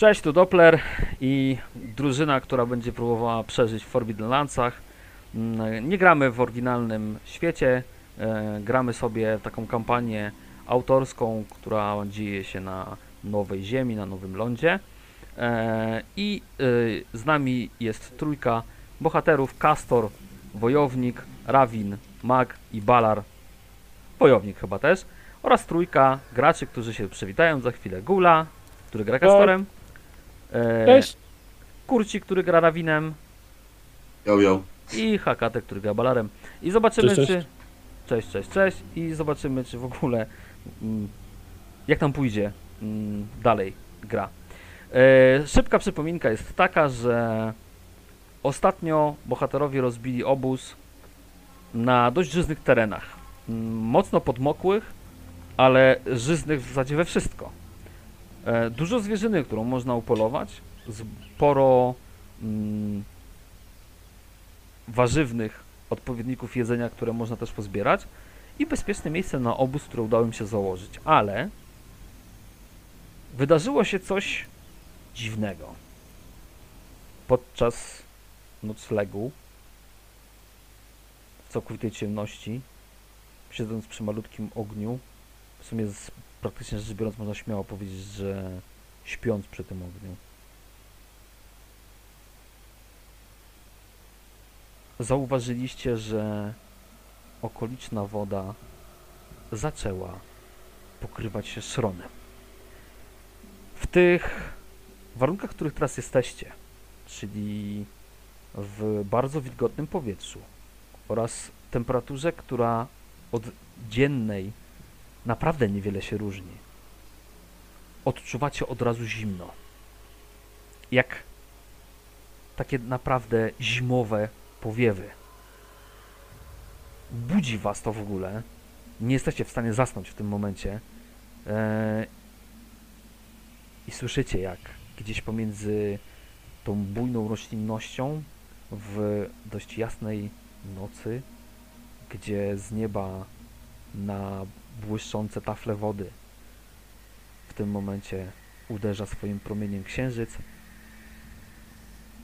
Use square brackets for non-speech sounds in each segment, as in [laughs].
Cześć, tu Doppler i drużyna, która będzie próbowała przeżyć w Forbidden Landsach. Mm, Nie gramy w oryginalnym świecie, e, gramy sobie taką kampanię autorską, która dzieje się na nowej ziemi, na nowym lądzie. E, I e, z nami jest trójka bohaterów, Castor, Wojownik, Rawin, Mag i Balar, Wojownik chyba też, oraz trójka graczy, którzy się przywitają za chwilę. Gula, który gra Castorem, e, Cześć. Kurci, który gra Rawinem Yo, yo. i Hakatek, który gra Balarem. I zobaczymy, Cześć, cześć. czy... Cześć, cześć, cześć. I zobaczymy, czy w ogóle... Mm, jak tam pójdzie mm, dalej gra. E, szybka przypominka jest taka, że ostatnio bohaterowie rozbili obóz na dość żyznych terenach. Mm, Mocno podmokłych, ale żyznych w zasadzie we wszystko. E, dużo zwierzyny, którą można upolować, sporo mm, warzywnych odpowiedników jedzenia, które można też pozbierać i bezpieczne miejsce na obóz, które udało im się założyć. Ale wydarzyło się coś dziwnego. Podczas noclegu w całkowitej ciemności, siedząc przy malutkim ogniu, w sumie z, praktycznie rzecz biorąc można śmiało powiedzieć, że śpiąc przy tym ogniu. Zauważyliście, że okoliczna woda zaczęła pokrywać się szronem. W tych warunkach, w których teraz jesteście, czyli w bardzo wilgotnym powietrzu oraz temperaturze, która od dziennej naprawdę niewiele się różni, odczuwacie od razu zimno. Jak takie naprawdę zimowe powiewy. Budzi was to w ogóle. Nie jesteście w stanie zasnąć w tym momencie. Eee, I słyszycie, jak gdzieś pomiędzy tą bujną roślinnością w dość jasnej nocy, gdzie z nieba na błyszczące tafle wody w tym momencie uderza swoim promieniem księżyc,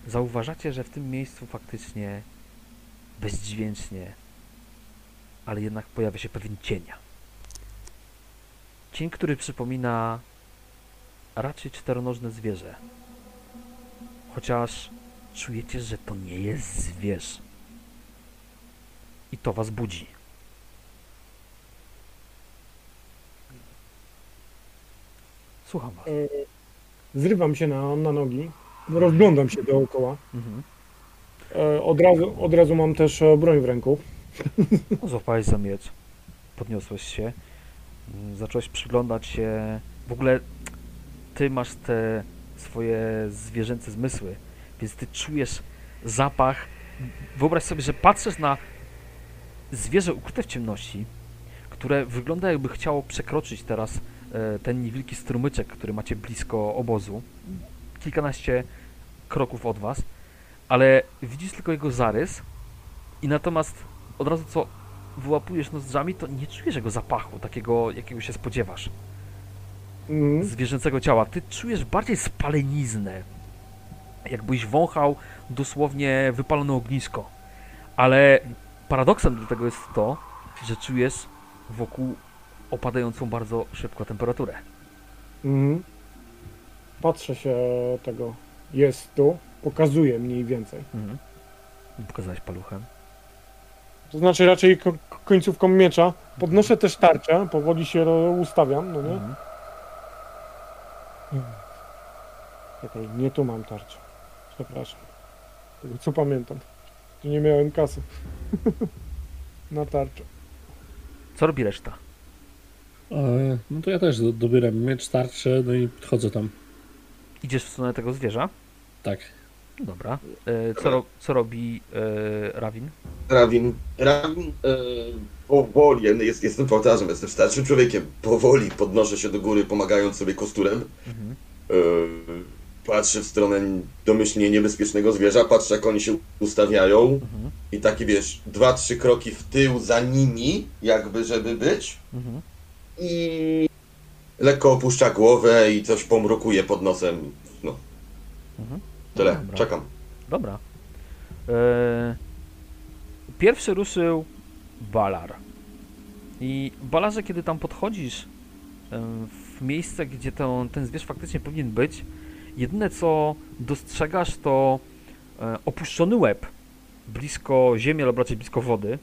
zauważacie, że w tym miejscu faktycznie bezdźwięcznie, ale jednak pojawia się pewien cienia. Cień, który przypomina raczej czteronożne zwierzę. Chociaż czujecie, że to nie jest zwierz. I to was budzi. Słucham was. E, Zrywam się na, na nogi, rozglądam się dookoła. Mhm. E, Od razu, od razu mam też e, broń w ręku. No, Złapałeś za miecz, podniosłeś się, mm, zacząłeś przyglądać się. W ogóle ty masz te swoje zwierzęce zmysły, więc ty czujesz zapach. Wyobraź sobie, że patrzysz na zwierzę ukryte w ciemności, które wygląda jakby chciało przekroczyć teraz ten niewielki strumyczek, który macie blisko obozu, kilkanaście kroków od was, ale widzisz tylko jego zarys i natomiast od razu co wyłapujesz nozdrzami, to nie czujesz jego zapachu, takiego jakiego się spodziewasz Mhm. zwierzęcego ciała. Ty czujesz bardziej spaleniznę. Jakbyś wąchał dosłownie wypalone ognisko. Ale paradoksem do tego jest to, że czujesz wokół opadającą bardzo szybko temperaturę. Mhm. Patrzę się tego. Jest tu. Pokazuje mniej więcej. Mhm. Pokazałeś paluchem. To znaczy raczej ko końcówką miecza. Podnoszę też tarczę, powoli się ustawiam, no nie? Mhm. Czekaj, nie tu mam tarczę. Przepraszam. Tego co pamiętam. Tu nie miałem kasy. [laughs] na tarczę. Co robi reszta? E, No to ja też do- dobieram miecz, tarczę, no i podchodzę tam. Idziesz w stronę tego zwierza? Tak. Dobra. E, co, ro co robi e, Rawin? Rawin. Rawin e, powoli, jest, jestem powtarzam, jestem starszym człowiekiem. Powoli podnoszę się do góry, pomagając sobie kosturem. Mhm. E, patrzę w stronę domyślnie niebezpiecznego zwierza, patrzę jak oni się ustawiają. Mhm. I taki wiesz, dwa, trzy kroki w tył za nimi, jakby żeby być. Mhm. I lekko opuszcza głowę i coś pomrukuje pod nosem. No, Mhm. Tyle, Dobra. czekam. Dobra. E, pierwszy ruszył Balar. I Balarze, kiedy tam podchodzisz w miejsce, gdzie ten, ten zwierz faktycznie powinien być, jedyne co dostrzegasz to e, opuszczony łeb blisko ziemi, albo raczej blisko wody.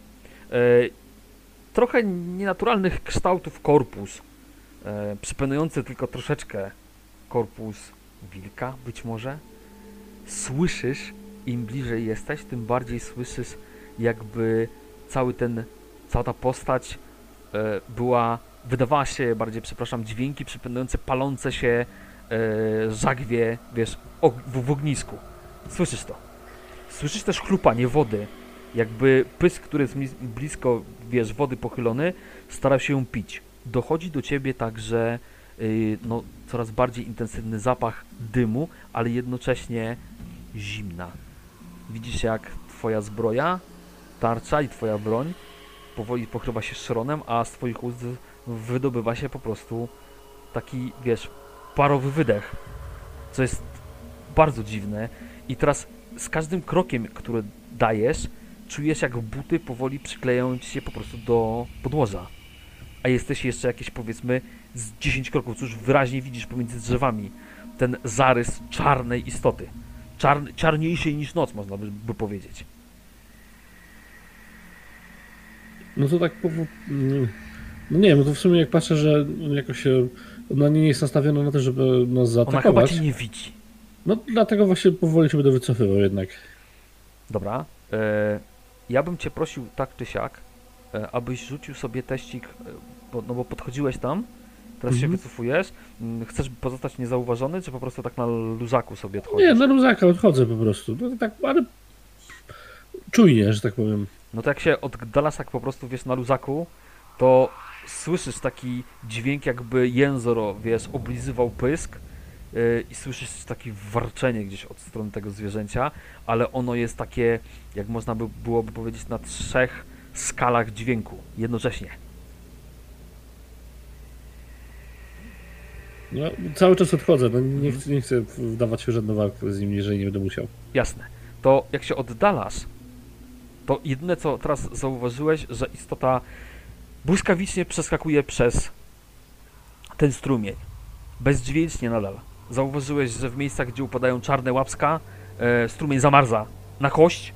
Trochę nienaturalnych kształtów korpus, e, przypominający tylko troszeczkę korpus wilka, być może. Słyszysz, im bliżej jesteś, tym bardziej słyszysz, jakby cały ten, cała ta postać e, była, wydawała się bardziej, przepraszam, dźwięki przypominające palące się e, żagwie, wiesz, w, w ognisku. Słyszysz to. Słyszysz też chlupanie wody, jakby pysk, który jest blis- blisko, wiesz, wody pochylony, starał się ją pić. Dochodzi do ciebie także y, no, coraz bardziej intensywny zapach dymu, ale jednocześnie zimna. Widzisz, jak twoja zbroja, tarcza i twoja broń powoli pokrywa się szronem, a z twoich ust wydobywa się po prostu taki, wiesz, parowy wydech. Co jest bardzo dziwne. I teraz z każdym krokiem, który dajesz, czujesz, jak buty powoli przyklejają ci się po prostu do podłoża. A jesteś jeszcze jakieś, powiedzmy, z 10 kroków, cóż wyraźnie widzisz pomiędzy drzewami ten zarys czarnej istoty. Czarn, czarniejszej niż noc, można by, by powiedzieć. No to tak, po- no nie wiem, no to w sumie jak patrzę, że jakoś się, ona nie jest nastawiona na to, żeby nas Ona chyba zaatakować. cię nie widzi. No dlatego właśnie powoli się będę wycofywał jednak. Dobra. E, ja bym cię prosił tak czy siak, e, abyś rzucił sobie teścik, e, bo, no bo podchodziłeś tam, teraz się Mhm. wycofujesz. Mm, Chcesz pozostać niezauważony, czy po prostu tak na luzaku sobie odchodzisz? Nie, na luzaka odchodzę po prostu. No tak, ale czujnie, że tak powiem. No to jak się oddalasz tak po prostu, wiesz, na luzaku, to słyszysz taki dźwięk jakby jęzor, wiesz, oblizywał pysk i słyszysz takie warczenie gdzieś od strony tego zwierzęcia, ale ono jest takie, jak można by byłoby powiedzieć, na trzech skalach dźwięku jednocześnie. No, cały czas odchodzę, no nie chcę, nie chcę wdawać się w żadną walkę z nim, jeżeli nie będę musiał. Jasne. To jak się oddalasz, to jedyne co teraz zauważyłeś, że istota błyskawicznie przeskakuje przez ten strumień. Bezdźwięcznie nadal. Zauważyłeś, że w miejscach, gdzie upadają czarne łapska, e, strumień zamarza na kość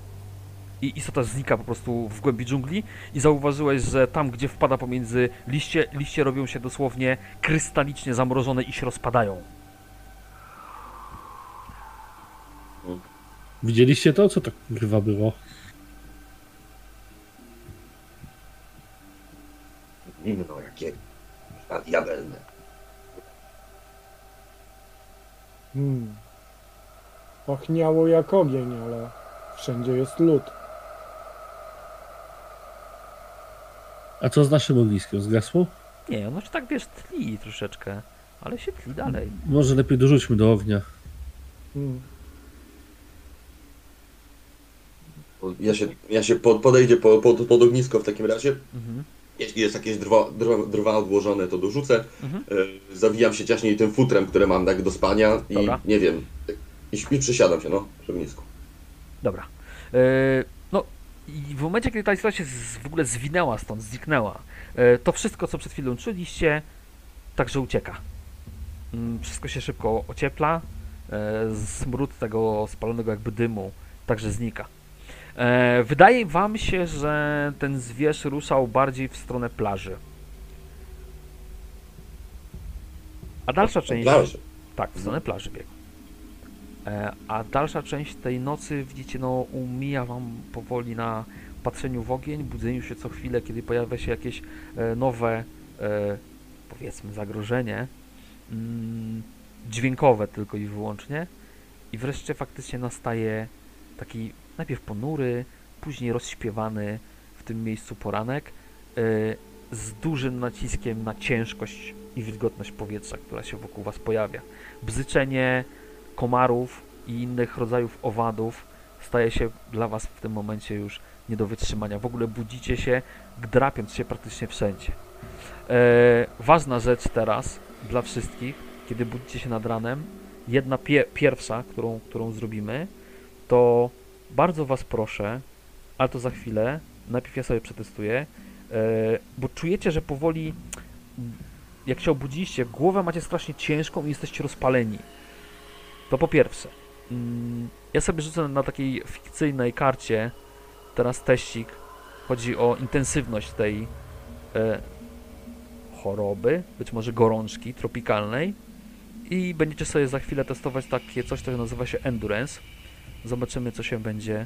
i istota znika po prostu w głębi dżungli i zauważyłeś, że tam, gdzie wpada pomiędzy liście, liście robią się dosłownie krystalicznie zamrożone i się rozpadają. Widzieliście to? Co to chyba było? Inno jakie. A diabelne. Hmm. Pachniało jak ogień, ale wszędzie jest lód. A co z naszym ogniskiem? Zgasło? Nie, ono się tak wiesz, tli troszeczkę, ale się tli dalej. Może lepiej dorzućmy do ognia. Hmm. Ja się, ja się pod, podejdzie po, pod, pod ognisko w takim razie. Mhm. Jeśli jest jakieś drwa, drwa, drwa odłożone, to dorzucę. Mhm. E, zawijam się ciaśniej tym futrem, które mam tak do spania i Dobra. nie wiem. I, i przysiadam się, no, przy ognisku. Dobra. E, no i w momencie, kiedy ta istota się z, w ogóle zwinęła stąd, zniknęła, e, to wszystko, co przed chwilą czuliście, także ucieka. Mm, Wszystko się szybko ociepla, e, smród tego spalonego jakby dymu także znika. E, Wydaje wam się, że ten zwierz ruszał bardziej w stronę plaży. A dalsza część... Plaży. Tak, w stronę plaży biegł. E, a dalsza część tej nocy, widzicie, no umija wam powoli na patrzeniu w ogień, budzeniu się co chwilę, kiedy pojawia się jakieś e, nowe, powiedzmy, zagrożenie, mm, dźwiękowe tylko i wyłącznie. I wreszcie faktycznie nastaje taki najpierw ponury, później rozśpiewany w tym miejscu poranek, e, z dużym naciskiem na ciężkość i wilgotność powietrza, która się wokół Was pojawia. Bzyczenie komarów i innych rodzajów owadów staje się dla Was w tym momencie już nie do wytrzymania. W ogóle budzicie się, drapiąc się praktycznie wszędzie. E, ważna rzecz teraz dla wszystkich, kiedy budzicie się nad ranem, jedna pie pierwsza, którą, którą zrobimy, to bardzo Was proszę, ale to za chwilę, najpierw ja sobie przetestuję, e, bo czujecie, że powoli, jak się obudziliście, głowę macie strasznie ciężką i jesteście rozpaleni. To po pierwsze. Mm, Ja sobie rzucę na takiej fikcyjnej karcie teraz teścik. Chodzi o intensywność tej e, choroby, być może gorączki tropikalnej. I będziecie sobie za chwilę testować takie coś, co nazywa się endurance. Zobaczymy, co się będzie,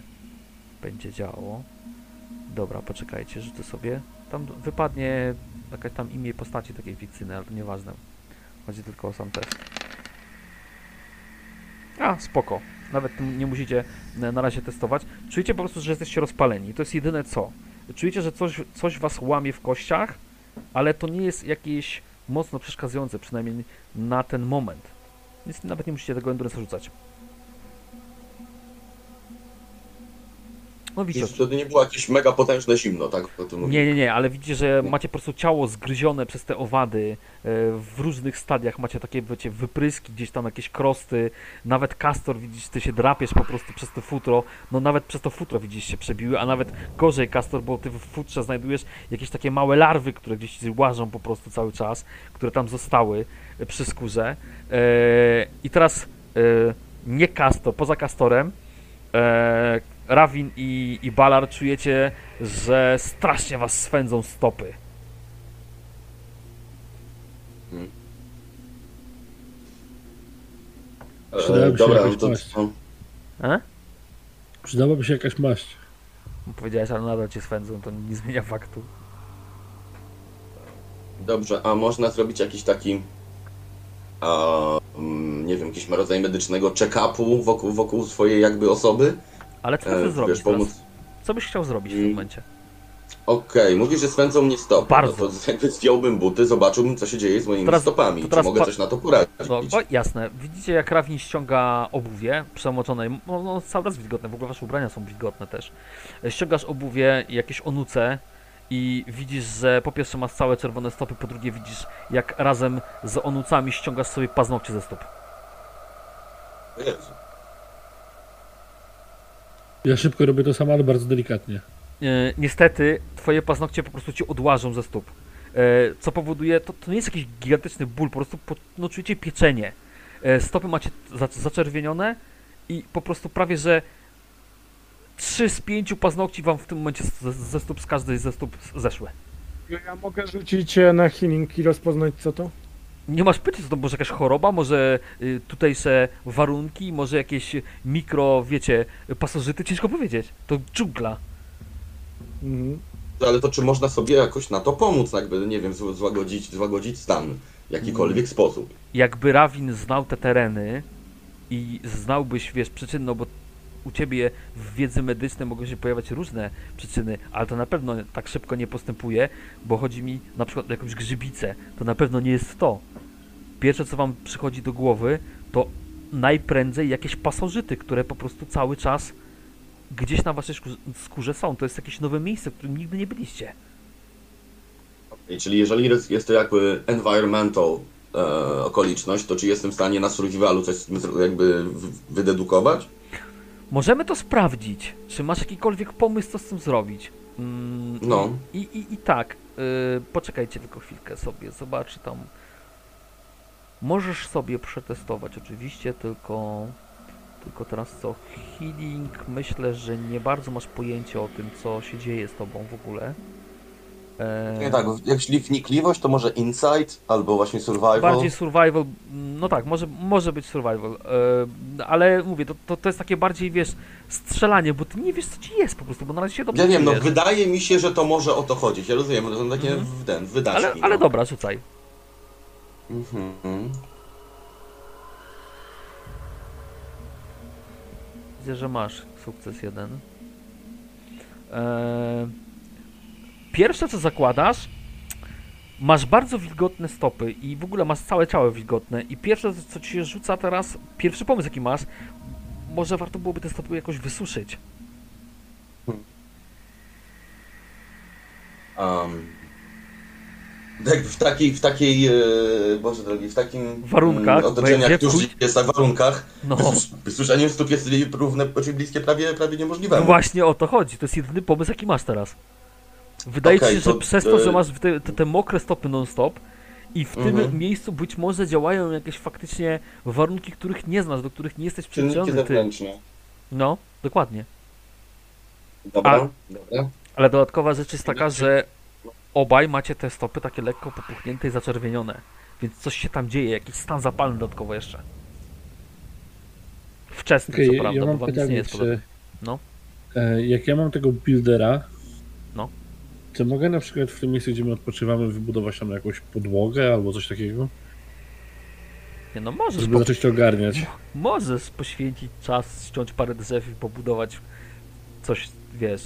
będzie działo. Dobra, poczekajcie, rzucę sobie. Tam wypadnie jakaś tam imię postaci takiej fikcyjnej, ale to nieważne. Chodzi tylko o sam test. A, spoko. Nawet nie musicie na razie testować. Czujecie po prostu, że jesteście rozpaleni. To jest jedyne co. Czujecie, że coś, coś was łamie w kościach, ale to nie jest jakieś mocno przeszkadzające, przynajmniej na ten moment. Więc nawet nie musicie tego endurance rzucać. No I widzicie, wtedy nie było jakieś mega potężne zimno, tak? Nie, nie, nie, ale widzicie, że macie po prostu ciało zgryzione przez te owady. e, W różnych stadiach macie takie, wiecie, wypryski, gdzieś tam jakieś krosty. Nawet kastor, widzisz, ty się drapiesz po prostu przez to futro. No nawet przez to futro, widzisz, się przebiły, a nawet gorzej kastor, bo ty w futrze znajdujesz jakieś takie małe larwy, które gdzieś łażą po prostu cały czas, które tam zostały e, przy skórze. E, I teraz nie kastor, poza kastorem. Rawin i, i Balar czujecie, że strasznie was swędzą stopy. Przydałaby się dobra, jakaś to, maść. to, E? Przydałaby się jakaś maść. Powiedziałeś, ale nadal cię swędzą, to nie zmienia faktu. dobrze, a można zrobić jakiś taki, a, mm, nie wiem, jakiś rodzaj medycznego check-upu wokół, wokół swojej jakby osoby? Ale co chcesz E, zrobić wiesz, pomóc. teraz? Co byś chciał zrobić w tym Mm. momencie? Okej, mówisz, że swędzą mnie stopy. Bardzo. No to [laughs] jakby zdjąłbym buty, zobaczyłbym, co się dzieje z moimi Teraz- stopami. to Czy mogę coś na to poradzić? No, o, jasne. Widzicie, jak Rawin ściąga obuwie przemoczone. No, no, cały raz wilgotne, w ogóle wasze ubrania są wilgotne też. E, Ściągasz obuwie, jakieś onuce i widzisz, że po pierwsze masz całe czerwone stopy, po drugie widzisz, jak razem z onucami ściągasz sobie paznokcie ze stóp. Jezu. Ja szybko robię to samo, ale bardzo delikatnie. e, niestety twoje paznokcie po prostu ci odłażą ze stóp. E, co powoduje, to, to nie jest jakiś gigantyczny ból, po prostu po, no, czujecie pieczenie. E, stopy macie za, zaczerwienione i po prostu prawie, że 3 z 5 paznokci wam w tym momencie z, ze stóp, z każdej ze stóp zeszły. Ja mogę rzucić e, na healing i rozpoznać co to? Nie masz pytań, co to może jakaś choroba, może y, tutejsze warunki, może jakieś mikro, wiecie, pasożyty, ciężko powiedzieć. To dżungla. Mhm. Ale to czy można sobie jakoś na to pomóc, jakby, nie wiem, zł- złagodzić, złagodzić stan w jakikolwiek Mm. sposób? jakby Rawin znał te tereny i znałbyś, wiesz, przyczyn, no bo u ciebie w wiedzy medycznej mogą się pojawiać różne przyczyny, ale to na pewno tak szybko nie postępuje, bo chodzi mi na przykład o jakąś grzybicę. To na pewno nie jest to. Pierwsze, co wam przychodzi do głowy, to najprędzej jakieś pasożyty, które po prostu cały czas gdzieś na waszej skórze- są. To jest jakieś nowe miejsce, w którym nigdy nie byliście. I czyli jeżeli jest, to jakby environmental e, okoliczność, to czy jestem w stanie na survivalu coś jakby wydedukować? Możemy to sprawdzić. Czy masz jakikolwiek pomysł, co z tym zrobić? Mm, No. I, i, i tak, yy, poczekajcie tylko chwilkę sobie, zobaczę tam. Możesz sobie przetestować oczywiście, tylko, tylko teraz co? Healing, myślę, że nie bardzo masz pojęcie o tym, co się dzieje z tobą w ogóle. E, Nie tak, jeśli wnikliwość, to może insight albo właśnie survival. Bardziej survival, no tak, może, może być survival, e, ale mówię, to, to, to jest takie bardziej, wiesz, strzelanie, bo ty nie wiesz, co ci jest po prostu, bo na razie się dobrze Ja wiem, no wydaje mi się, że to może o to chodzić. Ja rozumiem, to są takie Mhm. ten, wydarzki. ale, ale no. dobra, rzucaj. Mhm. Widzę, że masz sukces jeden. Eee, pierwsze co zakładasz, masz bardzo wilgotne stopy i w ogóle masz całe ciało wilgotne i pierwsze co ci się rzuca teraz, pierwszy pomysł jaki masz, może warto byłoby te stopy jakoś wysuszyć. Um, jakby w takiej, w takiej, e, Boże drogi, w takim Warunkach, mm, będzie jak tuż pójść- jest, w warunkach, No. wysłyszenie stóp jest równe, czyli bliskie prawie, prawie niemożliwe. No właśnie o to chodzi. To jest jedyny pomysł, jaki masz teraz. Wydaje ci Okej, się, że to, przez to, że e, masz te, te, te mokre stopy non-stop i w tym Mhm. miejscu być może działają jakieś faktycznie warunki, których nie znasz, do których nie jesteś ty. zewnętrzne. No, dokładnie. Dobra, A- dobra. Ale dodatkowa rzecz jest taka, że obaj macie te stopy takie lekko popuchnięte i zaczerwienione. Więc coś się tam dzieje, jakiś stan zapalny dodatkowo jeszcze. Wczesny, Okej, co ja prawda, mam bo wam nic nie pytanie, jest podobne. czy... No. E, jak ja mam tego buildera. Czy mogę na przykład w tym miejscu, gdzie my odpoczywamy, wybudować tam jakąś podłogę albo coś takiego? Nie no, możesz, Żeby po, zacząć to ogarniać. możesz poświęcić czas, ściąć parę drzew i pobudować coś, wiesz,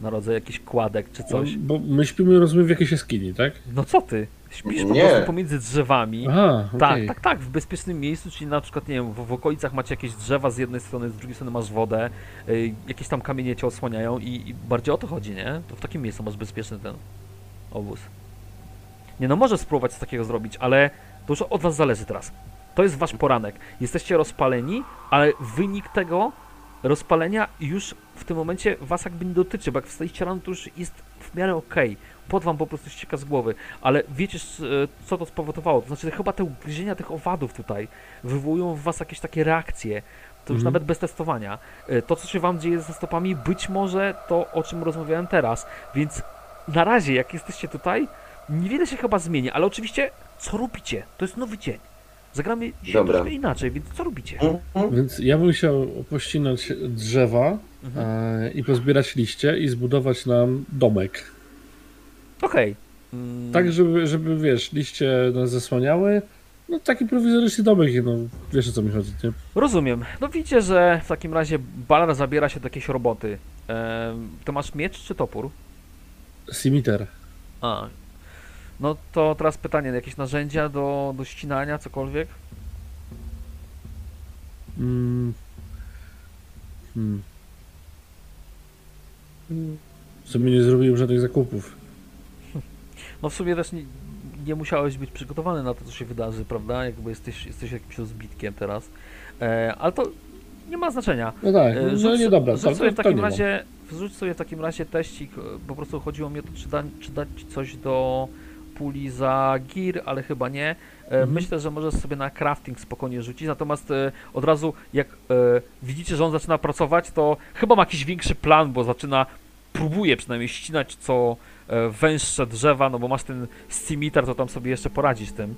na rodzaj jakichś kładek czy coś. No, bo my śpimy, rozumiem, w jakiejś jaskini, tak? No co ty? Śpisz po prostu pomiędzy drzewami. Aha, Tak, okej. tak, tak, w bezpiecznym miejscu, czyli na przykład, nie wiem, w, w okolicach macie jakieś drzewa z jednej strony, z drugiej strony masz wodę, y, jakieś tam kamienie cię osłaniają i, i bardziej o to chodzi, nie? To w takim miejscu masz bezpieczny ten obóz. Nie no, możesz spróbować coś takiego zrobić, ale to już od was zależy teraz. To jest wasz poranek. Jesteście rozpaleni, ale wynik tego rozpalenia już w tym momencie was jakby nie dotyczy, bo jak wstaliście rano, to już jest w miarę okej. Pot wam po prostu ścieka z głowy, ale wiecie, e, co to spowodowało. To znaczy, chyba te ugryzienia tych owadów tutaj wywołują w was jakieś takie reakcje. To już Mhm. nawet bez testowania. E, To, co się wam dzieje ze stopami, być może to, o czym rozmawiałem teraz. Więc na razie, jak jesteście tutaj, niewiele się chyba zmieni, ale oczywiście, co robicie? To jest nowy dzień. Zagramy się Dobra. troszkę inaczej, więc co robicie? Mhm. Więc ja bym chciał pościnać drzewa Mhm. e, i pozbierać liście i zbudować nam domek. Okej. Mm, Tak, żeby, żeby wiesz, liście nas zasłaniały. No taki prowizoryczny domek, no wiesz o co mi chodzi, nie? Rozumiem. No widzicie, że w takim razie Balar zabiera się do jakiejś roboty. Em, to masz miecz czy topór? Cimiter. A. No to teraz pytanie, jakieś narzędzia do, do ścinania, cokolwiek? Mm. Hmm. Mm, W sumie nie zrobiłem żadnych zakupów. No w sumie też nie, nie musiałeś być przygotowany na to, co się wydarzy, prawda? Jakby jesteś, jesteś jakimś rozbitkiem teraz. E, ale to nie ma znaczenia. No tak, E, no rzuć, nie dobra, rzuć sobie w takim razie, wrzuć sobie w takim razie teścik, e, po prostu chodziło mi o to, czy, da, czy dać coś do puli za gir, ale chyba nie. E, Mhm. Myślę, że możesz sobie na crafting spokojnie rzucić, natomiast od razu jak widzicie, że on zaczyna pracować, to chyba ma jakiś większy plan, bo zaczyna, próbuje przynajmniej ścinać co węższe drzewa, no bo masz ten scimitar, to tam sobie jeszcze poradzić z tym.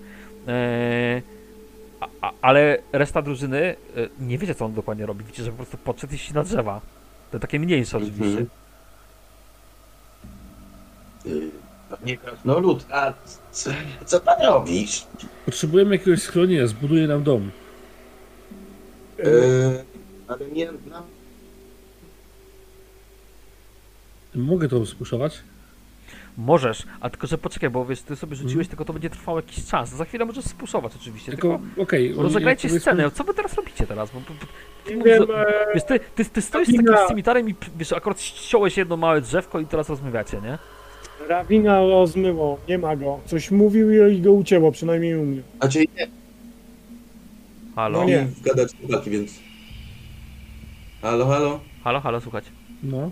E, a, a, ale reszta drużyny e, nie wiecie, co on dokładnie robi. Widzicie, że po prostu podszedł i ścina drzewa. Te takie mniejsze oczywiście. Mhm. Y, Panie Krasnolud, a co, co pan robisz? Potrzebujemy jakiegoś schronienia, zbuduję nam dom. Yy, ale nie, no, Mogę to spuszować? Możesz, a tylko, że poczekaj, bo wiesz, ty sobie rzuciłeś, Mhm. tylko to będzie trwało jakiś czas. Za chwilę możesz spuszować oczywiście, Tylko, tylko, okej. rozegrajcie scenę. Co wy teraz robicie teraz? Bo, bo, bo, ty mówisz, wiem, e, wiesz, ty, ty, ty stoisz z takim Ina. scimitarem i wiesz, akurat ściąłeś jedno małe drzewko i teraz rozmawiacie, nie? Rawina rozmyło, nie ma go. Coś mówił i go ucięło, przynajmniej u mnie. znaczy nie, Halo? No nie. nie. gadać chłopaki, więc... Halo, halo? Halo, halo, słuchać. No.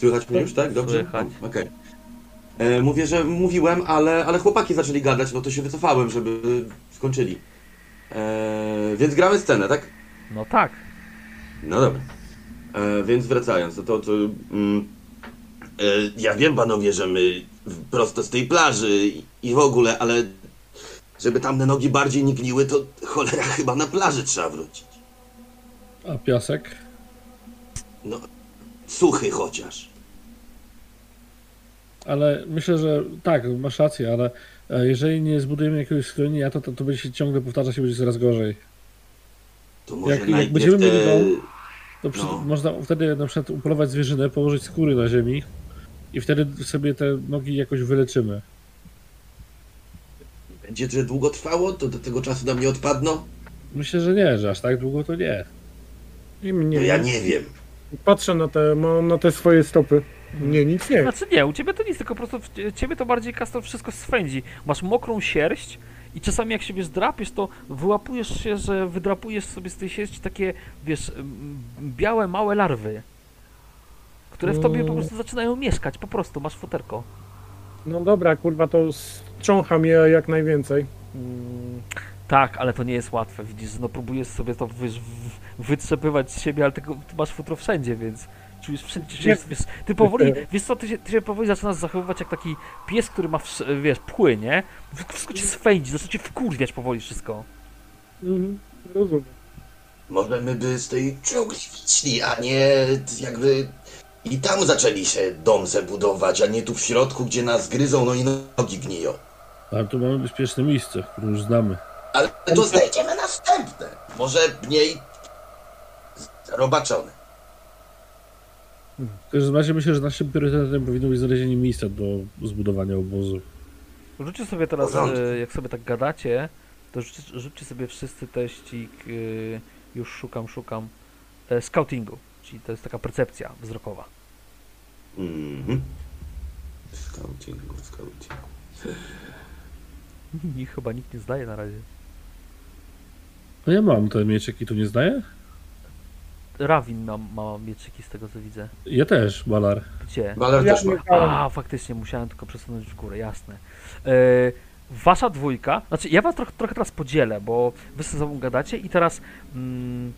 Słychać mnie już, tak? Dobrze? Słychać. Okej. E, Mówię, że mówiłem, ale, ale chłopaki zaczęli gadać, no to się wycofałem, żeby skończyli. E, więc gramy scenę, tak? No tak. No dobra. E, więc wracając, to, to, to mm, e, ja wiem panowie, że my w- prosto z tej plaży i, i w ogóle, ale żeby tamte nogi bardziej nie gniły, to cholera chyba na plaży trzeba wrócić. A piasek? No, suchy chociaż. Ale myślę, że tak, masz rację, ale e, jeżeli nie zbudujemy jakiegoś schronienia, to, to, to będzie się ciągle powtarzać i będzie coraz gorzej. To może Jak- jak będziemy mieli dom- To przy, No. można wtedy na przykład upolować zwierzynę, położyć skóry na ziemi i wtedy sobie te nogi jakoś wyleczymy. Będzie że długo trwało, to do tego czasu nam nie odpadną? Myślę, że nie, że aż tak długo to nie. I No mnie. ja nie wiem. Patrzę na te, mam na te swoje stopy. Nie, nic nie. Znaczy nie, u ciebie to nic, tylko po prostu w- ciebie to bardziej Castor wszystko swędzi. Masz mokrą sierść i czasami jak się wiesz drapiesz, to wyłapujesz się, że wydrapujesz sobie z tej sierści takie, wiesz, białe, małe larwy. Które w tobie po Mm. prostu zaczynają mieszkać, po prostu, masz futerko. No dobra, kurwa, to strzącha mnie jak najwięcej. Mm, Tak, ale to nie jest łatwe, widzisz, no próbujesz sobie to wiesz, w- wytrzepywać z siebie, ale ty masz futro wszędzie, więc czujesz wszędzie, czujesz, wiesz, ty powoli, wiesz co, ty się, ty się powoli zaczynasz zachowywać jak taki pies, który ma, wsz- wiesz, pły, nie? Wszystko cię swędzi, zaczyna cię wkurwiać powoli wszystko. mhm, rozumiem. Możemy by z tej dżungli wyszli, a nie jakby i tam zaczęli się dom budować, a nie tu w środku, gdzie nas gryzą, no i nogi gniją. Ale tu mamy bezpieczne miejsce, które już znamy. Ale to znajdziemy następne. Może mniej robaczone. W każdym razie myślę, że naszym priorytetem powinno być znalezienie miejsca do zbudowania obozu. Rzućcie sobie teraz, e, jak sobie tak gadacie, to rzućcie, rzućcie sobie wszyscy teścik, e, już szukam, szukam, e, scoutingu, czyli to jest taka percepcja wzrokowa. Mhm. Scoutingu, scoutingu. [laughs] Nikt chyba nikt nie zdaje na razie. No ja mam ten mieczek i tu nie zdaję? Rawin ma, ma mieczyki z tego co widzę. Ja też, Balar. Gdzie? Baler Ja też ma. A, faktycznie, musiałem tylko przesunąć w górę, jasne. E, wasza dwójka, znaczy ja was trochę, trochę teraz podzielę, bo wy ze sobą gadacie i teraz mm,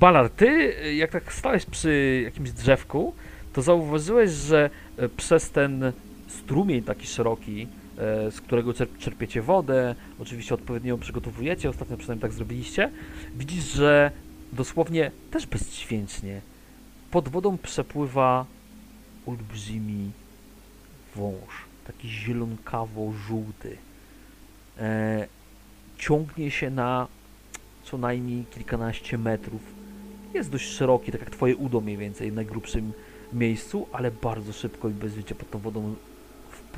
Balar, ty jak tak stałeś przy jakimś drzewku, to zauważyłeś, że e, przez ten strumień taki szeroki, e, z którego czerp- czerpiecie wodę, oczywiście odpowiednio ją przygotowujecie, ostatnio przynajmniej tak zrobiliście, widzisz, że dosłownie też bezdźwięcznie pod wodą przepływa olbrzymi wąż, taki zielonkawo-żółty. E, ciągnie się na co najmniej kilkanaście metrów. Jest dość szeroki, tak jak twoje udo mniej więcej, w najgrubszym miejscu, ale bardzo szybko i bez życia pod tą wodą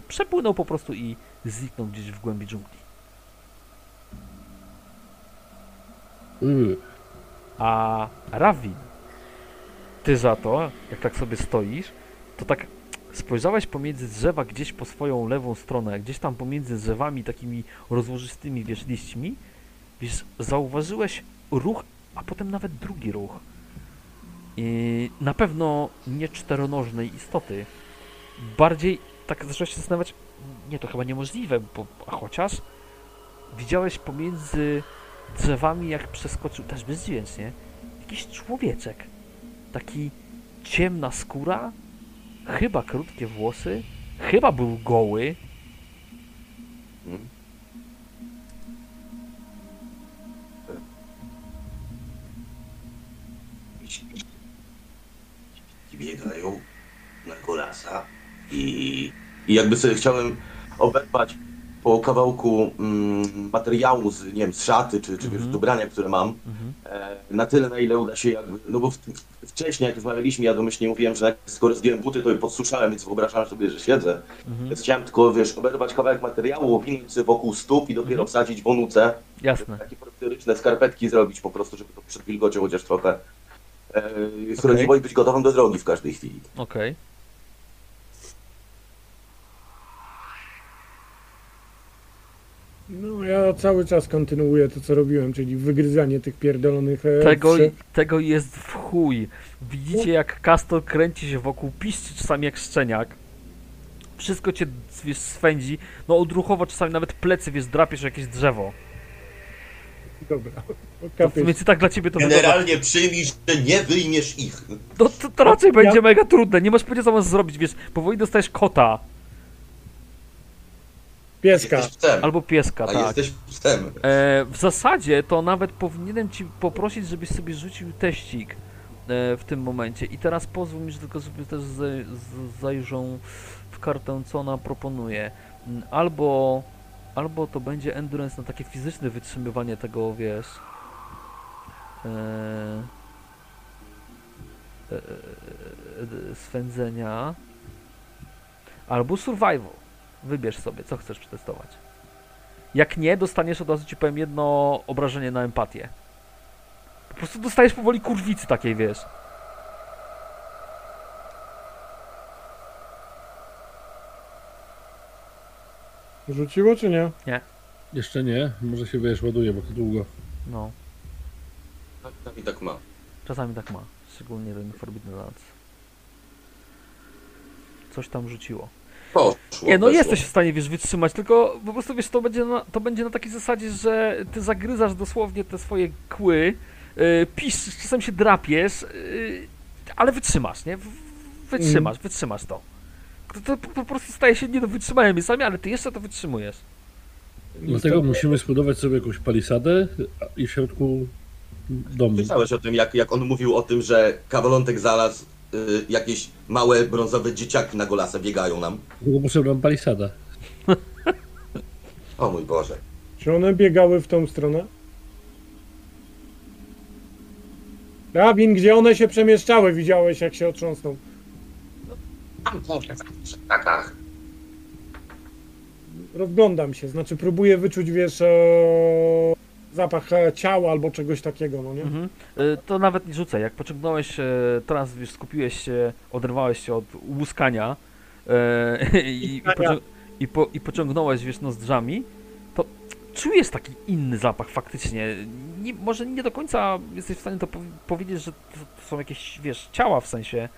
przepłynął po prostu i zniknął gdzieś w głębi dżungli. Yy. A Rawin, ty za to, jak tak sobie stoisz, to tak spojrzałeś pomiędzy drzewa gdzieś po swoją lewą stronę, gdzieś tam pomiędzy drzewami takimi rozłożystymi, wiesz, liśćmi, wiesz, zauważyłeś ruch, a potem nawet drugi ruch. I na pewno nie czteronożnej istoty. Bardziej tak zacząłeś się zastanawiać, nie, to chyba niemożliwe, bo, chociaż widziałeś pomiędzy drzewami, jak przeskoczył, też bezdźwięcznie, jakiś człowieczek. Taki ciemna skóra, chyba krótkie włosy, chyba był goły. Biegają na golasa i, i jakby sobie chciałem oberwać po kawałku mm, materiału z, nie wiem, z szaty czy, czy wiesz, Mhm. z ubrania, które mam, Mhm. e, na tyle, na ile uda się jakby, no bo w, w, wcześniej jak rozmawialiśmy, ja domyślnie mówiłem, że jak skoro zdjąłem buty, to je podsuszałem, więc wyobrażałem sobie, że siedzę. Mhm. Więc chciałem tylko, wiesz, oberwać kawałek materiału, owinąć sobie wokół stóp i dopiero Mhm. wsadzić w onuce. Jasne. Takie prowitoryczne skarpetki zrobić po prostu, żeby to przed wilgocią chociaż trochę e, chroniło i być gotowym do drogi w każdej chwili. Okej. No ja cały czas kontynuuję to, co robiłem, czyli wygryzanie tych pierdolonych e, Tego, tego jest w chuj. Widzicie jak Castor kręci się wokół, piszczy czasami jak szczeniak. Wszystko cię wiesz, swędzi. No odruchowo czasami nawet plecy wiesz, drapiesz jakieś drzewo. Dobra. To, więc tak dla ciebie to wygląda. Generalnie przyjmij, że nie wyjmiesz ich. No to, to raczej będzie mega trudne. Nie masz pojęcia co masz zrobić, wiesz. Powoli dostajesz kota. Pieska. Albo pieska, a tak. jesteś psem. E, w zasadzie to nawet powinienem ci poprosić, żebyś sobie rzucił teścik e, w tym momencie. I teraz pozwól mi, że tylko sobie też z, z, zajrzą w kartę, co ona proponuje. Mm, Albo, albo to będzie endurance na takie fizyczne wytrzymywanie tego, wiesz. E, e, e, e, swędzenia. Albo survival. Wybierz sobie, co chcesz przetestować. Jak nie, dostaniesz od razu ci powiem jedno obrażenie na empatię. Po prostu dostajesz powoli kurwicy takiej, wiesz. Rzuciło czy nie? Nie. Jeszcze nie, może się wiesz, ładuje, bo to długo. No. Tak, tak i tak ma. Czasami tak ma, szczególnie w Forbidden Lands. Coś tam rzuciło. Poszło, Nie, no weszło. jesteś w stanie, wiesz, wytrzymać, tylko po prostu, wiesz, to będzie na, to będzie na takiej zasadzie, że ty zagryzasz dosłownie te swoje kły, yy, piszesz, czasem się drapiesz, yy, ale wytrzymasz, nie? Wytrzymasz, wytrzymasz to. To, to po, po prostu staje się nie do wytrzymania miejscami, ale ty jeszcze to wytrzymujesz. Dlatego musimy zbudować sobie jakąś palisadę i w środku dom. Słyszałeś o tym, jak, jak on mówił o tym, że kawalątek znalazł y, jakieś małe brązowe dzieciaki na golasa biegają nam. Dlatego potrzebna nam palisada. O mój Boże. Czy one biegały w tą stronę? Rabin, gdzie one się przemieszczały? Widziałeś, jak się otrząsnął. Tak, tak. Rozglądam się, znaczy próbuję wyczuć, wiesz, e, zapach e, ciała albo czegoś takiego, no nie? Mhm. Y, To nawet nie rzucaj. Jak pociągnąłeś, e, teraz wiesz, skupiłeś się, oderwałeś się od łuskania e, [laughs] i, i, pocią- i, po, i pociągnąłeś, wiesz, nozdrzami, to czujesz taki inny zapach faktycznie. Nie, może nie do końca jesteś w stanie to powi- powiedzieć, że to, to są jakieś, wiesz, ciała w sensie,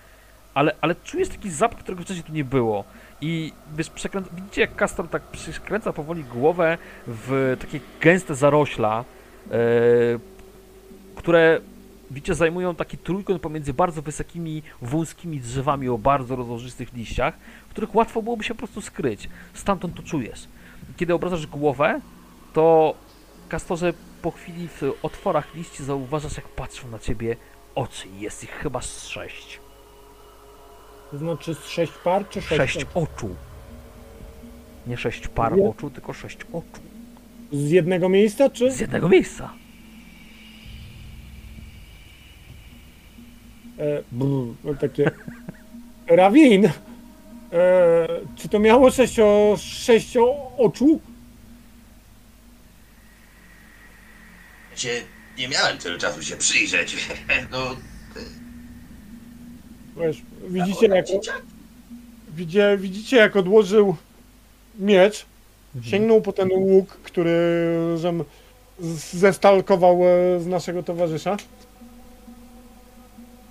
ale, ale czujesz taki zapach, którego wcześniej tu nie było. I wiesz, przekręca, widzicie jak Castor tak przykręca powoli głowę w takie gęste zarośla, e, które widzicie zajmują taki trójkąt pomiędzy bardzo wysokimi, wąskimi drzewami o bardzo rozłożystych liściach, w których łatwo byłoby się po prostu skryć. Stamtąd to czujesz. Kiedy obracasz głowę, to Kastorze po chwili w otworach liści zauważasz, jak patrzą na ciebie oczy. Jest ich chyba sześć. To znaczy z sześć par czy sześć? Sześć oczu. Nie sześć par Nie. oczu, tylko sześć oczu. Z jednego miejsca, czy? Z jednego miejsca. E, brr, no takie... [laughs] Rawin! E, czy to miało sześcio, sześcio oczu? Cię nie miałem tyle czasu się przyjrzeć. [laughs] No, Wiesz, widzicie jak, widzicie, widzicie jak odłożył miecz, sięgnął po ten łuk, który żem zestalkował e, z naszego towarzysza.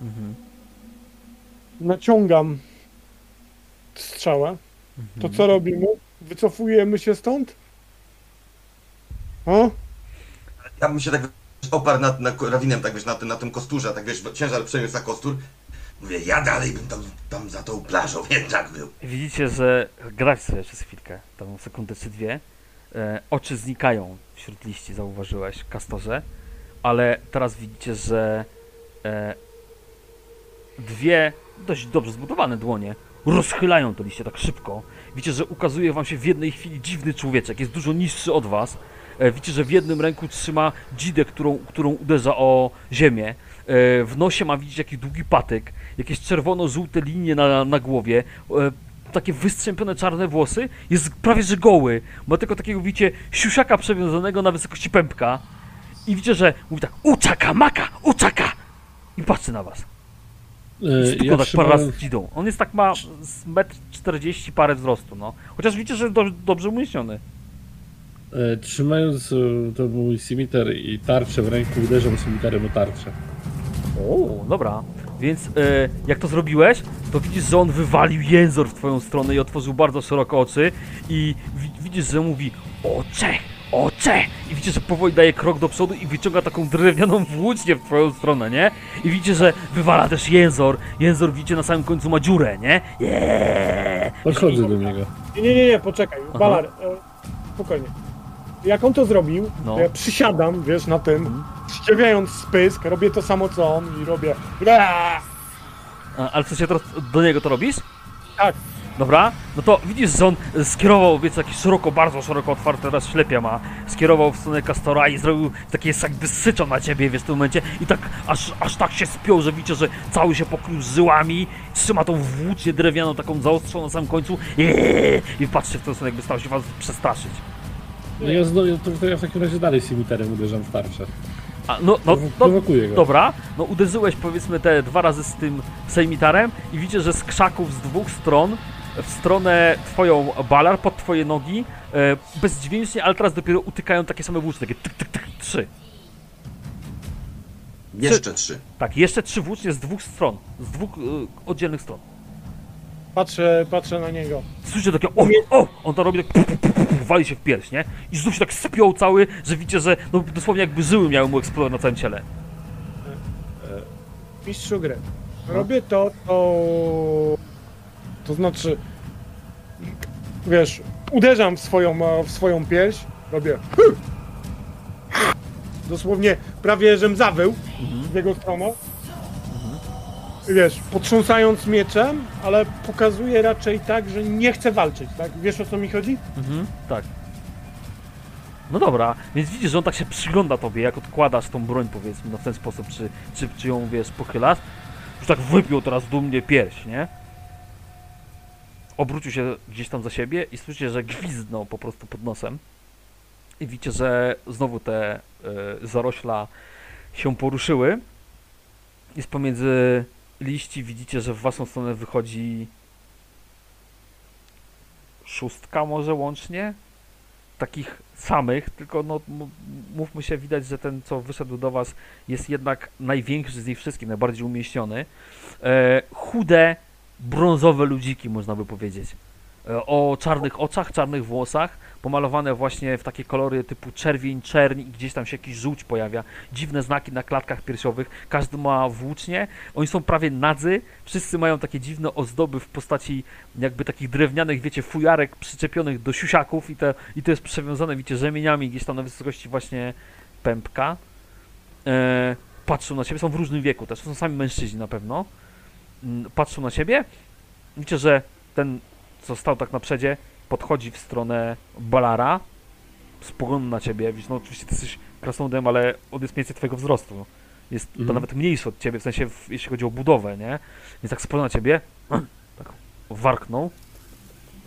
Mhm. Naciągam strzałę. To co robimy? Wycofujemy się stąd? O? Ja bym się tak oparł nad, nad rawinem, tak wiesz, na tym, na tym kosturze, tak wiesz, ciężar przeniósł na kostur. Mówię, ja dalej bym tam, tam za tą plażą, [laughs] tak był. Widzicie, że grać sobie przez chwilkę, tam sekundę czy dwie, e, oczy znikają wśród liści, zauważyłeś, Kastorze, ale teraz widzicie, że e, dwie dość dobrze zbudowane dłonie rozchylają te liście tak szybko. Widzicie, że ukazuje wam się w jednej chwili dziwny człowieczek, jest dużo niższy od was. E, widzicie, że w jednym ręku trzyma dzidę, którą, którą uderza o ziemię. E, w nosie ma widzieć jakiś długi patyk, jakieś czerwono-żółte linie na, na głowie, e, takie wystrzępione czarne włosy, jest prawie że goły. Ma tylko takiego, widzicie, siusiaka przewiązanego na wysokości pępka. I widzicie, że mówi tak, uczaka, maka, uczaka! I patrzy na was. Stuka Ja tak parę razy trzymałem, z dzidą. On jest tak ma z metr 40 parę wzrostu, no. Chociaż widzicie, że do, dobrze umieśniony. trzymając to mój cimiter i tarczę w ręku, uderzam cimitarem o tarczę. O, dobra. Więc e, jak to zrobiłeś, to widzisz, że on wywalił jęzor w twoją stronę i otworzył bardzo szeroko oczy i wi widzisz, że mówi ocze, ocze i widzisz, że powoli daje krok do przodu i wyciąga taką drewnianą włócznię w twoją stronę, nie? I widzicie, że wywala też jęzor. Jęzor widzicie na samym końcu ma dziurę, nie? Jeee! Podchodzę do niego. Nie, nie, nie, nie poczekaj. Balar, e, spokojnie. Jak on to zrobił, No. to ja przysiadam, wiesz, na tym, Mhm. ściewiając spysk, robię to samo co on i robię! A, ale w sensie teraz do niego to robisz? Tak. Dobra, no to widzisz, że on skierował, więc taki szeroko, bardzo szeroko otwarte teraz ślepia ma, skierował w stronę Kastora i zrobił takie jakby syczał na ciebie, wiesz, w tym momencie i tak, aż, aż tak się spiął, że widzicie, że cały się pokrył żyłami, trzyma tą włócznię drewnianą, taką zaostrzoną na samym końcu Jeee! i patrzy w tę stronę, jakby stał się was przestraszyć. No ja, zno, to, to ja w takim razie dalej cimiterem uderzam w tarczę. A, no, no, no, Prowokuję go. dobra, no uderzyłeś powiedzmy te dwa razy z tym sejmitarem i widzicie, że z krzaków z dwóch stron w stronę twoją balar, pod twoje nogi, e, bezdźwięcznie, ale teraz dopiero utykają takie same włócznie, takie tyk, tyk, tyk, trzy. Jeszcze trzy. Tak, jeszcze trzy włócznie z dwóch stron, z dwóch e, oddzielnych stron. Patrzę, patrzę na niego. Słyszycie takie, o, o, on to robi tak, wali się w pierś, nie? I znów się tak spiął cały, że widzicie, że no, dosłownie jakby żyły miały mu eksplodować na całym ciele. Mistrzu gry. Robię to, to... To znaczy... Wiesz, uderzam w swoją, e, w swoją pierś, robię... Dosłownie prawie, żem zawył w jego stronę. Wiesz, potrząsając mieczem, ale pokazuję raczej tak, że nie chcę walczyć, tak? Wiesz o co mi chodzi? Mhm, tak. No dobra, więc widzisz, że on tak się przygląda tobie, jak odkładasz tą broń, powiedzmy, no w ten sposób, czy, czy, czy ją, wiesz, pochylasz. Już tak wypiął teraz dumnie pierś, nie? Obrócił się gdzieś tam za siebie i słyszycie, że gwizdnął po prostu pod nosem. I widzicie, że znowu te y, zarośla się poruszyły. Z pomiędzy liści widzicie, że w waszą stronę wychodzi szóstka może łącznie takich samych, tylko no mówmy się, widać, że ten co wyszedł do was jest jednak największy z nich wszystkich, najbardziej umieściony. E, chude, brązowe ludziki można by powiedzieć. O czarnych oczach, czarnych włosach, pomalowane właśnie w takie kolory typu czerwień, czerń i gdzieś tam się jakiś żółć pojawia. Dziwne znaki na klatkach piersiowych, każdy ma włócznie, oni są prawie nadzy, wszyscy mają takie dziwne ozdoby w postaci jakby takich drewnianych, wiecie, fujarek przyczepionych do siusiaków i, te, i to jest przewiązane, wiecie, rzemieniami gdzieś tam na wysokości właśnie pępka. E, patrzą na siebie, są w różnym wieku też, to są sami mężczyźni na pewno. Mm, Patrzą na siebie, widzicie, że ten, co stał tak na przedzie, podchodzi w stronę Balara, spogląda na ciebie, widzisz, no oczywiście ty jesteś krasnoludem, ale on jest mniej więcej twojego wzrostu. Jest to Mhm. nawet mniejszy od ciebie, w sensie w, jeśli chodzi o budowę, nie? Więc tak spogląda na ciebie, [clears throat] tak warknął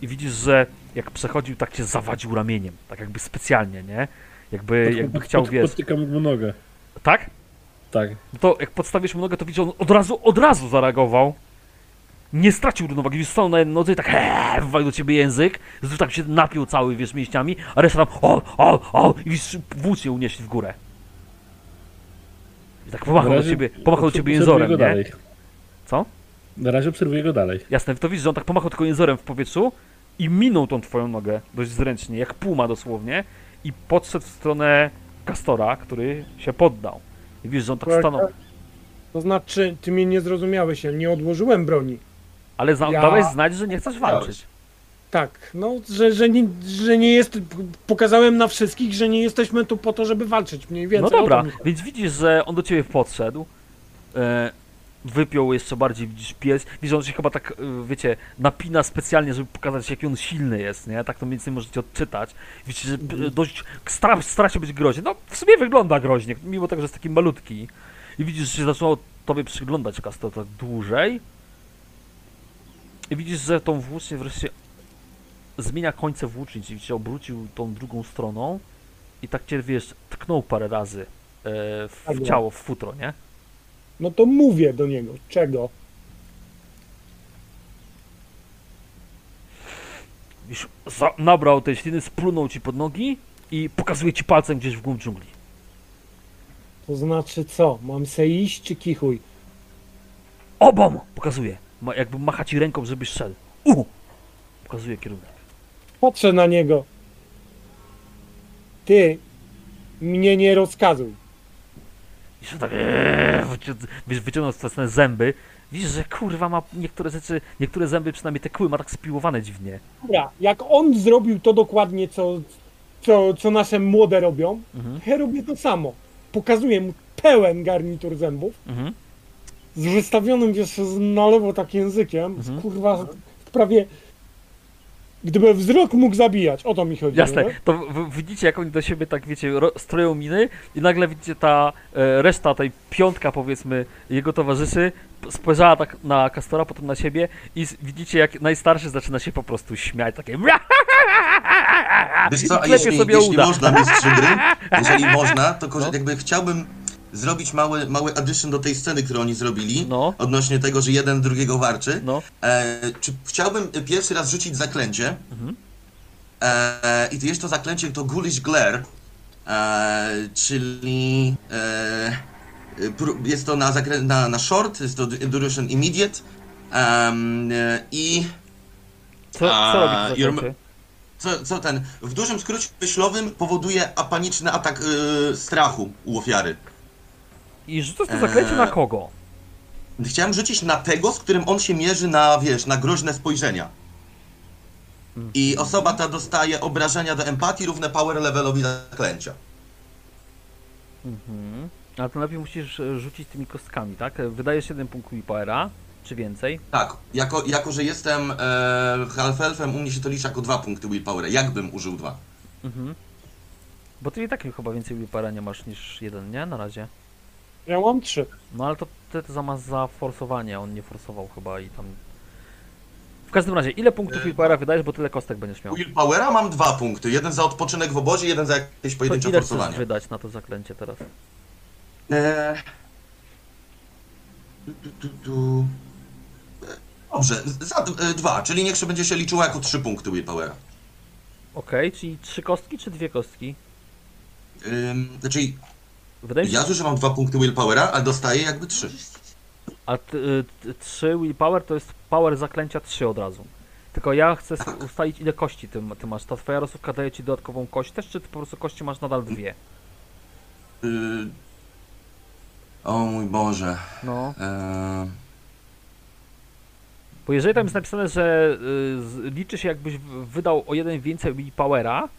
i widzisz, że jak przechodził, tak cię zawadził ramieniem, tak jakby specjalnie, nie? Jakby, jakby chciał, pod, wiesz, Podtykam mu nogę. tak? Tak. No to jak podstawisz mu nogę, to widzisz, on od razu, od razu zareagował. Nie stracił równowagi, już stał na jednej nodze i tak heee, wywalił do ciebie język, znów tak się napił cały, wiesz, mięśniami, a reszta tam o, o, o i widzisz, włócznie unieśli w górę. I tak pomachał do ciebie, pomachał do ciebie jęzorem, go nie? dalej. Co? Na razie obserwuję go dalej. Jasne, to widzisz, że on tak pomachał tylko jęzorem w powietrzu i minął tą twoją nogę dość zręcznie, jak puma dosłownie i podszedł w stronę Kastora, który się poddał. I widzisz, że on tak stanął. To znaczy, ty mnie nie zrozumiałeś, ja nie odłożyłem broni. Ale za- Ja- dałeś znać, że nie chcesz walczyć. Tak, no, że, że, nie, że nie jest. Pokazałem na wszystkich, że nie jesteśmy tu po to, żeby walczyć mniej więcej. No dobra, więc widzisz, że on do ciebie podszedł. E, wypiął jeszcze bardziej, widzisz, pies. Widzisz, że on się chyba tak, e, wiecie, napina specjalnie, żeby pokazać, jaki on silny jest, nie? Tak to mniej więcej możecie odczytać. Widzicie, że p- dość stara, stara się być groźny. No, w sumie wygląda groźnie, mimo tego, że jest taki malutki. I widzisz, że się zaczęło tobie przyglądać Kastor tak dłużej. I widzisz, że tą włócznię wreszcie zmienia końce włóczni, czyli się obrócił tą drugą stroną i tak cię, wiesz, tknął parę razy e, w, Tak w było. ciało, w futro, nie? No to mówię do niego. Czego? Wiesz, nabrał tej śliny, splunął ci pod nogi i pokazuje ci palcem gdzieś w głąb dżungli. To znaczy co? Mam se iść czy kichuj? Obom! Pokazuje. Ma, jakby macha ci ręką, żebyś szedł. U! Pokazuje kierunek. Patrzę na niego. Ty mnie nie rozkazuj. I że tak, eee, wiesz, wyciągnął swoje zęby. Widzisz, że kurwa ma niektóre rzeczy, niektóre zęby, przynajmniej te kły, ma tak spiłowane dziwnie. Dobra, jak on zrobił to dokładnie, co, co, co nasze młode robią, Mhm. ja robię to samo. Pokazuję mu pełen garnitur zębów, Mhm. Z wystawionym wiesz, na lewo tak językiem, Mhm. kurwa prawie... Gdyby wzrok mógł zabijać, o to mi chodzi. Jasne, nie? to w, widzicie, jak oni do siebie tak, wiecie, ro, stroją miny i nagle widzicie ta e, reszta, tej piątka, powiedzmy, jego towarzyszy spojrzała tak na Kastora, potem na siebie i z, widzicie, jak najstarszy zaczyna się po prostu śmiać, takie Wiesz co, a jeśli, sobie jeśli uda. można mistrzu gry, jeżeli [laughs] można, to No. jakby chciałbym zrobić mały, mały addition do tej sceny, którą oni zrobili. No. Odnośnie tego, że jeden drugiego warczy. No. E, czy chciałbym pierwszy raz rzucić zaklęcie? Mhm. E, I to jest to zaklęcie to Ghoulish Glare, e, czyli e, jest to na, zakrę- na, na short, jest to du- duration immediate e, i Co, co robi zaklęcie? co, co ten, w dużym skrócie myślowym powoduje apaniczny atak e, strachu u ofiary. I rzucasz to zaklęcie Eee. na kogo? Chciałem rzucić na tego, z którym on się mierzy na, wiesz, na groźne spojrzenia. I osoba ta dostaje obrażenia do empatii równe power levelowi zaklęcia. Mhm. Ale to najpierw musisz e, rzucić tymi kostkami, tak? Wydajesz jeden punkt willpowera, czy więcej. Tak, jako, jako że jestem e, half-elfem, u mnie się to liczy jako dwa punkty willpowera. Jakbym użył dwa. Mhm. Bo ty i tak chyba więcej willpowera nie masz niż jeden, nie? Na razie. Ja mam trzy. No ale to ty to zamiast za forsowanie, on nie forsował chyba i tam... W każdym razie, ile punktów willpowera wydajesz, bo tyle kostek będziesz miał. Willpowera mam dwa punkty. Jeden za odpoczynek w obozie, jeden za jakieś To pojedyncze ile chcesz forsowanie. wydać na to zaklęcie teraz? E, tu, tu, tu, tu. E, Dobrze, za d- e, dwa, czyli niech się będzie się liczyło jako trzy punkty willpowera. Okej, czyli trzy kostki czy dwie kostki? Ym, znaczy, Wydaje mi się, ja zużywam dwa punkty willpowera, a dostaję jakby trzy. a t, y, t, trzy willpower to jest power zaklęcia trzy od razu. Tylko ja chcę s- ustalić ile kości ty, ty masz. Ta twoja rozsówka daje ci dodatkową kość też, czy ty po prostu kości masz nadal dwie? Y, O mój Boże. No. E, Bo jeżeli tam jest napisane, że y, z, liczy się jakbyś w- wydał o jeden więcej willpowera,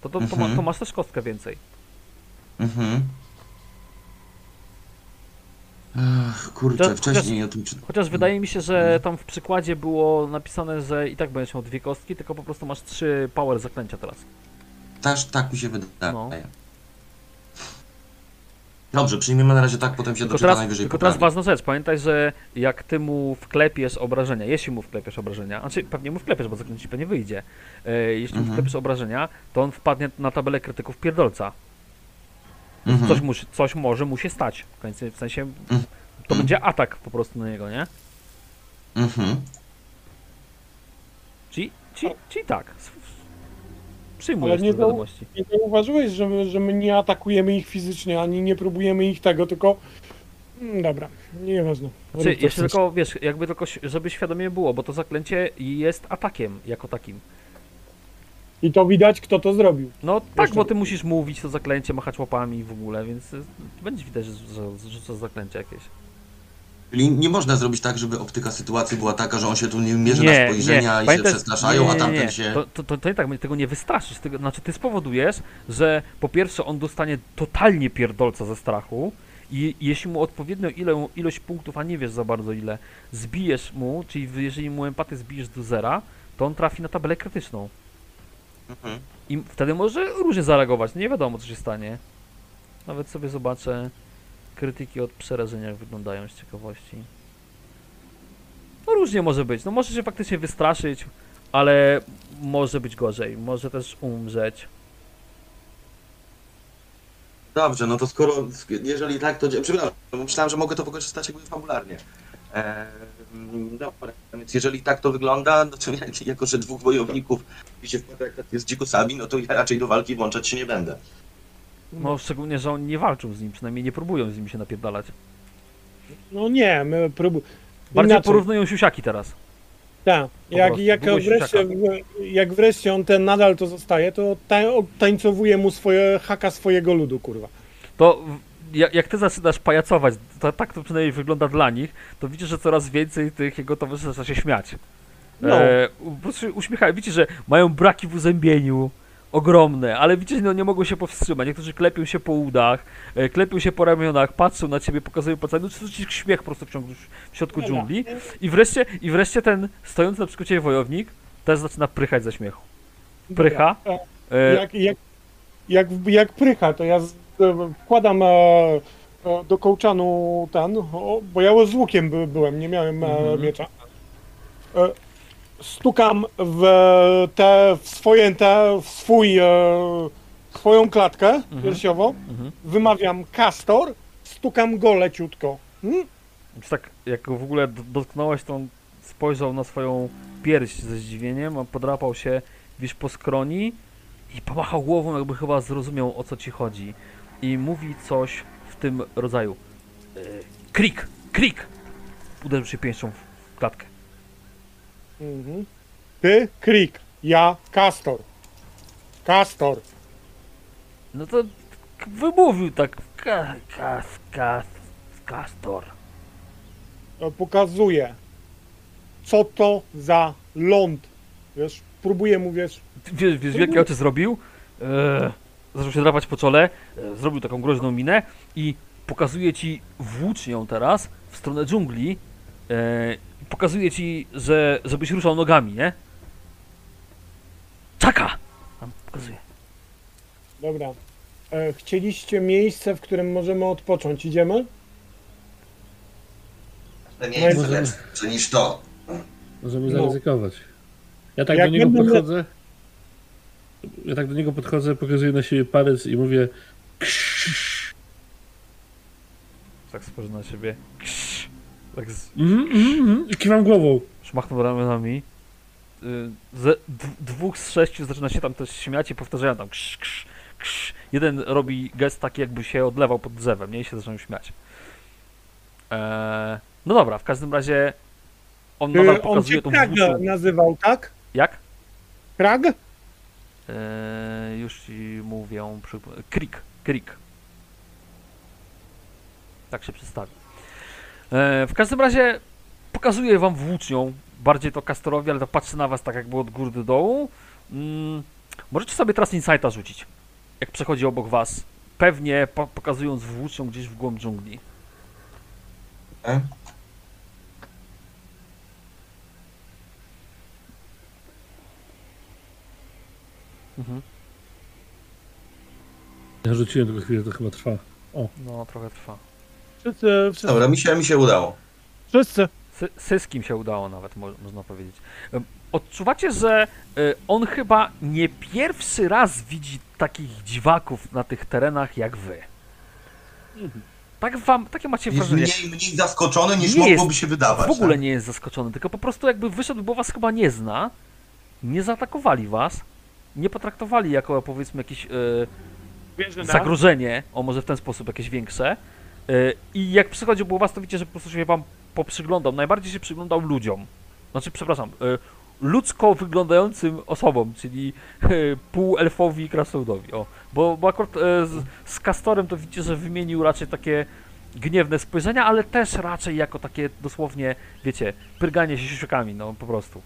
to, to, to, ma, Mhm. to masz też kostkę więcej. Mhm. Ach, kurczę, Chociaż- wcześniej o tym czy... Chociaż wydaje mi się, że tam w przykładzie było napisane, że i tak będziesz miał dwie kostki, tylko po prostu masz trzy power zaklęcia teraz. Też tak mi się wydaje. No. Dobrze, przyjmiemy na razie tak, potem się doczyta teraz, najwyżej tylko teraz poprawi. ważna rzecz, pamiętaj, że jak ty mu wklepiesz obrażenia, jeśli mu wklepiesz obrażenia, znaczy pewnie mu wklepiesz, bo zaklęcie pewnie wyjdzie, e, jeśli mu Mhm. wklepiesz obrażenia, to on wpadnie na tabelę krytyków pierdolca. Mhm. Coś, musi, coś może mu się stać, w, końcu, w sensie to Mhm. będzie atak po prostu na niego, nie? Mhm. Czyli, czyli, czyli tak, przyjmujesz nie te wiadomości. Nie zauważyłeś, że my, że my nie atakujemy ich fizycznie, ani nie próbujemy ich tego, tylko... Mm, Dobra, nieważne. Znaczy, co jeszcze tylko, wiesz, jakby tylko, żeby świadomie było, bo to zaklęcie jest atakiem jako takim. I to widać, kto to zrobił. No tak, Jeszcze- bo ty musisz mówić to zaklęcie, machać łapami w ogóle, więc y, będzie widać, że, że rzucasz zaklęcie jakieś. Czyli nie można zrobić tak, żeby optyka sytuacji była taka, że on się tu nie mierzy Nie, na spojrzenia nie. i Pamiętaj- się przestraszają, nie, a nie, tamten nie. się... To, to, to, to nie tak, tego nie wystraszysz, tego, znaczy ty spowodujesz, że po pierwsze on dostanie totalnie pierdolca ze strachu i jeśli mu odpowiednią ile, ilość punktów, a nie wiesz za bardzo ile, zbijesz mu, czyli jeżeli mu empatię zbijesz do zera, to on trafi na tabelę krytyczną. Mhm. I wtedy może różnie zareagować, nie wiadomo co się stanie. Nawet sobie zobaczę krytyki od przerażenia jak wyglądają z ciekawości. No różnie może być, no może się faktycznie wystraszyć, ale może być gorzej, może też umrzeć. Dobrze, no to skoro, jeżeli tak, to... Przepraszam, myślałem, że mogę to wykorzystać jakby fabularnie. Ehm, dobra, więc jeżeli tak to wygląda, no to [laughs] jak, jako, że dwóch wojowników wpada jak jest dzikusami, no to ja raczej do walki włączać się nie będę. No szczególnie, że oni nie walczą z nim, przynajmniej nie próbują z nim się napierdalać. No nie, my próbujemy... Bardziej porównują siusiaki teraz. Tak, jak, jak, wreszcie, jak wreszcie on ten nadal to zostaje, to ta, tańcowuje mu swoje haka swojego ludu, kurwa. To jak ty zaczynasz pajacować, to, tak to przynajmniej wygląda dla nich, to widzisz, że coraz więcej tych jego towarzyszy zaczyna się śmiać. No. E, po prostu uśmiechają. Widzicie, że mają braki w uzębieniu ogromne, ale widzicie, no nie mogą się powstrzymać. Niektórzy klepią się po udach, e, klepią się po ramionach, patrzą na ciebie, pokazują palcami, no to ci śmiech po prostu w, ciągu, w środku dżungli. I wreszcie, I wreszcie ten stojący na przykładzie wojownik też zaczyna prychać ze śmiechu. Prycha. E, Jak, jak, jak, jak prycha, to ja e, wkładam e, e, do kołczanu ten, o, bo ja z łukiem by, byłem, nie miałem e, Mhm. miecza. E, stukam w te, w swoje, te, w swój, e, swoją klatkę piersiową, mhm. wymawiam kastor, stukam go leciutko. Hmm? Więc tak, jak w ogóle dotknąłeś, to on spojrzał na swoją pierś ze zdziwieniem, a podrapał się gdzieś po skroni i pomachał głową, jakby chyba zrozumiał o co ci chodzi. I mówi coś w tym rodzaju. Yy, krik, krik! Uderzył się pięścią w klatkę. Mhm. Ty, Krik, ja, Castor. Castor. No to wymówił tak. Ka, kas, kas, kastor. E, Pokazuję, co to za ląd. Wiesz, próbuję mu, wiesz, Ty Wiesz, wiesz jakie oczy zrobił? Eee, zaczął się drapać po czole, e, zrobił taką groźną minę i pokazuje ci włócznią teraz w stronę dżungli. E, pokazuje ci, że żebyś ruszał nogami, nie? Czaka! Tam pokazuje. dobra. E, chcieliście miejsce, w którym możemy odpocząć. Idziemy? To nie jest Możemy- lepsze niż to. Możemy No. zaryzykować. Ja tak Jak do niego będę- podchodzę. Ja tak do niego podchodzę, pokazuję na siebie palec i mówię Tak spojrzy na ciebie. Ksz. Tak z, mhm, i kiwam głową. szmachnął ramionami. Y, Ze d- dwóch z sześciu zaczyna się tam też śmiać i powtarzają tam krz, krz, krz. Jeden robi gest taki jakby się odlewał pod drzewem, nie? I się zaczynają śmiać. Eee, no dobra, w każdym razie on nadal E, on pokazuje cię tą Krag nazywał, tak? Jak? Krag? Eee, już ci mówię. Przy... Krik, Krik. Tak się przedstawi. Eee, w każdym razie pokazuję wam włócznią. Bardziej to Castorowi, ale to patrzy na was tak jakby od góry do dołu. Mm, możecie sobie teraz insighta rzucić. Jak przechodzi obok was. Pewnie po pokazując włócznią gdzieś w głąb dżungli. E? Mhm. Ja rzuciłem tylko chwilę, to chyba trwa. No, trochę trwa. Wszyscy, wszyscy. Dobra, mi się, mi się udało. wszyscy. Sy- Syskim się udało nawet, mo można powiedzieć. Odczuwacie, że y, on chyba nie pierwszy raz widzi takich dziwaków na tych terenach jak wy. Tak wam, takie macie Jest wrażenie. mniej, mniej zaskoczony niż Nie mogłoby jest- się wydawać. W ogóle tak? nie jest zaskoczony, tylko po prostu jakby wyszedł, bo was chyba nie zna, nie zaatakowali was, nie potraktowali jako powiedzmy jakieś y, na- zagrożenie, o może w ten sposób jakieś większe. I jak przychodził było was, to widzicie, że po prostu się wam poprzyglądał. Najbardziej się przyglądał ludziom. Znaczy, przepraszam, yy, ludzko wyglądającym osobom, czyli yy, półelfowi i krasnoludowi. O, bo, bo akurat yy, z, z Kastorem to widzicie, że wymienił raczej takie gniewne spojrzenia, ale też raczej jako takie dosłownie, wiecie, pyrganie się siusiakami, no po prostu.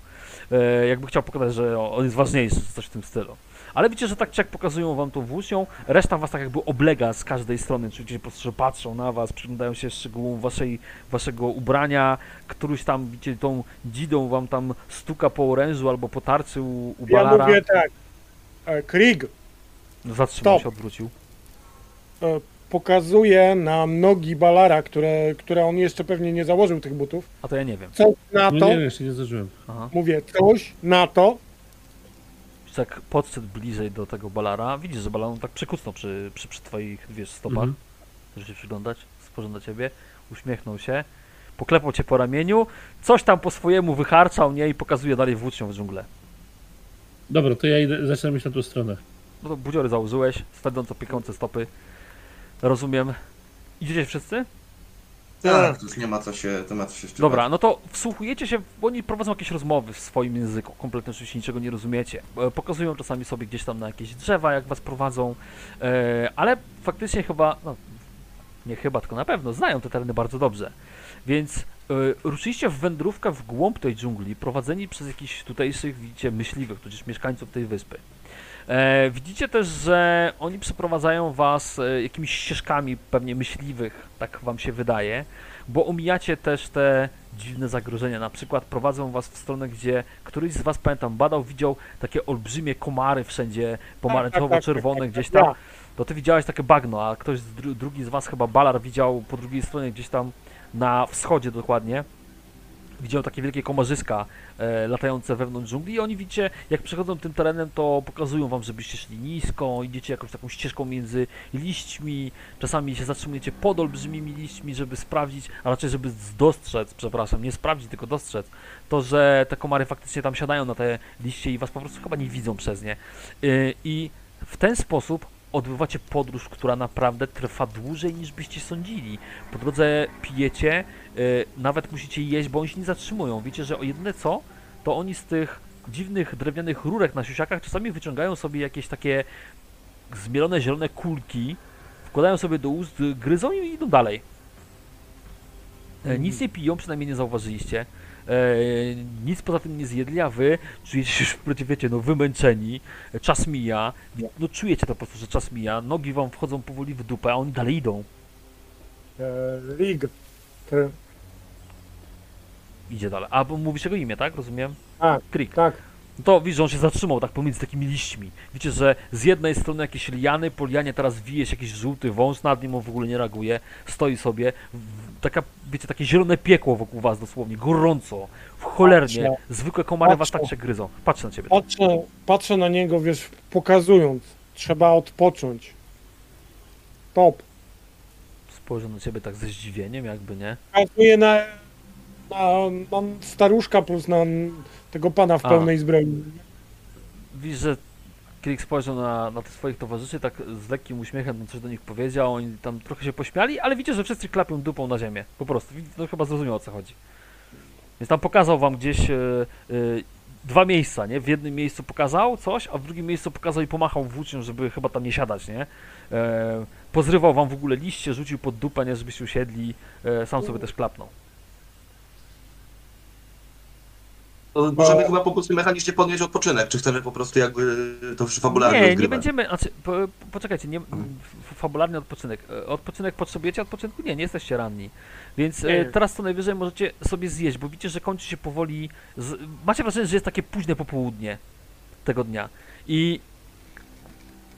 Jakby chciał pokazać, że on jest ważniejszy, coś w tym stylu. Ale widzicie, że tak czy jak pokazują wam tą włócznią, reszta was tak jakby oblega z każdej strony, czujecie po prostu, że patrzą na was, przyglądają się szczegółom waszej, waszego ubrania, któryś tam, widzicie, tą dzidą wam tam stuka po orężu albo po tarczy u, u Ja Balara. mówię tak. E, Krig No, Zatrzymał Stop. się, odwrócił. e, pokazuje na nogi Balara, które, które on jeszcze pewnie nie założył tych butów. A to ja nie wiem. Coś na No to, nie, jeszcze nie. Aha. mówię, coś na to, Jak podszedł bliżej do tego Balara, widzisz, że Balar tak przekucnął przy, przy, przy twoich, wiesz, stopach. Mhm. Żeby się przyglądać, spojrzał na ciebie, uśmiechnął się, poklepał cię po ramieniu, coś tam po swojemu wycharczał, nie? I pokazuje dalej włócznią w dżunglę. Dobra, to ja idę, zacznę iść na tą stronę. No to budziory założyłeś, swędząco piekące stopy. Rozumiem. Idziecie wszyscy? Tak, to już nie ma co się, to ma co się wstrzymać. Dobra, no to wsłuchujecie się, bo oni prowadzą jakieś rozmowy w swoim języku. Kompletnie oczywiście niczego nie rozumiecie. E, Pokazują czasami sobie gdzieś tam na jakieś drzewa, jak was prowadzą, e, ale faktycznie chyba, no nie chyba, tylko na pewno, znają te tereny bardzo dobrze. Więc e, ruszyliście w wędrówkę w głąb tej dżungli, prowadzeni przez jakichś tutejszych, widzicie, myśliwych, tudzież mieszkańców tej wyspy. E, widzicie też, że oni przeprowadzają was e, jakimiś ścieżkami pewnie myśliwych, tak wam się wydaje, bo omijacie też te dziwne zagrożenia. Na przykład prowadzą was w stronę, gdzie któryś z was, pamiętam, badał, widział takie olbrzymie komary wszędzie, pomarańczowo-czerwone tak, gdzieś tak, tam. ja. To ty widziałeś takie bagno, a ktoś z dru drugi z was, chyba Balar, widział po drugiej stronie gdzieś tam na wschodzie dokładnie widział takie wielkie komarzyska e, latające wewnątrz dżungli i oni widzicie, jak przechodzą tym terenem, to pokazują wam, żebyście szli nisko, idziecie jakąś taką ścieżką między liśćmi, czasami się zatrzymujecie pod olbrzymimi liśćmi, żeby sprawdzić, a raczej żeby dostrzec, przepraszam, nie sprawdzić, tylko dostrzec, to, że te komary faktycznie tam siadają na te liście i was po prostu chyba nie widzą przez nie. Y, I w ten sposób odbywacie podróż, która naprawdę trwa dłużej niż byście sądzili. Po drodze pijecie, y, nawet musicie jeść, bo oni się nie zatrzymują. Wiecie, że o jedyne co, to oni z tych dziwnych drewnianych rurek na siusiakach czasami wyciągają sobie jakieś takie zmielone zielone kulki, wkładają sobie do ust, gryzą i idą dalej. E, Nic nie piją, przynajmniej nie zauważyliście. E, nic poza tym nie zjedli, a wy czujecie się już, wiecie, no wymęczeni, e, czas mija, no czujecie to po prostu, że czas mija, nogi wam wchodzą powoli w dupę, a oni dalej idą. E. Tr- Idzie dalej. A bo mówisz jego imię, tak? Rozumiem? Tak, Krik. tak. No to widzisz, że on się zatrzymał tak pomiędzy takimi liśćmi. Widzicie, że z jednej strony jakieś liany, po lianie teraz wije się jakiś żółty wąż, nad nim on w ogóle nie reaguje, stoi sobie. Taka, wiecie, takie zielone piekło wokół was dosłownie, gorąco, w cholernie. Patrzę. Zwykłe komary was tak się gryzą. Patrzę na ciebie. Patrzę, patrzę na niego, wiesz, pokazując. Trzeba odpocząć. Top. Spojrzał na ciebie tak ze zdziwieniem, jakby nie. Pokazuje na, na, na staruszka plus na tego pana w A. pełnej zbroi. Widzisz, że Krik spojrzał na, na tych swoich towarzyszy, tak z lekkim uśmiechem tam coś do nich powiedział, oni tam trochę się pośmiali, ale widzicie, że wszyscy klapią dupą na ziemię. Po prostu. No chyba zrozumiał o co chodzi. Więc tam pokazał wam gdzieś e, e, dwa miejsca, nie? W jednym miejscu pokazał coś, a w drugim miejscu pokazał i pomachał włócznią, żeby chyba tam nie siadać, nie? E, pozrywał wam w ogóle liście, rzucił pod dupę, nie? Żebyście usiedli. E, sam sobie też klapnął. To możemy chyba po prostu mechanicznie podnieść odpoczynek, czy chcemy po prostu jakby to już fabularnie Nie, nie odgrywać? będziemy. Znaczy, po, po, poczekajcie, nie, f- fabularny odpoczynek. E, Odpoczynek potrzebujecie odpoczynku? Nie, nie jesteście ranni. Więc e, Nie. teraz co najwyżej możecie sobie zjeść, bo widzicie, że kończy się powoli. Z, macie wrażenie, że jest takie późne popołudnie tego dnia. I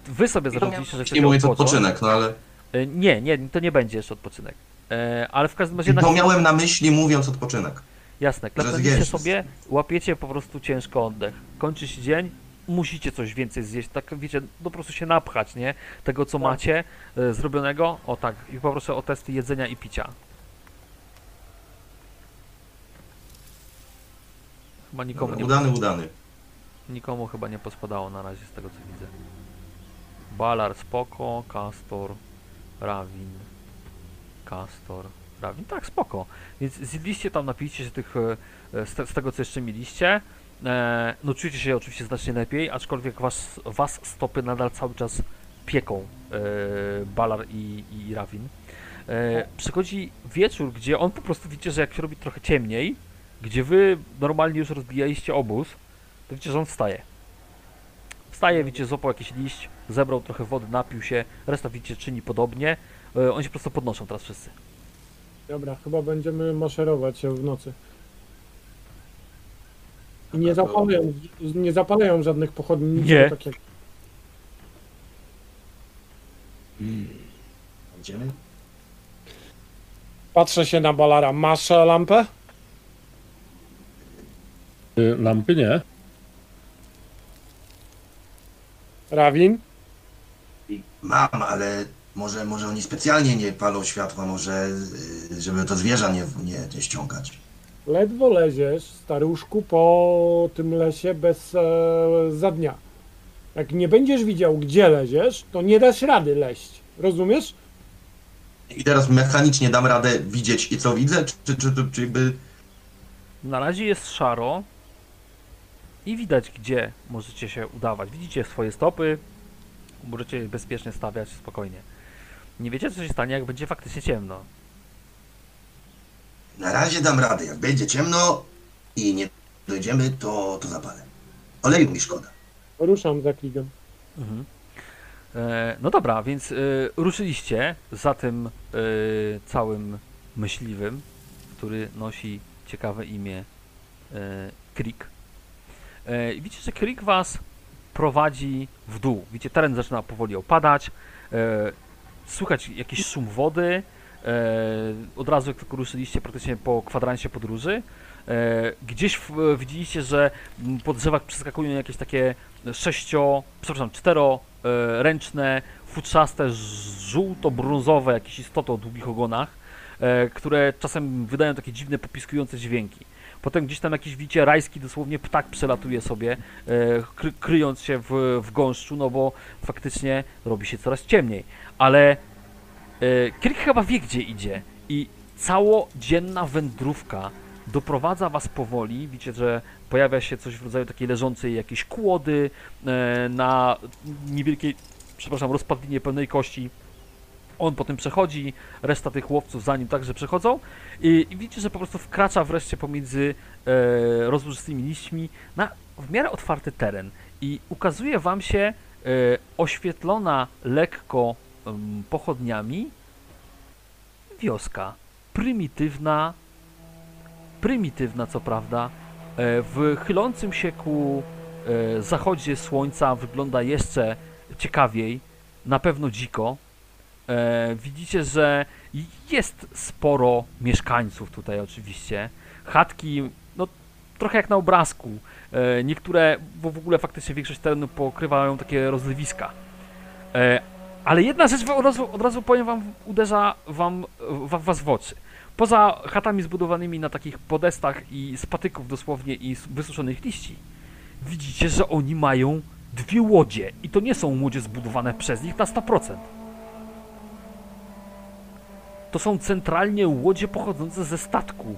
wy sobie zarządziliście, że chcecie Nie mówiąc odpocząć. odpoczynek, no ale E, Nie, nie, to nie będzie jeszcze odpoczynek. E, ale w każdym razie na to miałem na myśli mówiąc odpoczynek. Jasne, zjeść sobie, łapiecie po prostu ciężko oddech. Kończy się dzień, musicie coś więcej zjeść, tak wiecie, no po prostu się napchać, nie? Tego co Tak. macie e, zrobionego, o tak, i poproszę o testy jedzenia i picia. Chyba nikomu Dobra, nie, udany, udany. nikomu chyba nie pospadało na razie z tego co widzę. Balar spoko, Castor, Rawin, Castor, Rawin, tak spoko. Więc zjedliście tam, napijcie się tych, e, z, z tego co jeszcze mieliście. E, no czujecie się oczywiście znacznie lepiej, aczkolwiek was, was stopy nadal cały czas pieką e, Balar i, i Rawin. E, przychodzi wieczór, gdzie on po prostu widzicie, że jak się robi trochę ciemniej, gdzie wy normalnie już rozbijaliście obóz, to widzicie, że on wstaje. Wstaje, widzicie, złapał jakiś liść, zebrał trochę wody, napił się, reszta widzicie czyni podobnie. E, oni się po prostu podnoszą teraz wszyscy. Dobra, chyba będziemy maszerować się w nocy. I nie zapalają, nie zapalają żadnych pochodni. nic Nie. Tak jak... Idziemy? Patrzę się na Balara. Masz e, lampę? Y, Lampy nie. Rawin? Mam, ale może, może oni specjalnie nie palą światła, może y, żeby to zwierza nie, nie, nie ściągać. Ledwo leziesz, staruszku, po tym lesie bez e, za dnia. Jak nie będziesz widział, gdzie leziesz, to nie dasz rady leść. Rozumiesz? I teraz mechanicznie dam radę widzieć i co widzę, czy, czy, czy, czy jakby... Na razie jest szaro i widać, gdzie możecie się udawać. Widzicie swoje stopy, możecie bezpiecznie stawiać spokojnie. Nie wiecie, co się stanie, jak będzie faktycznie ciemno. Na razie dam radę, jak będzie ciemno i nie dojdziemy, to, to zapalę. Oleju mi szkoda. Ruszam za kligiem. Mhm. E, no dobra, więc e, ruszyliście za tym e, całym myśliwym, który nosi ciekawe imię e, Krik. E, i widzicie, że Krik was prowadzi w dół. Widzicie, teren zaczyna powoli opadać. E, słychać jakiś szum wody. od razu jak tylko ruszyliście praktycznie po kwadransie podróży. E, gdzieś widzieliście, że po drzewach przeskakują jakieś takie sześcio, przepraszam, czteroręczne, futrzaste, ż- żółto-brązowe jakieś istoty o długich ogonach, e, które czasem wydają takie dziwne, popiskujące dźwięki. Potem gdzieś tam jakiś, widzicie, rajski dosłownie ptak przelatuje sobie, e, kry, kryjąc się w, w gąszczu, no bo faktycznie robi się coraz ciemniej. Ale e, Kirk chyba wie, gdzie idzie i całodzienna wędrówka doprowadza was powoli. Widzicie, że pojawia się coś w rodzaju takiej leżącej jakiejś kłody e, na niewielkiej, przepraszam, rozpadlinie pełnej kości. On potem przechodzi, reszta tych łowców za nim także przechodzą i, i widzicie, że po prostu wkracza wreszcie pomiędzy e, rozłożystymi liśćmi na w miarę otwarty teren i ukazuje wam się e, oświetlona lekko em, pochodniami wioska. Prymitywna, prymitywna co prawda, e, w chylącym się ku e, zachodzie słońca wygląda jeszcze ciekawiej, na pewno dziko. E, Widzicie, że jest sporo mieszkańców tutaj oczywiście. Chatki, no trochę jak na obrazku. E, Niektóre, bo w ogóle faktycznie większość terenu pokrywają takie rozlewiska. E, Ale jedna rzecz od razu, od razu powiem wam, uderza wam, wa, was w oczy. Poza chatami zbudowanymi na takich podestach i z patyków dosłownie i wysuszonych liści, widzicie, że oni mają dwie łodzie i to nie są łodzie zbudowane przez nich na 100%. To są centralnie łodzie pochodzące ze statku.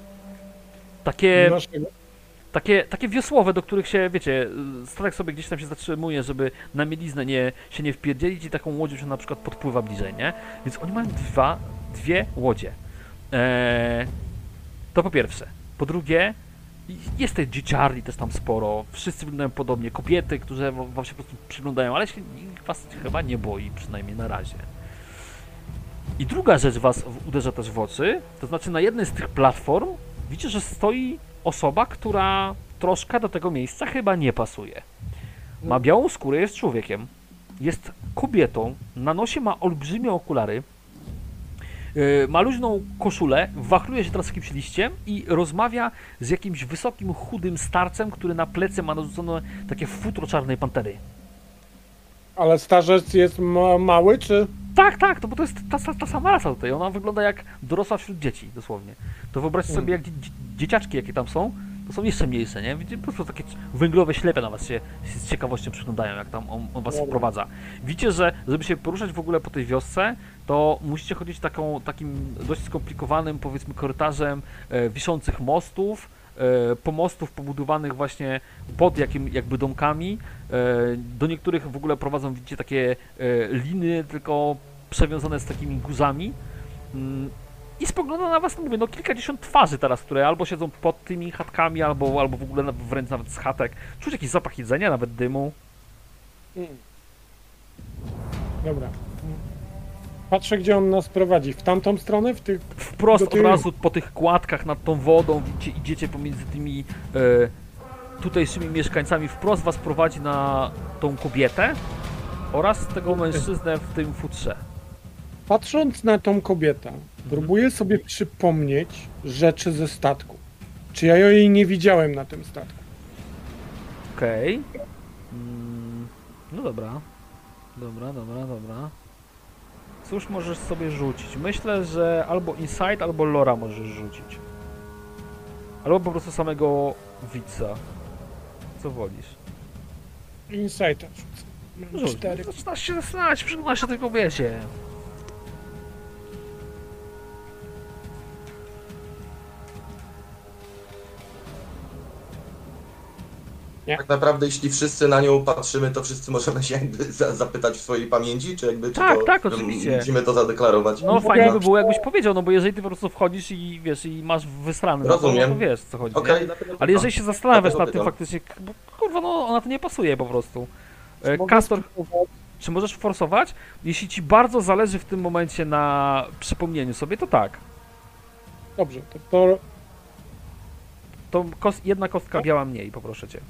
Takie, Naszego. takie, takie wiosłowe, do których się, wiecie, statek sobie gdzieś tam się zatrzymuje, żeby na mieliznę nie, się nie wpierdzielić i taką łodzią się na przykład podpływa bliżej, nie? Więc oni mają dwa, dwie łodzie. Eee, to po pierwsze. Po drugie, jest tej dzieciarni też tam sporo. Wszyscy wyglądają podobnie. Kobiety, które wa- wam się po prostu przyglądają, ale się nikt was chyba nie boi, przynajmniej na razie. I druga rzecz was uderza też w oczy, to znaczy na jednej z tych platform widzicie, że stoi osoba, która troszkę do tego miejsca chyba nie pasuje. Ma białą skórę, jest człowiekiem. Jest kobietą, na nosie ma olbrzymie okulary. Yy, ma luźną koszulę, wachluje się teraz jakimś liściem i rozmawia z jakimś wysokim, chudym starcem, który na plecy ma narzucone takie futro czarnej pantery. Ale starzec jest ma mały, czy... Tak, tak, to bo to jest ta, ta, ta sama rasa tutaj. Ona wygląda jak dorosła wśród dzieci, dosłownie. To wyobraźcie sobie, jak dzie, dzie, dzieciaczki, jakie tam są, to są jeszcze mniejsze, nie? Widzicie, po prostu takie węglowe ślepia na was się z ciekawością przyglądają, jak tam on, on was Dobra. wprowadza. Widzicie, że żeby się poruszać w ogóle po tej wiosce, to musicie chodzić taką, takim dość skomplikowanym, powiedzmy, korytarzem e, wiszących mostów, pomostów pobudowanych właśnie pod jakim, jakby domkami. E, do niektórych w ogóle prowadzą, widzicie, takie e, liny, tylko przewiązane z takimi guzami. Mm, I spogląda na was, no mówię, no kilkadziesiąt twarzy teraz, które albo siedzą pod tymi chatkami, albo, albo w ogóle wręcz nawet z chatek. Czuć jakiś zapach jedzenia, nawet dymu. Mm. Dobra. Patrzę, gdzie on nas prowadzi. W tamtą stronę? W tych... Wprost od razu po tych kładkach nad tą wodą, widzicie, idziecie pomiędzy tymi e, tutejszymi mieszkańcami, wprost was prowadzi na tą kobietę oraz tego mężczyznę w tym futrze. Patrząc na tą kobietę, próbuję sobie przypomnieć rzeczy ze statku. Czy ja jej nie widziałem na tym statku? Okej. Mm, no dobra. Dobra, dobra, dobra. Cóż możesz sobie rzucić? Myślę, że albo Insight, albo Lora możesz rzucić. Albo po prostu samego widza. Co wolisz? Insighta rzucę. Mam Rzuć. Cztery. Zaczynasz się zastanawiać, przyglądasz się tylko wiecie. Tak naprawdę, jeśli wszyscy na nią patrzymy, to wszyscy możemy się jakby za, zapytać w swojej pamięci, czy jakby czy Tak, to, tak, oczywiście. Musimy to zadeklarować. No fajnie by było jakbyś powiedział, no bo jeżeli ty po prostu wchodzisz i wiesz, i masz wysrany to, no to Rozumiem. wiesz co chodzi, nie? dlatego Ale jeżeli się zastanawiasz nad tym faktycznie, bo kurwa no ona to nie pasuje po prostu. E, Kastor, czy możesz forsować? Jeśli ci bardzo zależy w tym momencie na przypomnieniu sobie, to tak. Dobrze, to, to To kos, jedna kostka biała mniej, poproszę cię.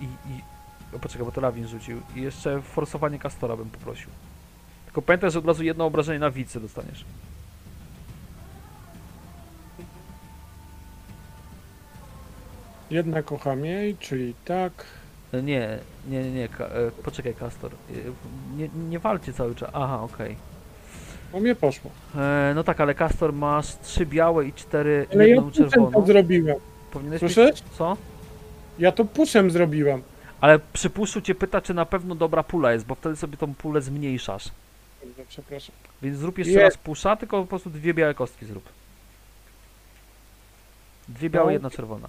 I, i o, poczekaj, bo to Lawin rzucił. I jeszcze forsowanie Kastora bym poprosił. Tylko pamiętaj, że od razu jedno obrażenie na wicy dostaniesz. Jedna kocha mniej, czyli tak. E, Nie, nie, nie, nie, ka, e, poczekaj, Kastor. E, Nie, nie walcie cały czas. Aha, okej. O mnie poszło. E, No tak, ale Kastor masz trzy białe i cztery, Ale ja jedną puszem czerwoną. to zrobiłem. Powinieneś Słyszysz? mieć... Co? Ja to puszem zrobiłem. Ale przy puszu cię pyta, czy na pewno dobra pula jest, bo wtedy sobie tą pulę zmniejszasz. Dobrze, przepraszam. Więc zrób jeszcze raz pusza, tylko po prostu dwie białe kostki zrób. Dwie białe, No. jedna czerwona.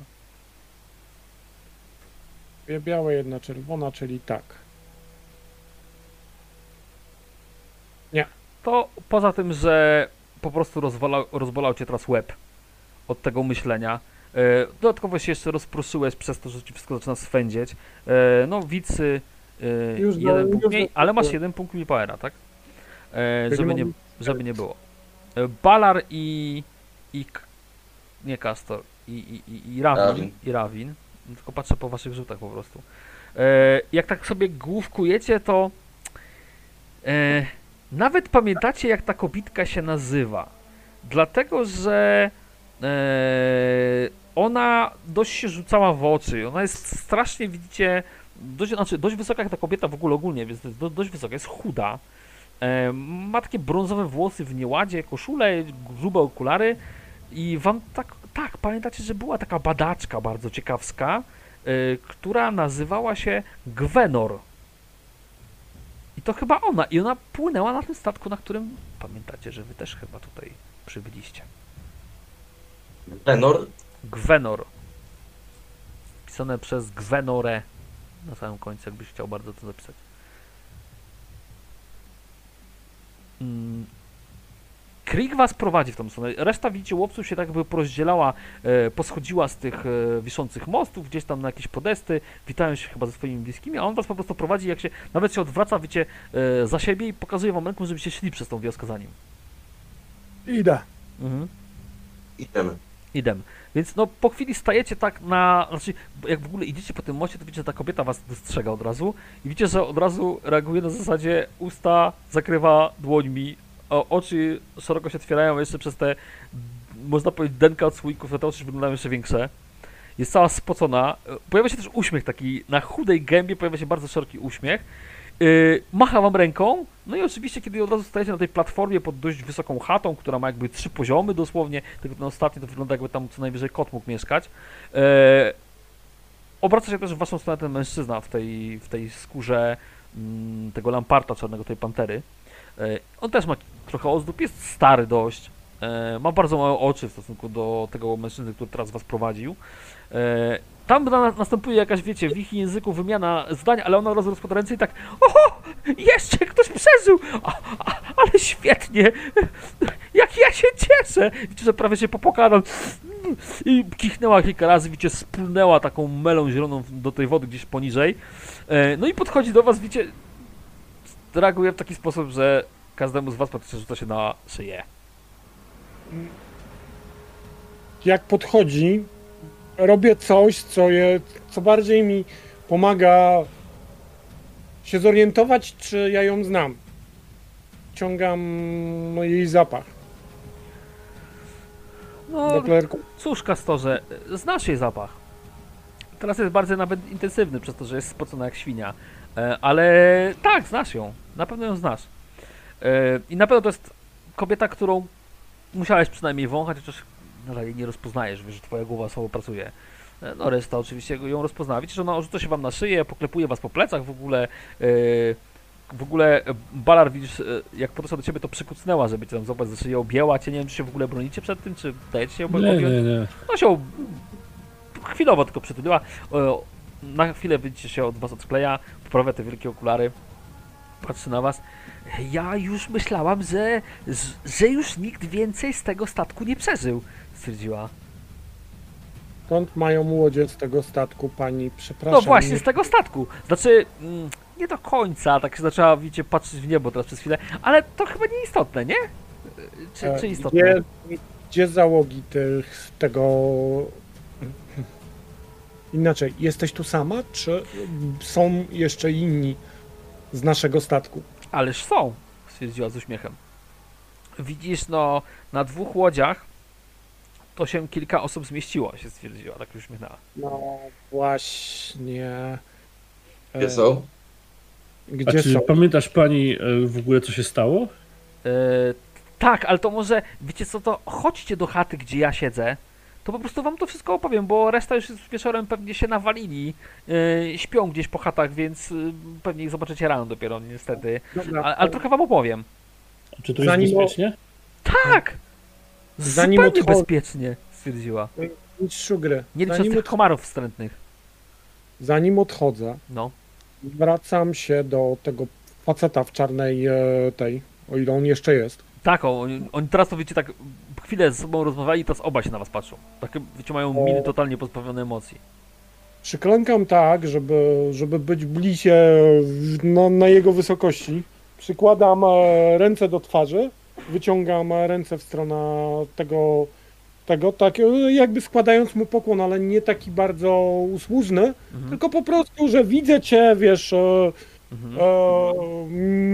Dwie białe, jedna czerwona, czyli tak. To poza tym, że po prostu rozwalał, rozbolał cię teraz łeb od tego myślenia. E, dodatkowo się jeszcze rozproszyłeś przez to, że ci wszystko zaczyna swędzieć. E, no, wicy e, Już do- jeden punkt już mniej, do- ale masz jeden punkt willpowera, tak? Żeby, nie, żeby nie było. Balar i... i nie Castor. I, i, i, i Rawin. Rawin. I Rawin. Tylko patrzę po waszych rzutach po prostu. Jak tak sobie główkujecie, to... Nawet pamiętacie, jak ta kobitka się nazywa. Dlatego, że ona dość się rzucała w oczy. Ona jest strasznie, widzicie, dość, znaczy dość wysoka jak ta kobieta w ogóle ogólnie, więc do, dość wysoka, jest chuda. E, ma takie brązowe włosy w nieładzie, koszulę, grube okulary i wam tak, tak, pamiętacie, że była taka badaczka bardzo ciekawska, e, która nazywała się Gwenor. I to chyba ona. I ona płynęła na tym statku, na którym pamiętacie, że wy też chyba tutaj przybyliście. Tenor? Gwenor. Pisane przez Gwenorę na samym końcu, jakbyś chciał bardzo to zapisać. Mm. Krieg was prowadzi w tą stronę. Reszta, widzicie, łowców się tak jakby porozdzielała, e, poschodziła z tych e, wiszących mostów, gdzieś tam na jakieś podesty, witają się chyba ze swoimi bliskimi, a on was po prostu prowadzi, jak się, nawet się odwraca, wiecie, e, za siebie i pokazuje wam ręką, żebyście szli przez tą wioskę za nim. Idę. Mhm. Idziemy. Idem. Więc no po chwili stajecie tak na. Znaczy, jak w ogóle idziecie po tym moście, to widzicie, że ta kobieta was dostrzega od razu. I widzicie, że od razu reaguje na zasadzie usta zakrywa dłońmi, oczy szeroko się otwierają jeszcze przez te, można powiedzieć, denka od słoików, te oczy wyglądają jeszcze większe. Jest cała spocona. Pojawia się też uśmiech taki, na chudej gębie pojawia się bardzo szeroki uśmiech. Yy, macha wam ręką, no i oczywiście, kiedy od razu stajecie na tej platformie pod dość wysoką chatą, która ma jakby trzy poziomy dosłownie, tylko ten ostatni to wygląda jakby tam co najwyżej kot mógł mieszkać. Yy, obraca się też w waszą stronę ten mężczyzna w tej, w tej skórze mm, tego lamparta czarnego, tej pantery. Yy, on też ma trochę ozdób, jest stary dość, ma bardzo małe oczy w stosunku do tego mężczyzny, który teraz was prowadził. Yy, tam na, następuje jakaś, wiecie, w ich języku wymiana zdań, ale ona razu rozkłada ręce i tak Oho! Jeszcze ktoś przeżył! A, a, ale świetnie! Jak ja się cieszę! Widzicie, że prawie się popłakała i kichnęła kilka razy, widzicie, spłynęła taką melą zieloną do tej wody gdzieś poniżej. E, No i podchodzi do was, widzicie, reaguje w taki sposób, że każdemu z was praktycznie rzuca się na szyję. Jak podchodzi, robię coś, co, je, co bardziej mi pomaga się zorientować, czy ja ją znam. Ciągam jej zapach. No. Cóż, Kastorze, znasz jej zapach. Teraz jest bardzo nawet intensywny przez to, że jest spocona jak świnia. E, Ale tak, znasz ją. Na pewno ją znasz. E, I na pewno to jest kobieta, którą musiałeś przynajmniej wąchać, chociaż jej nie rozpoznajesz, wiesz, że twoja głowa słabo pracuje. E, No reszta oczywiście ją rozpozna. Widzicie, że ona rzuca się wam na szyję, poklepuje was po plecach w ogóle. e, W ogóle e, Balar, widzisz, jak podeszła do ciebie, to przykucnęła, żeby cię tam złapać za szyję, objęła cię. Nie wiem, czy się w ogóle bronicie przed tym, czy dajecie się ob- Nie, objąć? nie, nie. No się chwilowo tylko przytuliła. Na chwilę widzicie się od was odkleja, poprawia te wielkie okulary, patrzy na was. Ja już myślałam, że, że już nikt więcej z tego statku nie przeżył, stwierdziła. Skąd mają łodzie z tego statku, pani? Przepraszam. No właśnie, nie- z tego statku. Znaczy, mm, nie do końca, tak się zaczęła, widzicie, patrzeć w niebo teraz przez chwilę, ale to chyba nieistotne, nie? Czy, E, czy istotne? Gdzie, gdzie załogi tych, tego... Inaczej, jesteś tu sama, czy są jeszcze inni z naszego statku? Ależ są. stwierdziła z uśmiechem. Widzisz, no, na dwóch łodziach to się kilka osób zmieściło, się stwierdziła, tak się uśmiechnęła. No właśnie. E, Gdzie są? A Gdzie czy są? pamiętasz pani e, w ogóle co się stało? E, tak, ale to może, wiecie co, to chodźcie do chaty, gdzie ja siedzę, to po prostu wam to wszystko opowiem, bo reszta już jest wieczorem pewnie się nawalili, e, śpią gdzieś po chatach, więc e, pewnie ich zobaczycie rano dopiero, niestety. Dobra, Ale, ale trochę wam opowiem. Czy to jest Zanim- bezpiecznie? Tak! Zanim Zupełnie odchod- bezpiecznie, stwierdziła. Mistrzu gry. Nie licząc Zanim, tych od... komarów wstrętnych. Zanim odchodzę, No. wracam się do tego faceta w czarnej e, tej, o ile on jeszcze jest. Tak, o, oni, oni teraz to wiecie tak chwilę ze sobą rozmawiali i teraz obaj się na was patrzą. Takie wiecie mają O. miny totalnie pozbawione emocji. Przyklękam tak, żeby, żeby być bliżej na, na jego wysokości. Przykładam e, ręce do twarzy, wyciągam e, ręce w stronę tego, tego tak e, jakby składając mu pokłon, ale nie taki bardzo usłużny, Mhm. tylko po prostu, że widzę cię, wiesz, Mhm. e,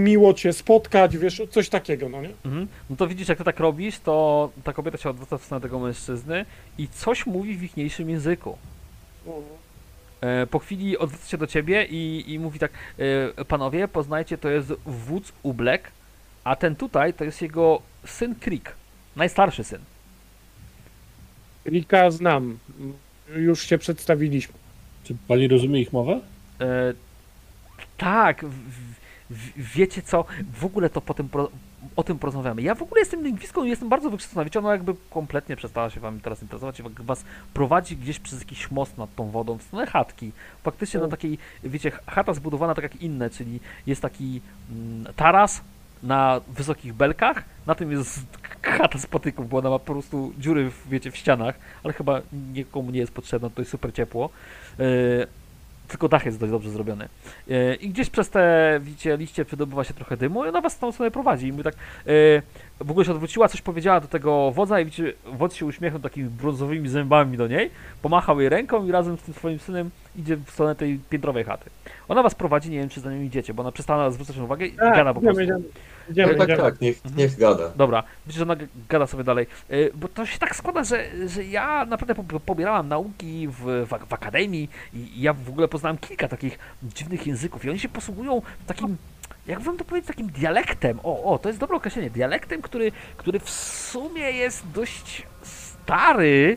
miło cię spotkać, wiesz, coś takiego, no nie? Mhm. No to widzisz, jak ty tak robisz, to ta kobieta się odwraca w stronę tego mężczyzny i coś mówi w ichniejszym języku. E, po chwili odwraca się do ciebie i, i mówi tak, e, panowie, poznajcie, to jest wódz Ublek, a ten tutaj to jest jego syn Krik, najstarszy syn. Rika znam, już się przedstawiliśmy. Czy pani rozumie ich mowę? E, tak, wiecie co, w ogóle to potem pro, o tym porozmawiamy. Ja w ogóle jestem lingwistką i jestem bardzo wykształcona. Wiecie, ona jakby kompletnie przestała się wami teraz interesować, jak was prowadzi gdzieś przez jakiś most nad tą wodą w stronę chatki. Faktycznie na takiej, wiecie, chata zbudowana tak jak inne, czyli jest taki mm, taras na wysokich belkach, na tym jest chata z patyków, bo ona ma po prostu dziury, w, wiecie, w ścianach, ale chyba nikomu nie jest potrzebna, to jest super ciepło. E, tylko dach jest dość dobrze zrobiony. E, I gdzieś przez te, widzicie, liście wydobywa się trochę dymu i ona was w tą stronę prowadzi. I my tak, e, w ogóle się odwróciła, coś powiedziała do tego wodza i widzicie, wodz się uśmiechnął takimi brązowymi zębami do niej, pomachał jej ręką i razem z tym swoim synem idzie w stronę tej piętrowej chaty. Ona was prowadzi, nie wiem czy za nią idziecie, bo ona przestała zwracać uwagę i gada po prostu. Idziemy, tak, tak, idziemy. tak, niech, Mhm. niech gada. Dobra, widzicie, że ona gada sobie dalej. Y, Bo to się tak składa, że, że ja naprawdę po- pobierałam nauki w, w, w akademii i i ja w ogóle poznałem kilka takich dziwnych języków i oni się posługują takim, jak wam to powiedzieć, takim dialektem. O, o, to jest dobre określenie. Dialektem, który, który w sumie jest dość stary,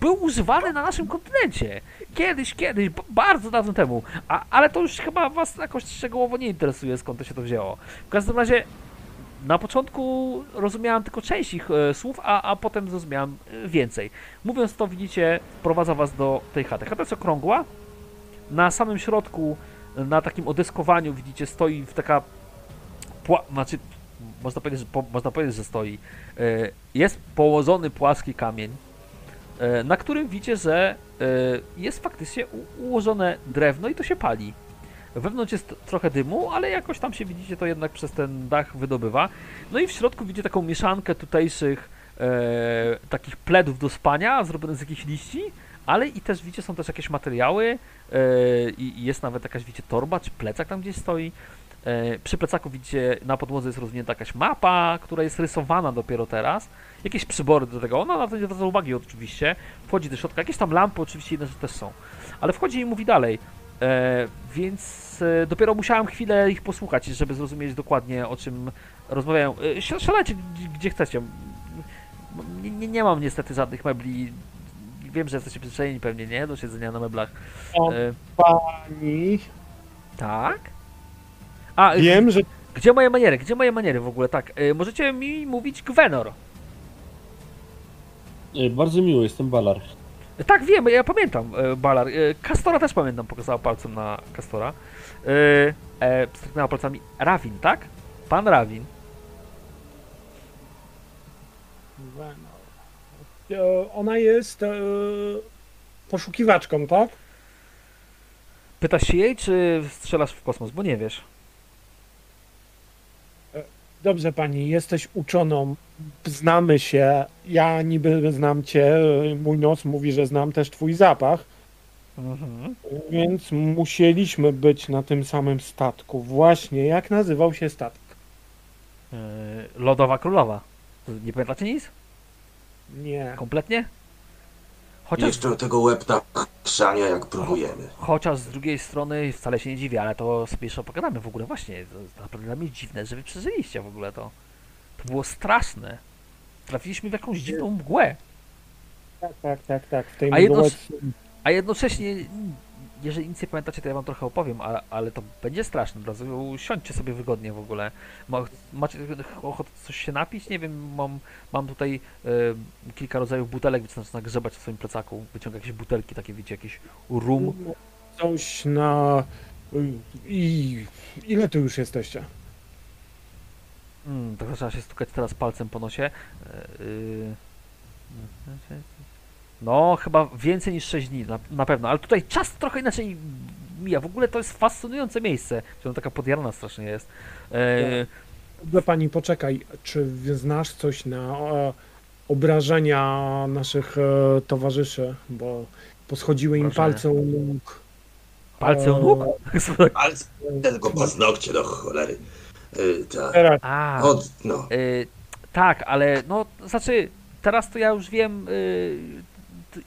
był używany na naszym kontynencie. Kiedyś, kiedyś, bardzo dawno temu. A, ale to już chyba was jakoś szczegółowo nie interesuje, skąd to się to wzięło. W każdym razie na początku rozumiałem tylko część ich e, słów, a, a potem zrozumiałem e, więcej. Mówiąc to, widzicie, wprowadza was do tej chaty. Chata jest okrągła. Na samym środku, na takim odeskowaniu, widzicie, stoi w taka pła... znaczy, można powiedzieć, że, po, można powiedzieć, że stoi. E, jest położony płaski kamień, na którym widzicie, że e, jest faktycznie ułożone drewno i to się pali. Wewnątrz jest trochę dymu, ale jakoś tam się widzicie, to jednak przez ten dach wydobywa. No i w środku widzicie taką mieszankę tutejszych e, takich pledów do spania, zrobionych z jakichś liści, ale i też widzicie, są też jakieś materiały e, i jest nawet jakaś, widzicie, torba czy plecak tam gdzieś stoi. E, przy plecaku widzicie, na podłodze jest rozwinięta jakaś mapa, która jest rysowana dopiero teraz. Jakieś przybory do tego, ona na to nie zwraca uwagi oczywiście. Wchodzi do środka, jakieś tam lampy oczywiście inne rzeczy też są. Ale wchodzi i mówi dalej. E, więc e, dopiero musiałem chwilę ich posłuchać, żeby zrozumieć dokładnie o czym rozmawiają. E, sz- szalejcie gdzie- chcecie. Nie, nie, nie mam niestety żadnych mebli. Wiem, że jesteście przyzwyczajeni pewnie, nie? Do siedzenia na meblach. E, Pani, tak? A, e, wiem, że gdzie moje maniery? Gdzie moje maniery w ogóle? Tak, e, możecie mi mówić Gwenor. E, Bardzo miło, jestem Balar. E, Tak, wiem, ja pamiętam e, Balar. E, Kastora też pamiętam, pokazała palcem na Kastora. E, e, stryknęła palcami Rawin, tak? Pan Rawin. e, ona jest e, poszukiwaczką, tak? Pytasz się jej, czy strzelasz w kosmos? Bo nie wiesz. Dobrze pani, jesteś uczoną, znamy się, ja niby znam cię, mój nos mówi, że znam też twój zapach, Mhm. więc musieliśmy być na tym samym statku. Właśnie, jak nazywał się statek? Yy, Lodowa Królowa. Nie pamiętacie nic? Nie. Kompletnie? Chociaż, jeszcze tego łebta chrzania jak próbujemy. chociaż z drugiej strony wcale się nie dziwię, ale to sobie jeszcze pogadamy w ogóle. Właśnie, to naprawdę dla mnie dziwne, że wy przeżyliście w ogóle to. To było straszne. Trafiliśmy w jakąś dziwną mgłę. Tak, tak, tak, tak. W tej A jedno- mgłę- A jednocześnie, jeżeli nic nie pamiętacie, to ja wam trochę opowiem, ale, ale to będzie straszne. Od razu siądźcie sobie wygodnie w ogóle. Ma, macie ochotę coś się napić? Nie wiem, mam, mam tutaj e, kilka rodzajów butelek, więc zaczyna grzebać w swoim plecaku. Wyciąga jakieś butelki, takie wiecie, jakieś rum. Coś na... I... Ile tu już jesteście? Mm, to trzeba się stukać teraz palcem po nosie. E, y, No, chyba więcej niż 6 dni, na, na pewno. Ale tutaj czas trochę inaczej mija. W ogóle to jest fascynujące miejsce. Ona taka podjarna strasznie jest. E, Dobrze pani, poczekaj. Czy znasz coś na e, obrażenia naszych e, towarzyszy? Bo poschodziły im Obrażenia. palce u nóg. palce u E, nóg? [laughs] Ale tylko paznokcie do cholery. Y, ta. Teraz A, Od, no. y, tak, ale no, znaczy, teraz to ja już wiem, y,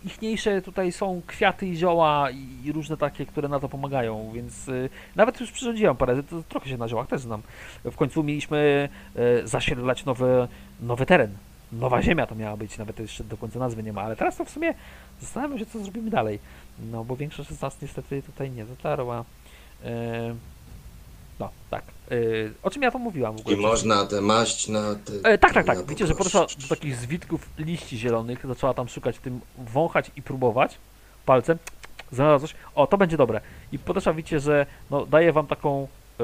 ichniejsze tutaj są kwiaty i zioła i, różne takie, które na to pomagają, więc y, nawet już przyrządziłem parę, to trochę się na ziołach też znam. W końcu mieliśmy y, zasiedlać nowy, nowy teren. Nowa ziemia to miała być, nawet jeszcze do końca nazwy nie ma, ale teraz to w sumie zastanawiam się, co zrobimy dalej. No, bo większość z nas niestety tutaj nie dotarła. No, tak. Y, o czym ja to mówiłam w ogóle? I można tę maść na te... E, tak, tak, tak. Widzicie, że podeszła do takich zwitków liści zielonych, zaczęła tam szukać w tym, wąchać i próbować palcem. Znalazła coś. O, to będzie dobre. I podeszła, widzicie, że no, daje wam taką e,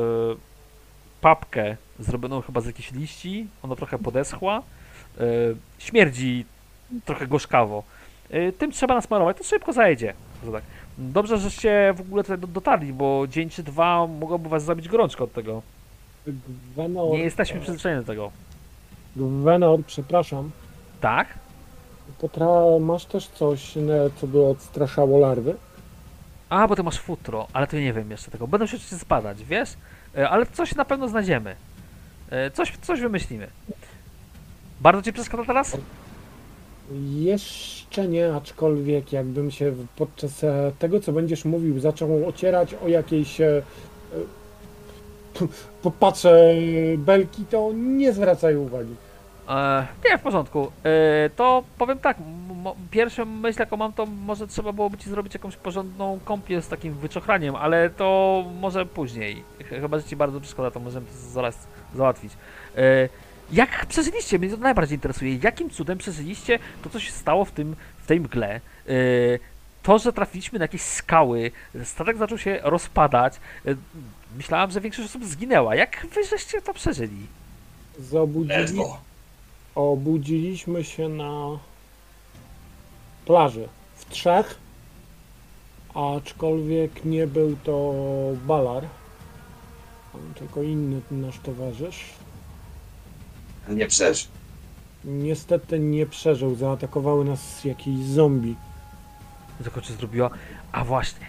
papkę zrobioną chyba z jakichś liści. Ona trochę podeschła. E, śmierdzi trochę gorzkawo. Tym trzeba nasmarować, to szybko zajedzie. Że tak. Dobrze, żeście w ogóle tutaj do- dotarli, bo dzień czy dwa mogłoby was zabić gorączka od tego. Gwenor, Nie jesteśmy przyzwyczajeni do tego. Gwenor, przepraszam. Tak? Potra... Masz też coś, ne, co by odstraszało larwy? A, bo ty masz futro, ale to nie wiem jeszcze tego. Będę się oczywiście zbadać, wiesz? E, Ale coś na pewno znajdziemy. E, Coś, coś wymyślimy. Bardzo ci przeszkadza teraz? Jeszcze nie, aczkolwiek jakbym się podczas e, tego, co będziesz mówił, zaczął ocierać o jakieś e, e, [laughs] popatrzę belki, to nie zwracaj uwagi. E, nie, w porządku. E, to powiem tak, pierwszą myśl jaką mam, to może trzeba byłoby ci zrobić jakąś porządną kąpiel z takim wyczochraniem, ale to może później. Ch- Chyba, że ci bardzo przeszkadza, to możemy to zaraz załatwić. E, jak przeżyliście? Mnie to najbardziej interesuje. Jakim cudem przeżyliście to, co się stało w, tym, w tej mgle? E, to, że trafiliśmy na jakieś skały, statek zaczął się rozpadać. E, myślałam, że większość osób zginęła. Jak wy żeście to przeżyli? Zobudzili, Ledwo. obudziliśmy się na plaży w trzech, aczkolwiek nie był to Balar, tylko inny nasz towarzysz. Nie przeż. Niestety nie przeżył, zaatakowały nas jakieś zombie. tylko czy zrobiła. A właśnie,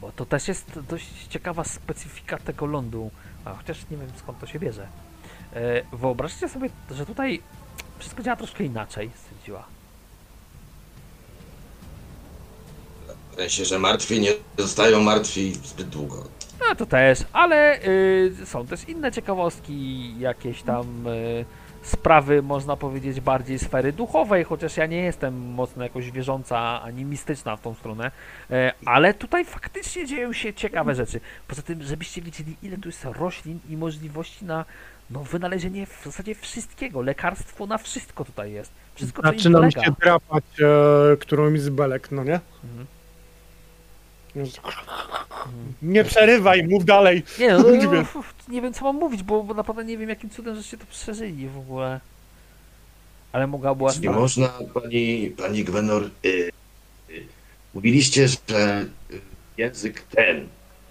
bo to też jest dość ciekawa specyfika tego lądu. A chociaż nie wiem skąd to się bierze. E, wyobraźcie sobie, że tutaj wszystko działa troszkę inaczej, stwierdziła. W sensie, że martwi nie zostają martwi zbyt długo. No to też, ale y, są też inne ciekawostki, jakieś tam y, sprawy, można powiedzieć, bardziej sfery duchowej, chociaż ja nie jestem mocno jakoś wierząca ani mistyczna w tą stronę, e, ale tutaj faktycznie dzieją się ciekawe rzeczy. Poza tym, żebyście wiedzieli, ile tu jest roślin i możliwości na no, wynalezienie w zasadzie wszystkiego, lekarstwo na wszystko tutaj jest. Wszystko, co im Zaczyna mi polega. się drapać e, którąś z belek, no nie? Mhm. Nie przerywaj, mów dalej. Nie, no, no, Nie no, wiem. f- nie wiem co mam mówić, bo, bo naprawdę nie wiem jakim cudem żeście to przeżyli w ogóle. Ale mogła była Nie można, pani, pani Gwenor, y, y, mówiliście, że język ten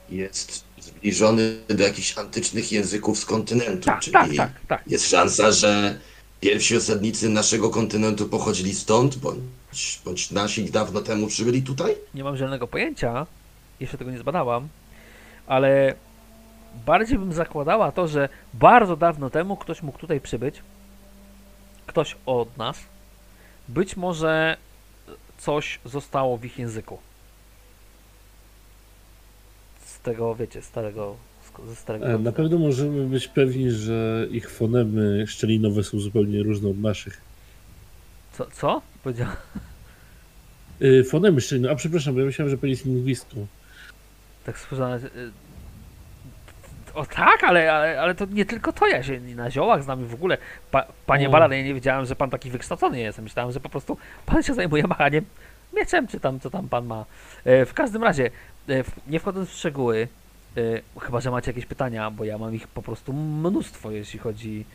jest zbliżony do jakichś antycznych języków z kontynentu, Tak, czyli tak, tak, tak. jest szansa, że pierwsi osadnicy naszego kontynentu pochodzili stąd, bądź, bądź nasi dawno temu przybyli tutaj? Nie mam zielonego pojęcia, jeszcze tego nie zbadałam, ale bardziej bym zakładała to, że bardzo dawno temu ktoś mógł tutaj przybyć, ktoś od nas, być może coś zostało w ich języku. Z tego, wiecie, starego, starego... E, Na pewno możemy być pewni, że ich fonemy szczelinowe są zupełnie różne od naszych. Co? co? Powiedział... Y, Fonemy szczelinowe, a przepraszam, bo ja myślałem, że pani jest lingwistką. Tak spojrzałem. y, O tak, ale, ale, ale to nie tylko to, ja się na ziołach znam i w ogóle. Pa, panie O. Balan, ja nie wiedziałem, że pan taki wykształcony jest. Myślałem, że po prostu pan się zajmuje machaniem mieczem, czy tam, co tam pan ma. E, w każdym razie, e, nie wchodząc w szczegóły, e, chyba, że macie jakieś pytania, bo ja mam ich po prostu mnóstwo, jeśli chodzi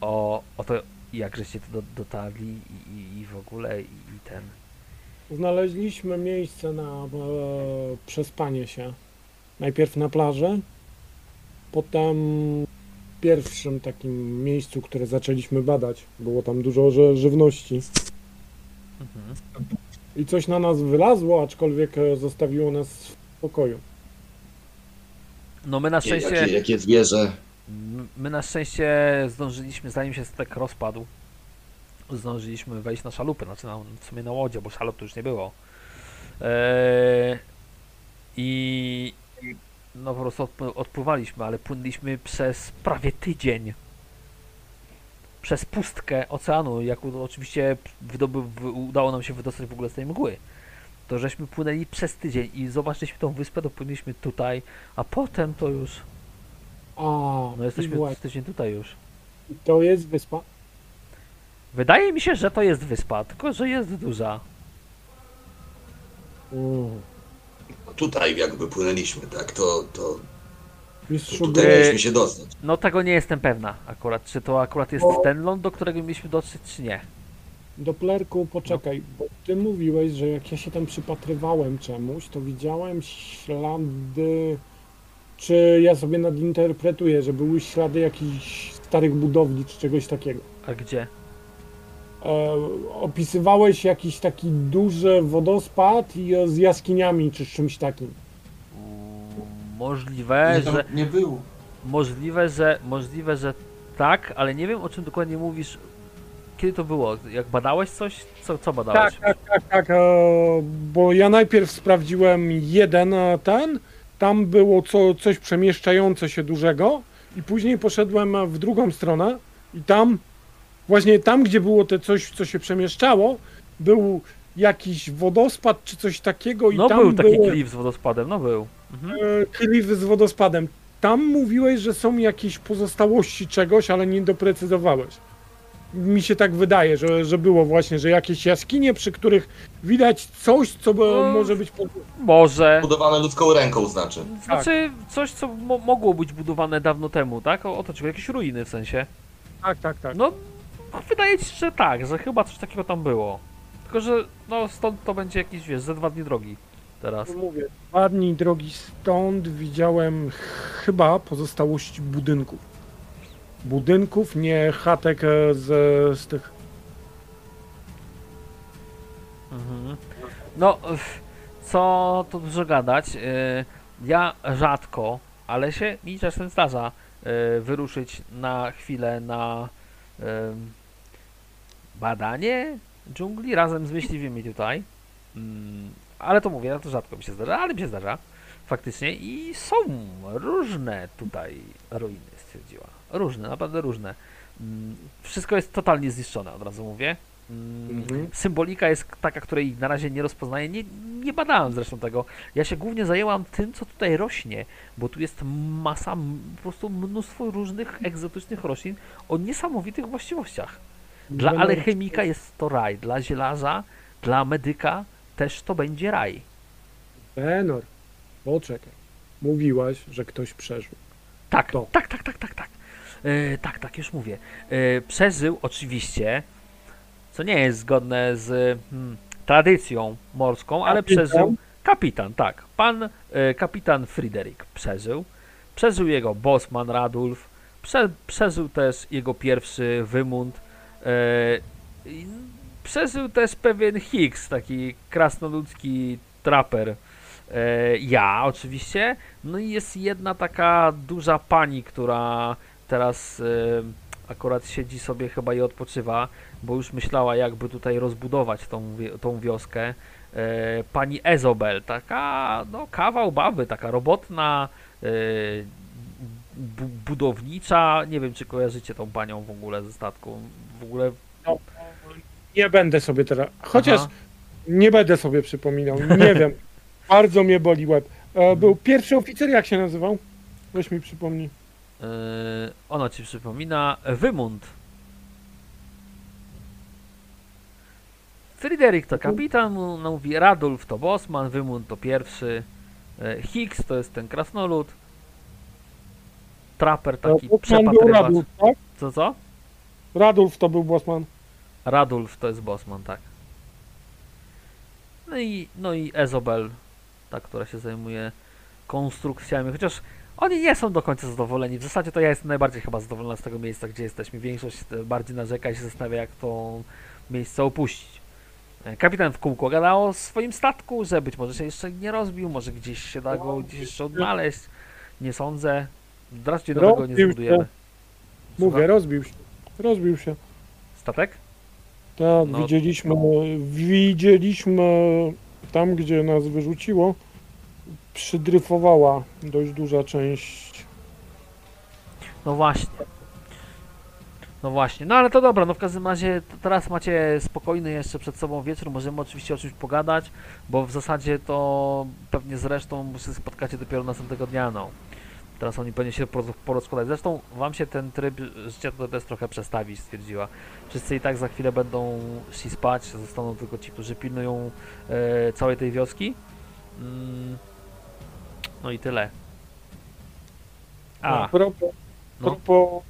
o, o to, jak żeście tu do, dotarli i, i, i w ogóle i, i ten. Znaleźliśmy miejsce na e, przespanie się. Najpierw na plaży, potem w pierwszym takim miejscu, które zaczęliśmy badać. Było tam dużo ży- żywności. Mhm. I coś na nas wylazło, aczkolwiek e, zostawiło nas w pokoju. No my na szczęście... Jakie, jakie zwierzę. My na szczęście zdążyliśmy, zanim się stek rozpadł, zdążyliśmy wejść na szalupę, znaczy na, w sumie na łodzie, bo szalup tu już nie było. Eee, I no po prostu odp- odpływaliśmy, ale płynęliśmy przez prawie tydzień. Przez pustkę oceanu, jak oczywiście wydoby, udało nam się wydostać w ogóle z tej mgły. To żeśmy płynęli przez tydzień i zobaczyliśmy tą wyspę, dopłynęliśmy tutaj, a potem to już A, no jesteśmy właśnie, tydzień tutaj już. to jest wyspa. Wydaje mi się, że to jest wyspa, tylko że jest duża. Mm. Tutaj jakby płynęliśmy, tak? To, to, to Mistrzu tutaj gry, mieliśmy się dostać. No tego nie jestem pewna akurat, czy to akurat jest ten ląd, do którego mieliśmy dotrzeć, czy nie. Doplerku, poczekaj, bo ty mówiłeś, że jak ja się tam przypatrywałem czemuś, to widziałem ślady, czy ja sobie nadinterpretuję, że były ślady jakichś starych budowli, czy czegoś takiego. A gdzie? E, opisywałeś jakiś taki duży wodospad i z jaskiniami, czy z czymś takim. Możliwe, Nie, że, nie było. możliwe, że, możliwe, że tak, ale nie wiem o czym dokładnie mówisz. Kiedy to było? Jak badałeś coś? Co, co badałeś? Tak, tak, tak, tak, e, bo ja najpierw sprawdziłem jeden e, ten, tam było co, coś przemieszczające się dużego i później poszedłem e, w drugą stronę i tam, właśnie tam, gdzie było te coś, co się przemieszczało, był jakiś wodospad czy coś takiego i No tam był taki klif z wodospadem, no był. Mhm. klify z wodospadem. Tam mówiłeś, że są jakieś pozostałości czegoś, ale nie doprecyzowałeś. Mi się tak wydaje, że, że było właśnie, że jakieś jaskinie, przy których widać coś, co by, No. może być pod... Może. Budowane ludzką ręką znaczy. Znaczy coś, co mo mogło być budowane dawno temu, tak? O, o to, czyli jakieś ruiny w sensie. Tak, tak, tak. No, wydaje ci się, że tak, że chyba coś takiego tam było. Tylko, że no stąd to będzie jakieś, wiesz, ze dwa dni drogi teraz. Mówię, dwa dni drogi stąd widziałem chyba pozostałości budynków. Budynków, nie chatek e, z, z tych... Mhm. No, co tu dużo gadać. y, Ja rzadko, ale się mi czasem zdarza y, wyruszyć na chwilę na badanie dżungli razem z myśliwymi tutaj. Mm, Ale to mówię, to rzadko mi się zdarza, ale mi się zdarza faktycznie i są różne tutaj ruiny, stwierdziła. Różne, naprawdę różne. Mm, Wszystko jest totalnie zniszczone, od razu mówię. Mm, Mhm. Symbolika jest taka, której na razie nie rozpoznaję. Nie, nie badałem zresztą tego. Ja się głównie zajęłam tym, co tutaj rośnie, bo tu jest masa, po prostu mnóstwo różnych egzotycznych roślin o niesamowitych właściwościach. Dla alchemika jest to raj, dla zielarza, dla medyka też to będzie raj. Benor, poczekaj. Mówiłaś, że ktoś przeżył. Tak, To. tak, tak, tak, tak, tak. E, tak, tak, już mówię. E, przeżył oczywiście, co nie jest zgodne z hmm, tradycją morską, ale Kapitan? przeżył kapitan, tak. Pan e, kapitan Fryderyk przeżył. Przeżył jego bosman Radulf. Prze, przeżył też jego pierwszy wymund. Przeżył też pewien Higgs, taki krasnoludzki traper. ja oczywiście, no i jest jedna taka duża pani, która teraz e, akurat siedzi sobie chyba i odpoczywa, bo już myślała jakby tutaj rozbudować tą, tą wioskę. E, pani Ezobel, taka no kawał baby, taka robotna, bu- budownicza, nie wiem czy kojarzycie tą panią w ogóle ze statku, w ogóle Nie będę sobie teraz. Chociaż Aha. nie będę sobie przypominał. Nie wiem. [laughs] Bardzo mnie boli łeb. E, był pierwszy oficer, jak się nazywał? Weź mi przypomnij. Yy, ono ci przypomina Wymund. Fryderyk to kapitan, no mówi Radulf to bosman, Wymund to pierwszy, yy, Hicks to jest ten krasnolud, Trapper taki E, Bosman był przepatrywacz. Radulf, tak? Co, co? Radulf to był Bosman. Radulf to jest bosman, tak. No i, no i Ezobel, ta, która się zajmuje konstrukcjami, chociaż oni nie są do końca zadowoleni. W zasadzie to ja jestem najbardziej chyba zadowolona z tego miejsca, gdzie jesteśmy. Większość e, bardziej narzeka i się zastanawia, jak to miejsce opuścić. E, Kapitan w kółko gadał o swoim statku, że być może się jeszcze nie rozbił, może gdzieś się da go gdzieś jeszcze odnaleźć. Nie sądzę. Raczej nowego nie Rozbił się. zbudujemy. Mówię, rozbił się. Rozbił się. Statek? Tak, No. widzieliśmy, widzieliśmy tam, gdzie nas wyrzuciło, przydryfowała dość duża część. No właśnie. No właśnie, no ale to dobra, no w każdym razie teraz macie spokojny jeszcze przed sobą wieczór, możemy oczywiście o czymś pogadać, bo w zasadzie to pewnie z resztą się spotkacie dopiero następnego dnia, no. Teraz oni pewnie się poro- porozkładać. Zresztą wam się ten tryb życia tutaj też trochę przestawi, stwierdziła. Wszyscy i tak za chwilę będą szli spać, zostaną tylko ci, którzy pilnują e, całej tej wioski. Mm, no i tyle. A, A propos, No. propos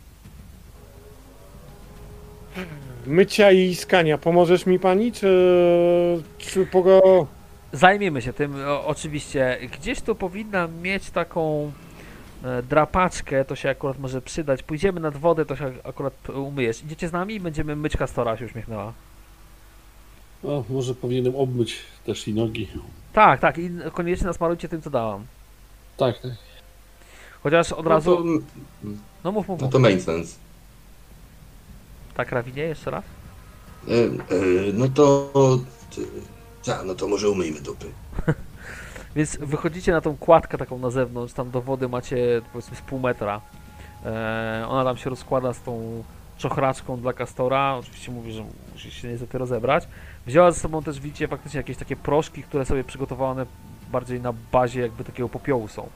mycia i skania, pomożesz mi pani, czy, czy pogo... Zajmiemy się tym, o, oczywiście. Gdzieś tu powinna mieć taką e, drapaczkę, to się akurat może przydać. Pójdziemy nad wodę, to się akurat umyjesz. Idziecie z nami i będziemy myć Kastora, się uśmiechnęła. O, może powinienem obmyć też i nogi. Tak, tak, i koniecznie nasmarujcie tym, co dałam. Tak, tak. Chociaż od No razu... to, No mów, mów, no mów. to make sense. Tak, Rawinie, jeszcze raz? E, e, no to... Ja, no to może umyjmy dupy. [laughs] Więc wychodzicie na tą kładkę taką na zewnątrz, tam do wody macie powiedzmy z pół metra. E, ona tam się rozkłada z tą czochraszką dla Kastora. Oczywiście mówi, że musi się niestety rozebrać. Wzięła ze sobą też, widzicie, faktycznie jakieś takie proszki, które sobie przygotowane bardziej na bazie jakby takiego popiołu są.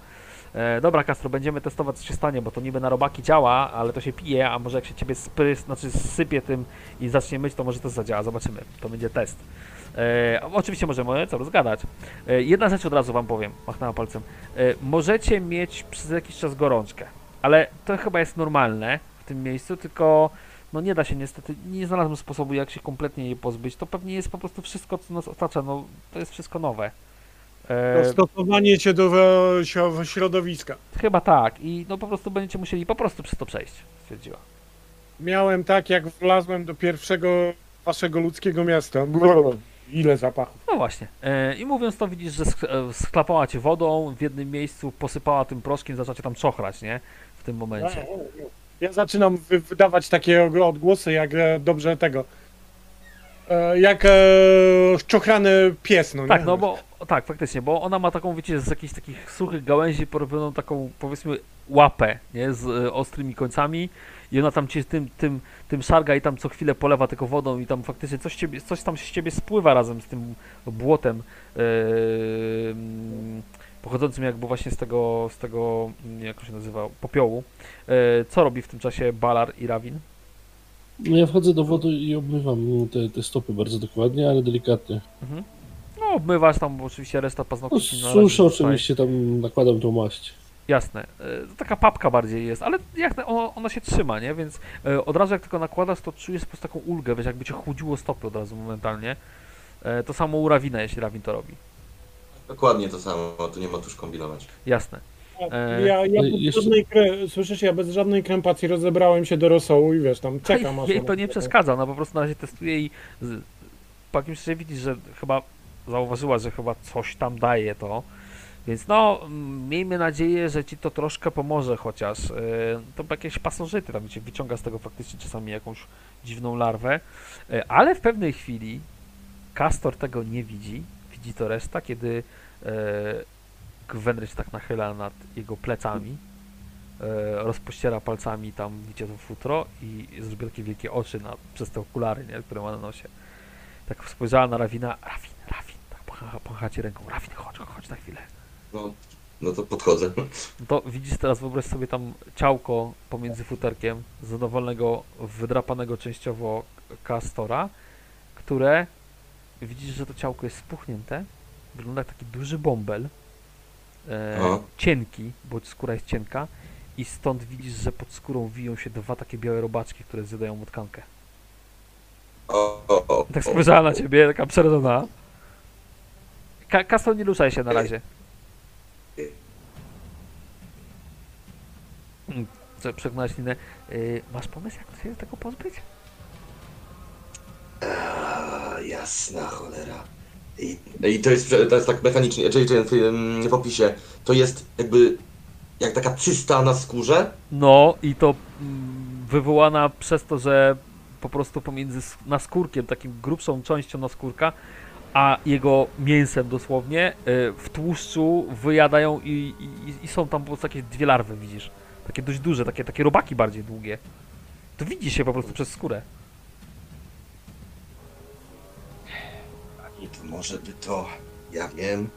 E, dobra, Kastro, będziemy testować, co się stanie, bo to niby na robaki działa, ale to się pije, a może jak się ciebie sprys, znaczy sypie tym i zacznie myć, to może to zadziała. Zobaczymy. To będzie test. E, oczywiście możemy co rozgadać. E, jedna rzecz od razu wam powiem, machnęła palcem. E, możecie mieć przez jakiś czas gorączkę, ale to chyba jest normalne w tym miejscu, tylko no nie da się niestety, nie znalazłem sposobu jak się kompletnie jej pozbyć. To pewnie jest po prostu wszystko, co nas otacza, no to jest wszystko nowe. E, Dostosowanie się do śro- środowiska. chyba tak i no po prostu będziecie musieli po prostu przez to przejść, stwierdziła. Miałem tak, jak wlazłem do pierwszego waszego ludzkiego miasta. [laughs] Ile zapachów. No właśnie. E, I mówiąc to widzisz, że e, sklapała cię wodą w jednym miejscu, posypała tym proszkiem, zaczęła cię tam czochrać, nie? W tym momencie. Ja zaczynam wy- wydawać takie odgłosy, jak dobrze tego. E, Jak e, czochrany pies, no Tak, nie? no bo tak, faktycznie, bo ona ma taką, wiecie, z jakichś takich suchych gałęzi porobioną taką, powiedzmy, łapę, nie, z e, ostrymi końcami i ona tam cię tym, tym, tym szarga i tam co chwilę polewa tylko wodą i tam faktycznie coś, ciebie, coś tam z ciebie spływa razem z tym błotem e, pochodzącym jakby właśnie z tego, z tego, jak to się nazywa, popiołu. E, co robi w tym czasie Balar i Rawin? No ja wchodzę do wody i obmywam te, te stopy bardzo dokładnie, ale delikatnie. Mhm. No, obmywasz tam oczywiście reszta No, paznokci. razie suszę oczywiście, tam nakładam tą maść. Jasne. E, To taka papka bardziej jest, ale jak na, ona, ona się trzyma, nie? Więc e, od razu jak tylko nakładasz, to czujesz po prostu taką ulgę, wiesz, jakby cię chłudziło stopy od razu momentalnie. E, to samo u Rawina, jeśli Rawin to robi. Dokładnie to samo, tu nie ma tuż kombinować. Jasne. E, Ja, ja e, bez jeszcze- żadnej. Słyszysz, ja bez żadnej krępacji rozebrałem się do rosołu i wiesz, tam czekam aż Jej ona- to nie przeszkadza, ona po prostu na razie testuje i po jakimś czasie widzisz, że chyba zauważyła, że chyba coś tam daje to. Więc no, miejmy nadzieję, że ci to troszkę pomoże chociaż. Yy, To jakieś pasożyty tam cię wyciąga z tego faktycznie czasami jakąś dziwną larwę. Ale w pewnej chwili Castor tego nie widzi. Widzi to reszta, kiedy Gwendry się tak nachyla nad jego plecami. yy, Rozpościera palcami tam, widzicie to futro i zrobi takie wielkie oczy na, przez te okulary, nie, które ma na nosie. Tak spojrzała na Rawina. Rawin, Rawin, tak pochacie ręką. Rawin, chodź, chodź na chwilę. No, no to podchodzę. No to widzisz teraz, wyobraź sobie tam ciałko pomiędzy futerkiem zadowolonego, wydrapanego częściowo kastora, które widzisz, że to ciałko jest spuchnięte, wygląda jak taki duży bąbel, e, cienki, bo skóra jest cienka i stąd widzisz, że pod skórą wiją się dwa takie białe robaczki, które zjadają mu tkankę. O, o, o, Tak spojrzała na ciebie, taka przerażona. Ka nie ruszaj się na razie. Mm, Co, przegnałeś linę. Yy, masz pomysł, jak się tego pozbyć? A, jasna cholera. I, I to jest, to jest tak mechanicznie, czyli w, w opisie, to jest jakby jak taka cysta na skórze. No i to mm, wywołana przez to, że po prostu pomiędzy sk- naskórkiem, takim grubszą częścią naskórka, a jego mięsem dosłownie, y, w tłuszczu wyjadają i, i, i są tam po prostu takie dwie larwy, widzisz. Takie dość duże, takie, takie robaki bardziej długie. To widzi się po prostu przez skórę. Może by to, ja wiem,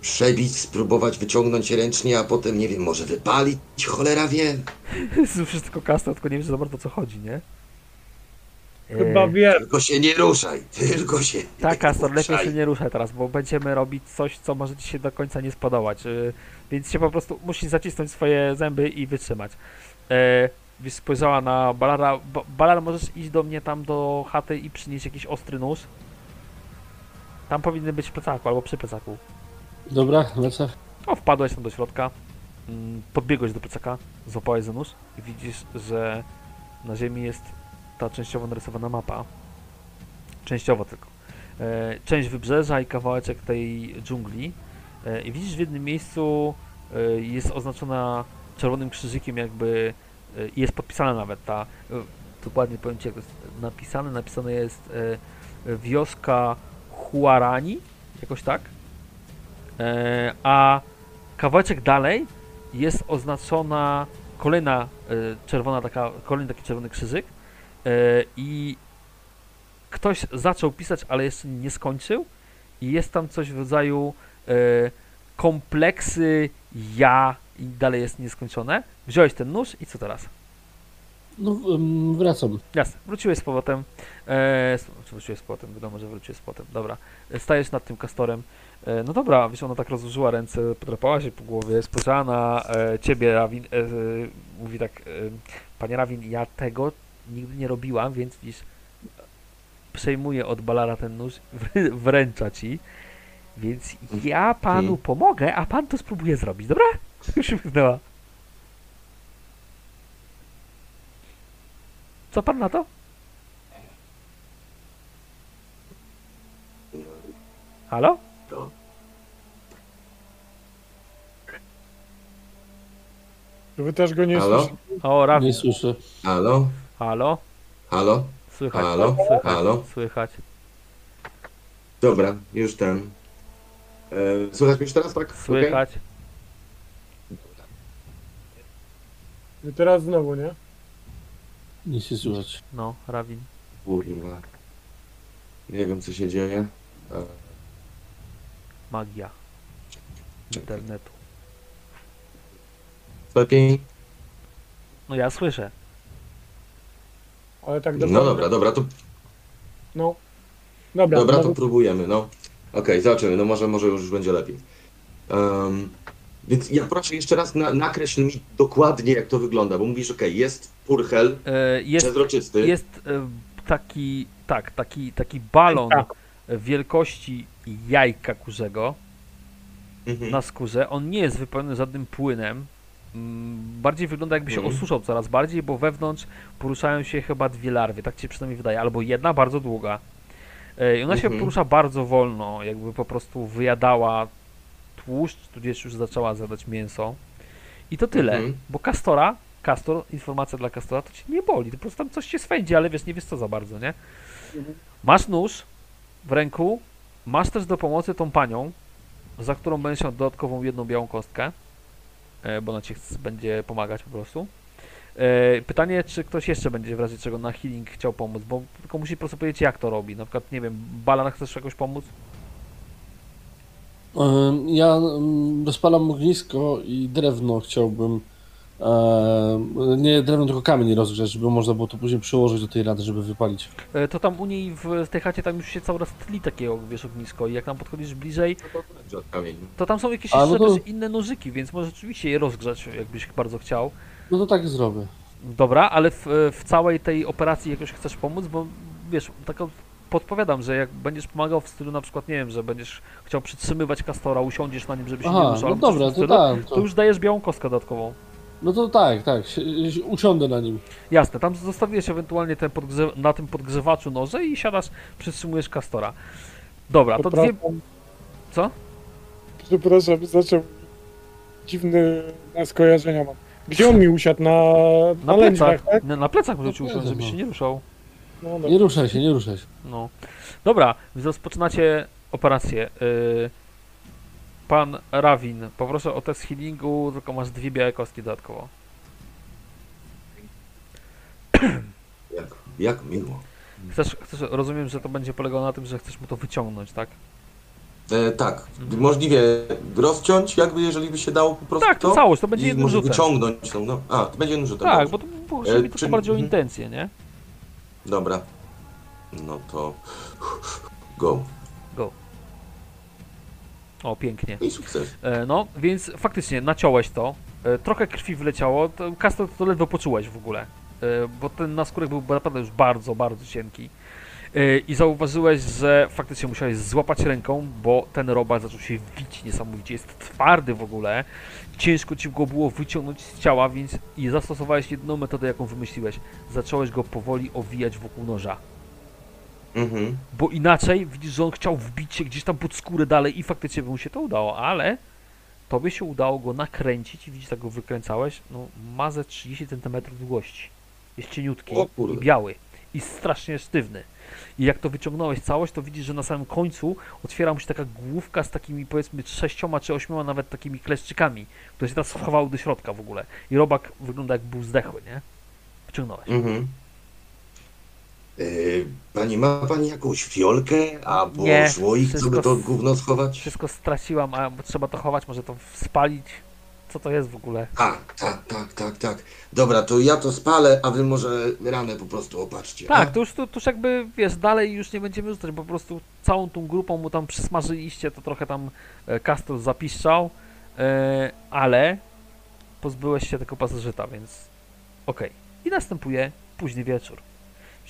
przebić, spróbować wyciągnąć ręcznie, a potem, nie wiem, może wypalić, cholera wie. [laughs] Słyszysz tylko kasta, tylko nie wiesz za bardzo o co chodzi, nie? Chyba E, wiem. Tylko się nie ruszaj, [laughs] tylko się Tak, Kastor, lepiej się nie ruszaj teraz, bo będziemy robić coś, co może ci się do końca nie spodobać. y, Więc się po prostu musisz zacisnąć swoje zęby i wytrzymać. E, Wiesz, spojrzała na Balara. Ba- Balar, możesz iść do mnie tam do chaty i przynieść jakiś ostry nóż? Tam powinny być w plecaku albo przy plecaku. Dobra, lecę. O, wpadłeś tam do środka, mm, podbiegłeś do plecaka, złapałeś za nóż i widzisz, że na ziemi jest ta częściowo narysowana mapa. Częściowo tylko. E, część wybrzeża i kawałeczek tej dżungli. E, I widzisz w jednym miejscu e, jest oznaczona czerwonym krzyżykiem jakby i jest podpisana nawet ta, dokładnie powiem Ci jak to jest napisane, napisane jest wioska Huarani, jakoś tak. E, a kawałeczek dalej jest oznaczona kolejna e, czerwona taka, kolejny taki czerwony krzyżyk e, i ktoś zaczął pisać, ale jeszcze nie skończył i jest tam coś w rodzaju e, kompleksy ja i dalej jest nieskończone. Wziąłeś ten nóż i co teraz? No, wracam. Jasne, wróciłeś z powrotem. E, czy wróciłeś z powrotem? Wiadomo, że wróciłeś z powrotem. Dobra. E, Stajesz nad tym kastorem. E, no dobra, wiesz, ona tak rozłożyła ręce, podrapała się po głowie, spojrzała na e, ciebie, Rawin. E, e, mówi tak, e, panie Rawin, ja tego nigdy nie robiłam, więc widzisz, przejmuję od Balara ten nóż, [laughs] wrę- wręcza ci. Więc ja panu pomogę, a pan to spróbuje zrobić, dobra? [laughs] Już się wygnęła. Co pan na to? Halo? Wy też go nie Halo? słyszycie. O. Nie słyszę. Halo? Halo? Halo? Słychać. Halo? Słychać. Halo? Słychać. Dobra, już ten. E, słychać mnie już teraz, tak? Okej? Słychać. I teraz znowu, nie? Nie się słychać. No, Rawin. Kurwa. Nie wiem, co się dzieje. E, Magia. Internetu. lepiej? No ja słyszę. Ale tak No dobra, dobra, to, No. Dobra, dobra, to znowu- próbujemy, no. Okej, zobaczymy, no może, może już będzie lepiej. Em, więc ja proszę jeszcze raz na, nakreśl mi dokładnie, jak to wygląda, bo mówisz, okej, jest purchel, E, jest, przezroczysty. jest e, taki, tak, taki, taki balon Tak. wielkości jajka kurzego Mhm. na skórze. On nie jest wypełniony żadnym płynem. Mm, Bardziej wygląda jakby się Mhm. osuszał coraz bardziej, bo wewnątrz poruszają się chyba dwie larwy, tak ci się przynajmniej wydaje, albo jedna bardzo długa. E, I ona się Mhm. porusza bardzo wolno, jakby po prostu wyjadała tłuszcz, tudzież już zaczęła zjadać mięso. I to tyle, Mhm. bo Kastora, Kastor, informacja dla Kastora, to cię nie boli, to po prostu tam coś cię swędzi, ale wiesz, nie wiesz co za bardzo, nie? Masz nóż w ręku, masz też do pomocy tą panią, za którą będziesz miał dodatkową jedną białą kostkę, e, bo ona ci będzie pomagać po prostu. E, Pytanie, czy ktoś jeszcze będzie w razie czego na healing chciał pomóc, bo tylko musi po prostu powiedzieć jak to robi. Na przykład, nie wiem, Balan chcesz jakoś pomóc? Ja rozpalam ognisko i drewno chciałbym. Nie drewno, tylko kamień rozgrzać, żeby można było to później przyłożyć do tej rady, żeby wypalić. E, To tam u niej w tej chacie tam już się cały raz tli takiego, wiesz, ognisko i jak tam podchodzisz bliżej, kamieni. to tam są jakieś A, no jeszcze to- też inne nożyki, więc może rzeczywiście je rozgrzać, jakbyś bardzo chciał. No to tak zrobię. Dobra, ale w, w całej tej operacji jakoś chcesz pomóc, bo wiesz, tak podpowiadam, że jak będziesz pomagał w stylu na przykład, nie wiem, że będziesz chciał przytrzymywać kastora, usiądziesz na nim, żeby się nie Aha, ruszał, no coś w dobra, to stylu, tak. to To, już dajesz białą kostkę dodatkową. no to tak, tak. si- si- Usiądę na nim. Jasne, tam zostawiłeś ewentualnie ten podgrze- na tym podgrzewaczu noże i siadasz, przytrzymujesz kastora. Dobra, to dwie... Co? Przepraszam, zaczął dziwne skojarzenia mam. Gdzie on mi usiadł? Na, Na na lędźwach, plecach, tak? na, na plecach może ci usiąść, plecach, żebyś no. się nie ruszał. No, dobra. Nie ruszaj się, nie ruszaj się. No. Dobra, rozpoczynacie operację. Yy, pan Rawin, poproszę o test healingu, tylko masz dwie białe kostki dodatkowo. Jak, jak miło. Chcesz, chcesz, rozumiem, że to będzie polegało na tym, że chcesz mu to wyciągnąć, tak? E, tak, Mhm. możliwie rozciąć, jakby jeżeli by się dało po prostu Tak, to całość, to będzie jednym rzutem. wyciągnąć tą, no. A, to będzie jednym rzutem. Tak, dobrze. bo to, bo E, mi to czyli- bardziej o mhm. intencje, nie? Dobra. No to go. O, pięknie. I sukces. E, no, więc faktycznie naciąłeś to. E, trochę krwi wleciało. To, Kastor, to ledwo poczułeś w ogóle. E, bo ten naskórek był naprawdę już bardzo, bardzo cienki. E, I zauważyłeś, że faktycznie musiałeś złapać ręką, bo ten robak zaczął się wić niesamowicie. Jest twardy w ogóle. Ciężko ci go było wyciągnąć z ciała, więc i zastosowałeś jedną metodę, jaką wymyśliłeś. Zacząłeś go powoli owijać wokół noża. Mhm. Bo inaczej widzisz, że on chciał wbić się gdzieś tam pod skórę dalej i faktycznie by mu się to udało, ale tobie się udało go nakręcić i widzisz, jak go wykręcałeś, no ma ze 30 cm długości. Jest cieniutki i biały i strasznie sztywny. I jak to wyciągnąłeś całość, to widzisz, że na samym końcu otwiera mu się taka główka z takimi powiedzmy sześcioma czy ośmioma nawet takimi kleszczykami, które się teraz schowały do środka w ogóle. I robak wygląda jak był zdechły, nie? Wyciągnąłeś. Mhm. Yy, pani, ma pani jakąś fiolkę albo Nie, słoik, co wszystko by to gówno schować? Wszystko straciłam, a bo trzeba to chować, może to spalić. Co to jest w ogóle? Tak, tak, tak, tak, tak. Dobra, to ja to spalę, a wy może ranę po prostu opatrzcie. Tak, a? to już, to, to już jakby, wiesz, dalej już nie będziemy rzucać, bo po prostu całą tą grupą mu tam przysmażyliście, to trochę tam e, Castor zapiszczał, e, ale pozbyłeś się tego pasożyta, więc okej. I następuje późny wieczór.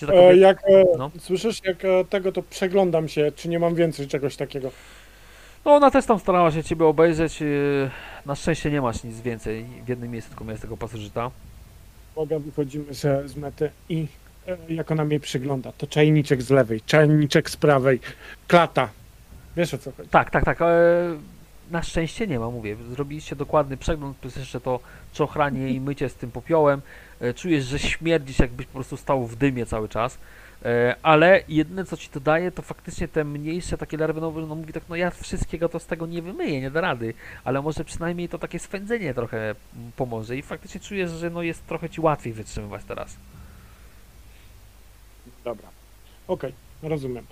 Tak E, jak e, No. słyszysz, jak e, tego, to przeglądam się, czy nie mam więcej czegoś takiego. No ona też tam starała się ciebie obejrzeć, e, na szczęście nie masz nic więcej, w jednym miejscu tylko miałeś tego pasożyta. Uwaga, wychodzimy z, z mety i e, jak ona mnie przygląda, to czajniczek z lewej, czajniczek z prawej, klata. Wiesz o co chodzi? Tak, tak, tak. E, na szczęście nie ma, mówię. Zrobiliście dokładny przegląd, plus jeszcze to czochranie i mycie z tym popiołem. E, czujesz, że śmierdzisz, jakbyś po prostu stał w dymie cały czas. E, ale jedyne, co ci to daje, to faktycznie te mniejsze takie larwy, no, no mówi tak, no ja wszystkiego to z tego nie wymyję, nie da rady, ale może przynajmniej to takie swędzenie trochę mm, pomoże i faktycznie czujesz, że no jest trochę ci łatwiej wytrzymywać teraz. Dobra. Okej, rozumiem.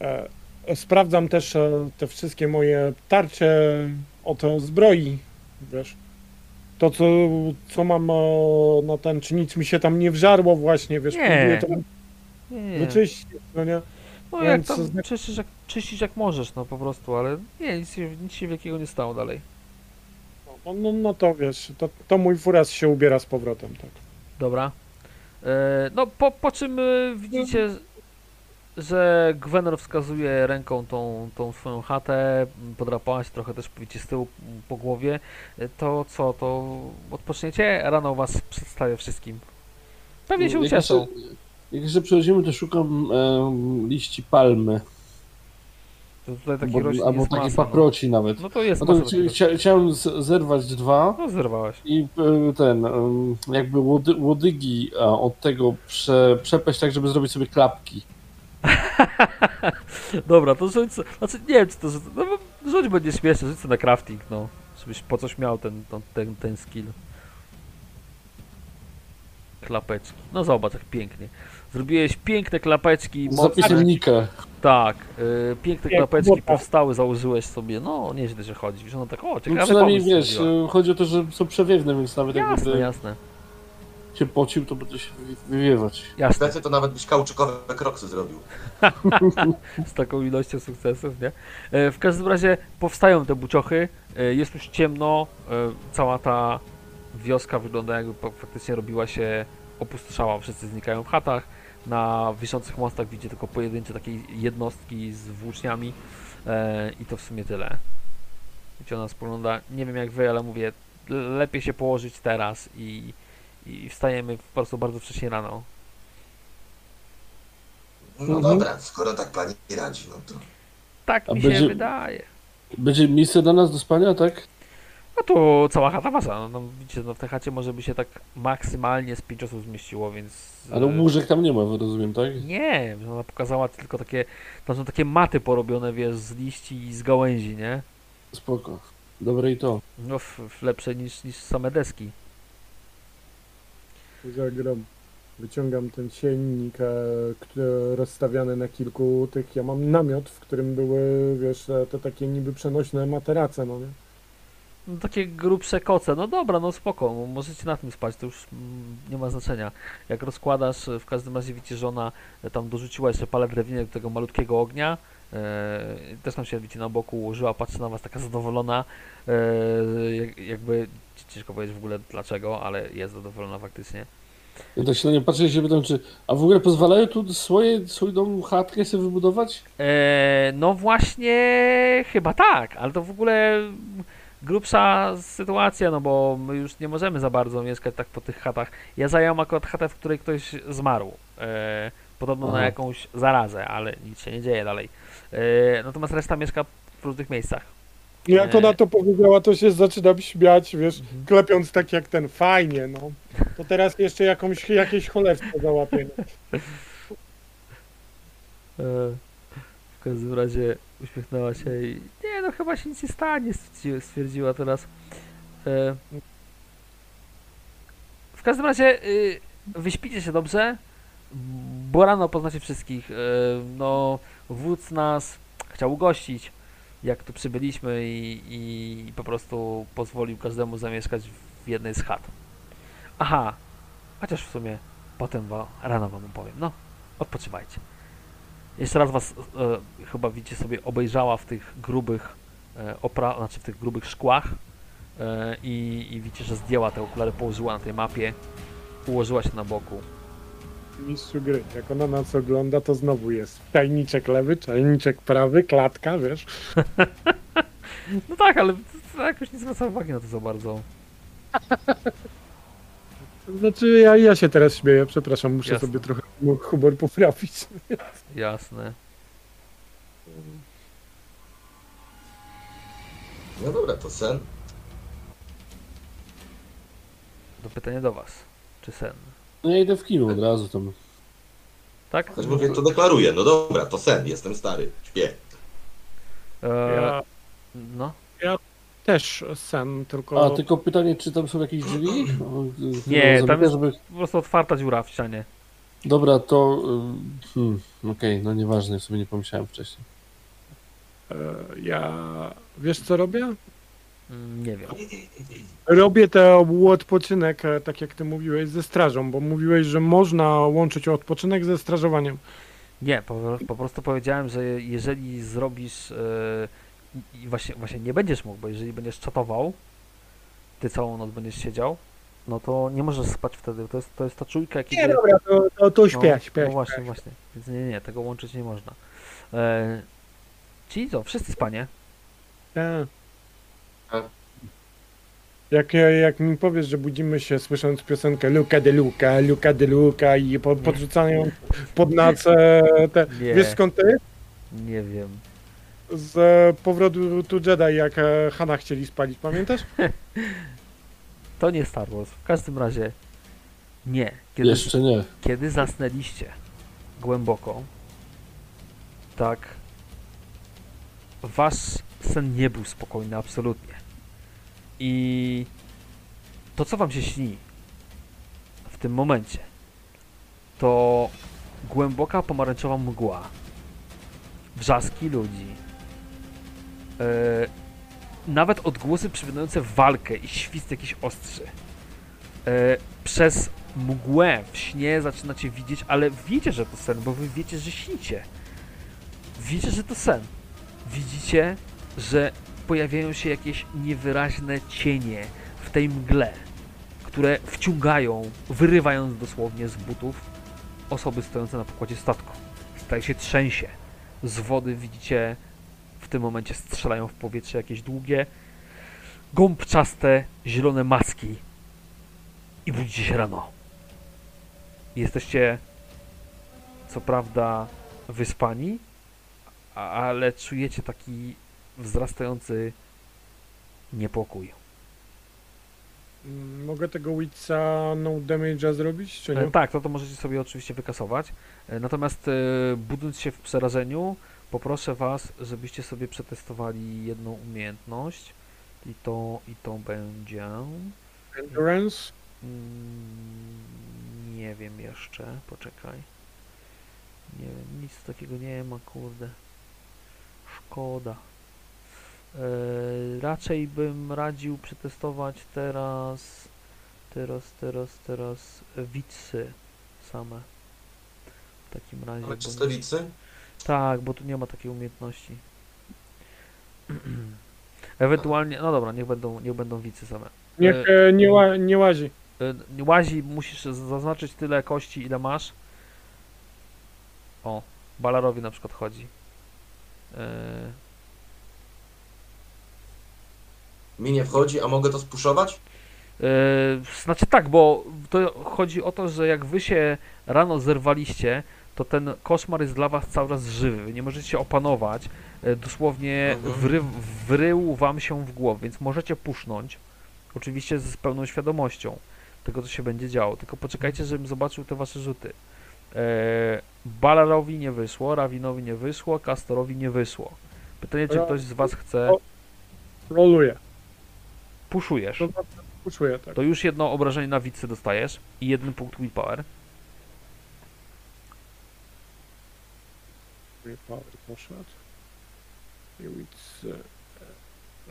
E, sprawdzam też e, te wszystkie moje tarcze od zbroi, wiesz. To, co, co mam e, na ten, czy nic mi się tam nie wżarło właśnie, wiesz, Nie. próbuję to Nie, nie. wyczyścić, no nie? No jak Więc tam zna- czyścisz jak, czyścisz jak możesz, no po prostu, ale nie, nic, się- nic się wielkiego nie stało dalej. No, no, no to wiesz, to, to mój furas się ubiera z powrotem, tak. Dobra. E, no po, po czym e, widzicie, że Gwenor wskazuje ręką tą, tą swoją chatę, m, podrapałaś trochę też wiecie, z tyłu m, po głowie. E, To co, to odpoczniecie? Rano was przedstawię wszystkim. Pewnie się ucieszą. Jak jeszcze przychodzimy, to szukam em, liści palmy. To tutaj taki roślin albo taki masa, paproci nawet. No. no to jest No to chcia, chciałem zerwać dwa. No zerwałeś. i y, ten, jakby łody, łodygi od tego prze, przepaść tak, żeby zrobić sobie klapki. [laughs] Dobra, to rzuć Znaczy nie wiem czy to no, bo rzuć będzie śmieszne, rzuć na crafting, no. Żebyś po coś miał ten, ten, ten, ten skill. Klapeczki. No zobacz jak pięknie. Zrobiłeś piękne klapeczki. Z mocne. zapisem Nika. Tak, y, piękne Jak klapeczki bota. powstały, założyłeś sobie. No, nieźle się chodzi. Wiesz, no tak, o, No, ciekawy przynajmniej pomysł wiesz, zrobiła. chodzi o to, że są przewiewne, więc nawet Jasne, jakby jasne, się pocił, to będzie się wy- wywiewać. jasne. Wtedy to nawet byś kauczykowe kroksy zrobił. [laughs] [laughs] z taką ilością sukcesów, nie? E, W każdym razie powstają te buciochy, e, jest już ciemno, e, cała ta wioska wygląda jakby faktycznie robiła się, opustoszała, wszyscy znikają w chatach, na wiszących mostach widzicie tylko pojedyncze takie jednostki z włóczniami e, i to w sumie tyle. Wiecie, ona spogląda, nie wiem jak wy, ale mówię, le- lepiej się położyć teraz i, i wstajemy po prostu bardzo wcześnie rano. No Mhm. dobra, skoro tak pani radzi, no to... Tak A mi się będzie- wydaje. Będzie miejsce dla nas do spania, tak? No to cała chata wasza. No, no, widzicie, no w tej chacie może by się tak maksymalnie z pięć osób zmieściło, więc... Ale e, łóżek tam nie ma, rozumiem, tak? Nie, ona pokazała tylko takie... Tam są takie maty porobione, wiesz, z liści i z gałęzi, nie? Spoko. Dobre i to. No w, w lepsze niż, niż same deski. Zagram. Wyciągam ten siennik, e, który rozstawiany na kilku tych. Ja mam namiot, w którym były, wiesz, e, te takie niby przenośne materace, no nie? No takie grubsze koce, no dobra, no spoko, możecie na tym spać, to już nie ma znaczenia. Jak rozkładasz, w każdym razie widzicie, że ona e, tam dorzuciła jeszcze palę drewnianych do tego malutkiego ognia, e, też tam się widzicie na boku ułożyła, patrzy na was taka zadowolona, e, jak, jakby, ciężko powiedzieć w ogóle dlaczego, ale jest zadowolona faktycznie. Ja tak się na nie patrzę i się pytam, czy... A w ogóle pozwalają tu swoje, swoją chatkę sobie wybudować? E, no właśnie, chyba tak, ale to w ogóle grubsza sytuacja, no bo my już nie możemy za bardzo mieszkać tak po tych chatach. Ja zająłem akurat chatę, w której ktoś zmarł. E, podobno na Aha. jakąś zarazę, ale nic się nie dzieje dalej. E, natomiast reszta mieszka w różnych miejscach. Jak E. ona to powiedziała, to się zaczynam śmiać, wiesz, Mhm. klepiąc tak jak ten, fajnie, no. To teraz jeszcze jakąś, jakieś cholerstwo załapię. [laughs] W każdym razie uśmiechnęła się i nie no chyba się nic nie stanie, stwierdziła, teraz. E, w każdym razie y, wyśpicie się dobrze, bo rano poznacie wszystkich. E, no wódz nas chciał ugościć, jak tu przybyliśmy i, i po prostu pozwolił każdemu zamieszkać w jednej z chat. Aha, chociaż w sumie potem wa, rano wam opowiem. No, odpoczywajcie. Jeszcze raz was e, chyba widzicie sobie obejrzała w tych grubych e, opra, znaczy w tych grubych szkłach e, i, i widzicie, że zdjęła te okulary, położyła na tej mapie, ułożyła się na boku. Mistrzu gry, jak ona nas ogląda, to znowu jest czajniczek lewy, czajniczek prawy, klatka, wiesz. [laughs] No tak, ale to jakoś nie zwraca uwagi na to za bardzo. [laughs] Znaczy, ja, ja się teraz śmieję, przepraszam, muszę Jasne. sobie trochę humor poprawić. Jasne. No dobra, to sen. To pytanie do was. Czy sen? No ja idę w kino od razu tam. Tak? Choć mówię, to deklaruję. No dobra, to sen, jestem stary, śpię. E, Ja No. Też sen, tylko... A, tylko pytanie, czy tam są jakieś drzwi? Nie, tam jest- Żeby... Po prostu otwarta dziura w ścianie. Dobra, to... Hmm, Okej, no nieważne, sobie nie pomyślałem wcześniej. E, Ja... Wiesz co robię? Mm, Nie wiem. Robię ten odpoczynek, e, tak jak ty mówiłeś, ze strażą, bo mówiłeś, że można łączyć odpoczynek ze strażowaniem. Nie, po, po prostu powiedziałem, że jeżeli zrobisz e, i właśnie, właśnie nie będziesz mógł, bo jeżeli będziesz czatował, ty całą noc będziesz siedział, no to nie możesz spać wtedy. To jest, to jest ta czujka, kiedy... Nie, dobra, to, to, to śpię, no, śpię. No właśnie, właśnie. Więc nie, nie, tego łączyć nie można. E, czyli co, wszyscy spanie? Tak. Tak. Jak, jak mi powiesz, że budzimy się słysząc piosenkę Luca de Luca, Luca de Luca i po, podrzucają pod nas te... Nie. Wiesz skąd to jest? Nie wiem. Z powrotu tu Jedi, jak e, Hana chcieli spalić, pamiętasz? [laughs] To nie Star Wars. W każdym razie nie. Kiedy, Jeszcze nie. kiedy zasnęliście głęboko, tak wasz sen nie był spokojny absolutnie. I to, co wam się śni w tym momencie, to głęboka pomarańczowa mgła, wrzaski ludzi, nawet odgłosy przypominające walkę i świst jakichś ostrzy. E, przez mgłę w śnie zaczynacie widzieć, ale wiecie, że to sen, bo wy wiecie, że śnicie. Wiecie, że to sen. Widzicie, że pojawiają się jakieś niewyraźne cienie w tej mgle, które wciągają, wyrywając dosłownie z butów osoby stojące na pokładzie statku. Staje się trzęsie. Z wody widzicie tym momencie strzelają w powietrze jakieś długie, gąbczaste, zielone maski i budzicie się rano. Jesteście co prawda wyspani, ale czujecie taki wzrastający niepokój. Mm, Mogę tego Witsa no damage'a zrobić, czy nie? E, tak, to, to możecie sobie oczywiście wykasować. E, Natomiast e, budząc się w przerażeniu, poproszę Was, żebyście sobie przetestowali jedną umiejętność. I to, i to będzie. Endurance? Mm, nie wiem jeszcze, poczekaj. Nie wiem, nic takiego nie ma, kurde. Szkoda. E, raczej bym radził przetestować teraz, teraz, teraz, teraz wicy same. W takim razie. Ale bo czyste nie- wicy? Tak, bo tu nie ma takiej umiejętności. [clears throat] Ewentualnie, no dobra, niech będą, niech będą wicy same. Niech e, nie, ła, nie łazi. Y, Łazi, musisz zaznaczyć tyle kości, ile masz. O, Balarowi na przykład chodzi. Y, Mi nie wchodzi, a mogę to spuszować? y, Znaczy tak, bo to chodzi o to, że jak wy się rano zerwaliście, to ten koszmar jest dla was cały czas żywy. Wy nie możecie się opanować. Y, Dosłownie Mhm. wry, wrył wam się w głowę, więc możecie pusznąć. Oczywiście z pełną świadomością tego, co się będzie działo. Tylko poczekajcie, żebym zobaczył te wasze rzuty. E, Balarowi nie wyszło, Rawinowi nie wyszło, Kastorowi nie wyszło. Pytanie, czy Ra- ktoś z was chce... o- Roluję. Puszujesz. To Uczuję, tak. To już jedno obrażenie na wicy dostajesz i jeden punkt willpower. Power poszedł. I e,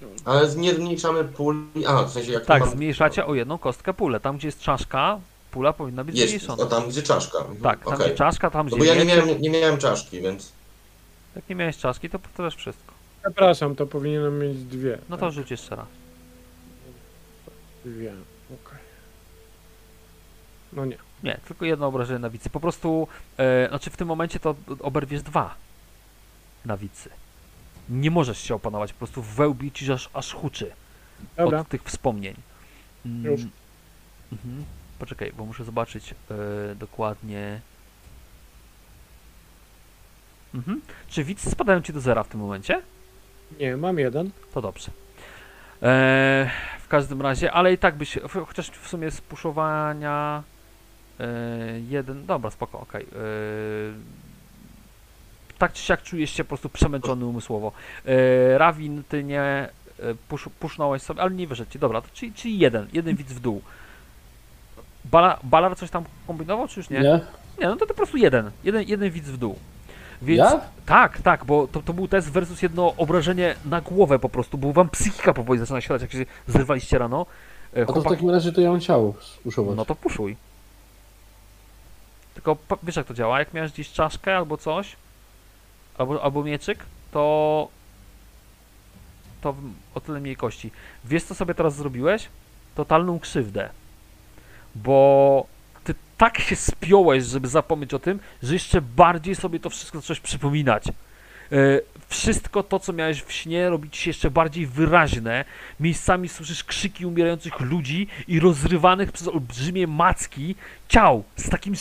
roll. Ale nie zmniejszamy puli. A, w sensie jak Tak, mam... zmniejszacie o jedną kostkę pulę. Tam, gdzie jest czaszka, pula powinna być Jest, zmniejszona. o tam gdzie czaszka. Tak, tam okej. gdzie czaszka, tam No gdzie bo ja nie miałem, nie miałem czaszki, więc... Jak nie miałeś czaszki, to powtarzasz wszystko. Przepraszam, to powinienem mieć dwie. No tak, to rzuć jeszcze raz. Dwie, okej. No nie. Nie, tylko jedno obrażenie na wicy. Po prostu, e, znaczy w tym momencie to oberwiesz dwa na wicy. Nie możesz się opanować, po prostu wełbi ci aż, aż huczy Dobra, od tych wspomnień. Mm, Już. Mhm. Poczekaj, bo muszę zobaczyć e, dokładnie. Mhm. Czy wicy spadają ci do zera w tym momencie? nie, mam jeden. To dobrze. E, w każdym razie, ale i tak byś, chociaż w sumie z puszowania e, jeden, dobra, spoko, okej. E, tak czy siak czujesz się po prostu przemęczony umysłowo. E, Rawin, ty nie pusz, pusznąłeś sobie, ale nie wyszedł ci, dobra, to czyli, czyli jeden, jeden widz w dół. Bala, Balar coś tam kombinował, czy już nie? Nie? Nie, no to, to po prostu jeden, jeden, jeden widz w dół. Więc Ja? tak, tak, bo to, to był test versus jedno obrażenie na głowę po prostu, bo wam psychika powoli zaczyna siadać, jak się zrywaliście rano. A to w takim razie to ja mam ciało spuszować. No to puszuj. Tylko wiesz jak to działa, jak miałeś gdzieś czaszkę albo coś, albo, albo mieczyk, to to o tyle mniej kości. Wiesz co sobie teraz zrobiłeś? Totalną krzywdę. Bo ty tak się spiąłeś, żeby zapomnieć o tym, że jeszcze bardziej sobie to wszystko zacząłeś przypominać. E, wszystko to, co miałeś w śnie, robi ci się jeszcze bardziej wyraźne. Miejscami słyszysz krzyki umierających ludzi i rozrywanych przez olbrzymie macki ciał z takim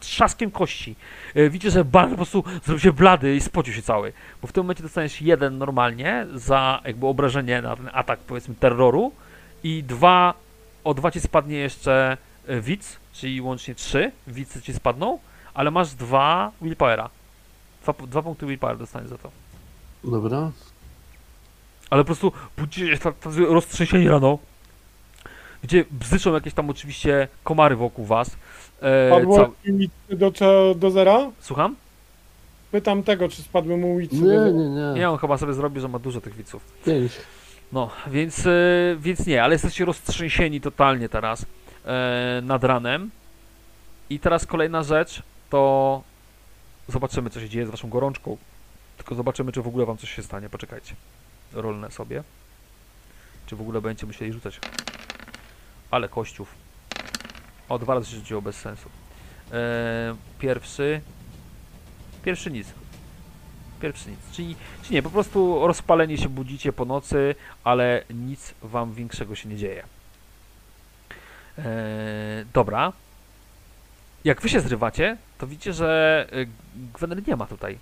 trzaskiem kości. E, widzicie, że Bar po prostu zrobił się blady i spocił się cały. Bo w tym momencie dostaniesz jeden normalnie za jakby obrażenie na ten atak, powiedzmy, terroru i dwa, o dwa ci spadnie jeszcze e, widz, czyli łącznie trzy widzy ci spadną, ale masz dwa willpowera. Dwa, dwa punkty willpower dostaniesz za to. Dobra. Ale po prostu budzicie się ta- rano. Gdzie bzyczą jakieś tam oczywiście komary wokół was. E, Padło ca- mi do, do, do zera? Słucham? Pytam tego, czy spadły mu ulicy do Nie, zera. nie, nie. Nie, on chyba sobie zrobi, że ma dużo tych widzów. Pięć. No, więc, e, więc nie, ale jesteście roztrzęsieni totalnie teraz e, nad ranem. I teraz kolejna rzecz to zobaczymy, co się dzieje z waszą gorączką. Tylko zobaczymy, czy w ogóle wam coś się stanie. Poczekajcie. Rolne sobie. Czy w ogóle będziecie musieli rzucać. Ale kościów. O, dwa razy się rzuciło bez sensu. E, pierwszy. Pierwszy nic. Pierwszy nic. Czyli, czyli nie, po prostu rozpaleni się budzicie po nocy, ale nic wam większego się nie dzieje. E, dobra. Jak wy się zrywacie, to widzicie, że y, Gwenor nie ma tutaj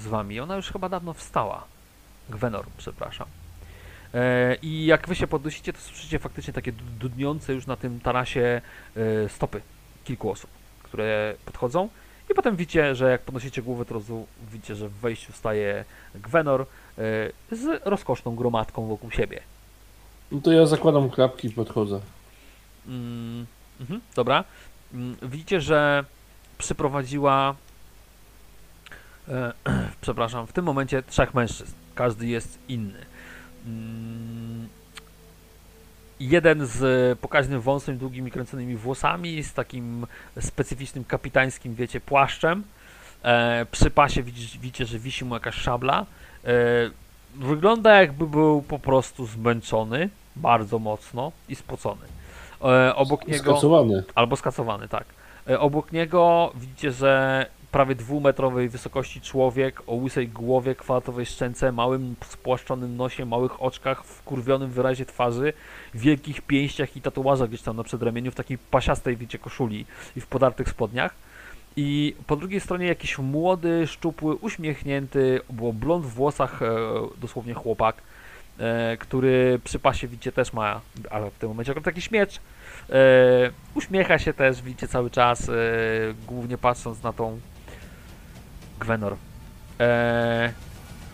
z wami. Ona już chyba dawno wstała. Gwenor, przepraszam. E, I jak wy się podnosicie, to słyszycie faktycznie takie du- dudniące już na tym tarasie e, stopy kilku osób, które podchodzą. I potem widzicie, że jak podnosicie głowę, to widzicie, że w wejściu staje Gwenor e, z rozkoszną gromadką wokół siebie. No to ja zakładam klapki i podchodzę. Mm, mhm, dobra. Mm, widzicie, że przyprowadziła. E, [clears throat] przepraszam, w tym momencie trzech mężczyzn. Każdy jest inny. Mm, jeden z pokaźnym wąsem, długimi kręconymi włosami, z takim specyficznym kapitańskim, wiecie, płaszczem. E, przy pasie widzicie, widzicie, że wisi mu jakaś szabla. E, wygląda jakby był po prostu zmęczony bardzo mocno i spocony. E, obok niego. Skacowany. Albo skacowany, tak. E, obok niego widzicie, że prawie dwumetrowej wysokości człowiek o łysej głowie, kwadratowej szczęce, małym spłaszczonym nosie, małych oczkach, wkurwionym wyrazie twarzy, wielkich pięściach i tatuażach gdzieś tam na przedramieniu, w takiej pasiastej, wiecie, koszuli i w podartych spodniach. I po drugiej stronie jakiś młody, szczupły, uśmiechnięty, było blond w włosach, e, dosłownie chłopak, e, który przy pasie widzicie też ma, ale w tym momencie akurat jakiś miecz, E, uśmiecha się też, widzicie cały czas, głównie patrząc na tą Gwenor. E,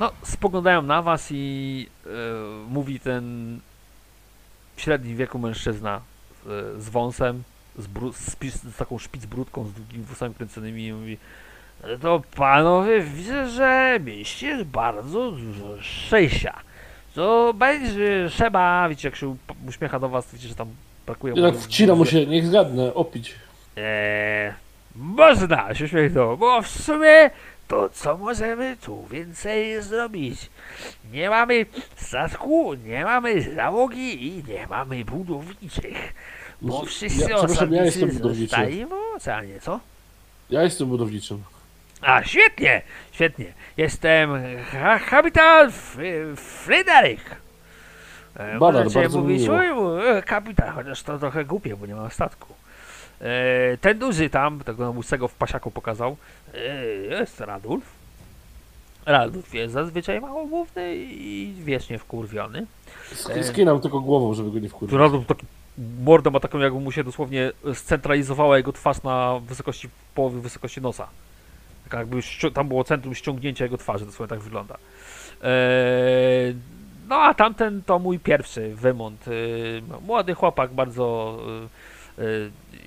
no, spoglądają na was i e, mówi ten w średnim wieku mężczyzna e, z wąsem, z, bru- z, z taką szpicbrudką, z długimi włosami kręconymi i mówi to panowie, widzę, że mieliście bardzo dużo szczęścia. To będzie trzeba, widzicie, jak się uśmiecha do was, widzicie, że tam brakuje I tak wcina mu się, niech zgadnę, opić. Eee, można się uśmiechnął, bo w sumie to co możemy tu więcej zrobić? Nie mamy statku, nie mamy załogi i nie mamy budowniczych. Bo Ja- wszyscy ja osadnicy budowniczy. zostali w oceanie, co? Ja jestem budowniczym. A, świetnie, świetnie. Jestem ha kapitan Fryderyk. E, Możecie bardzo mi mówić, miło. e, kapitan, chociaż to trochę głupie, bo nie mam statku. E, ten duży tam, tego łysego w pasiaku pokazał, e, jest Radulf. Radulf jest zazwyczaj małomówny i wiecznie wkurwiony. Sk- Skinam tylko głową, żeby go nie wkurzyć. Radulf taki mordę ma taką, jakby mu się dosłownie scentralizowała jego twarz na wysokości połowy wysokości nosa. Tak jakby tam było centrum ściągnięcia jego twarzy, dosłownie tak wygląda. Eee, no a tamten to mój pierwszy wymont. Eee, młody chłopak, bardzo,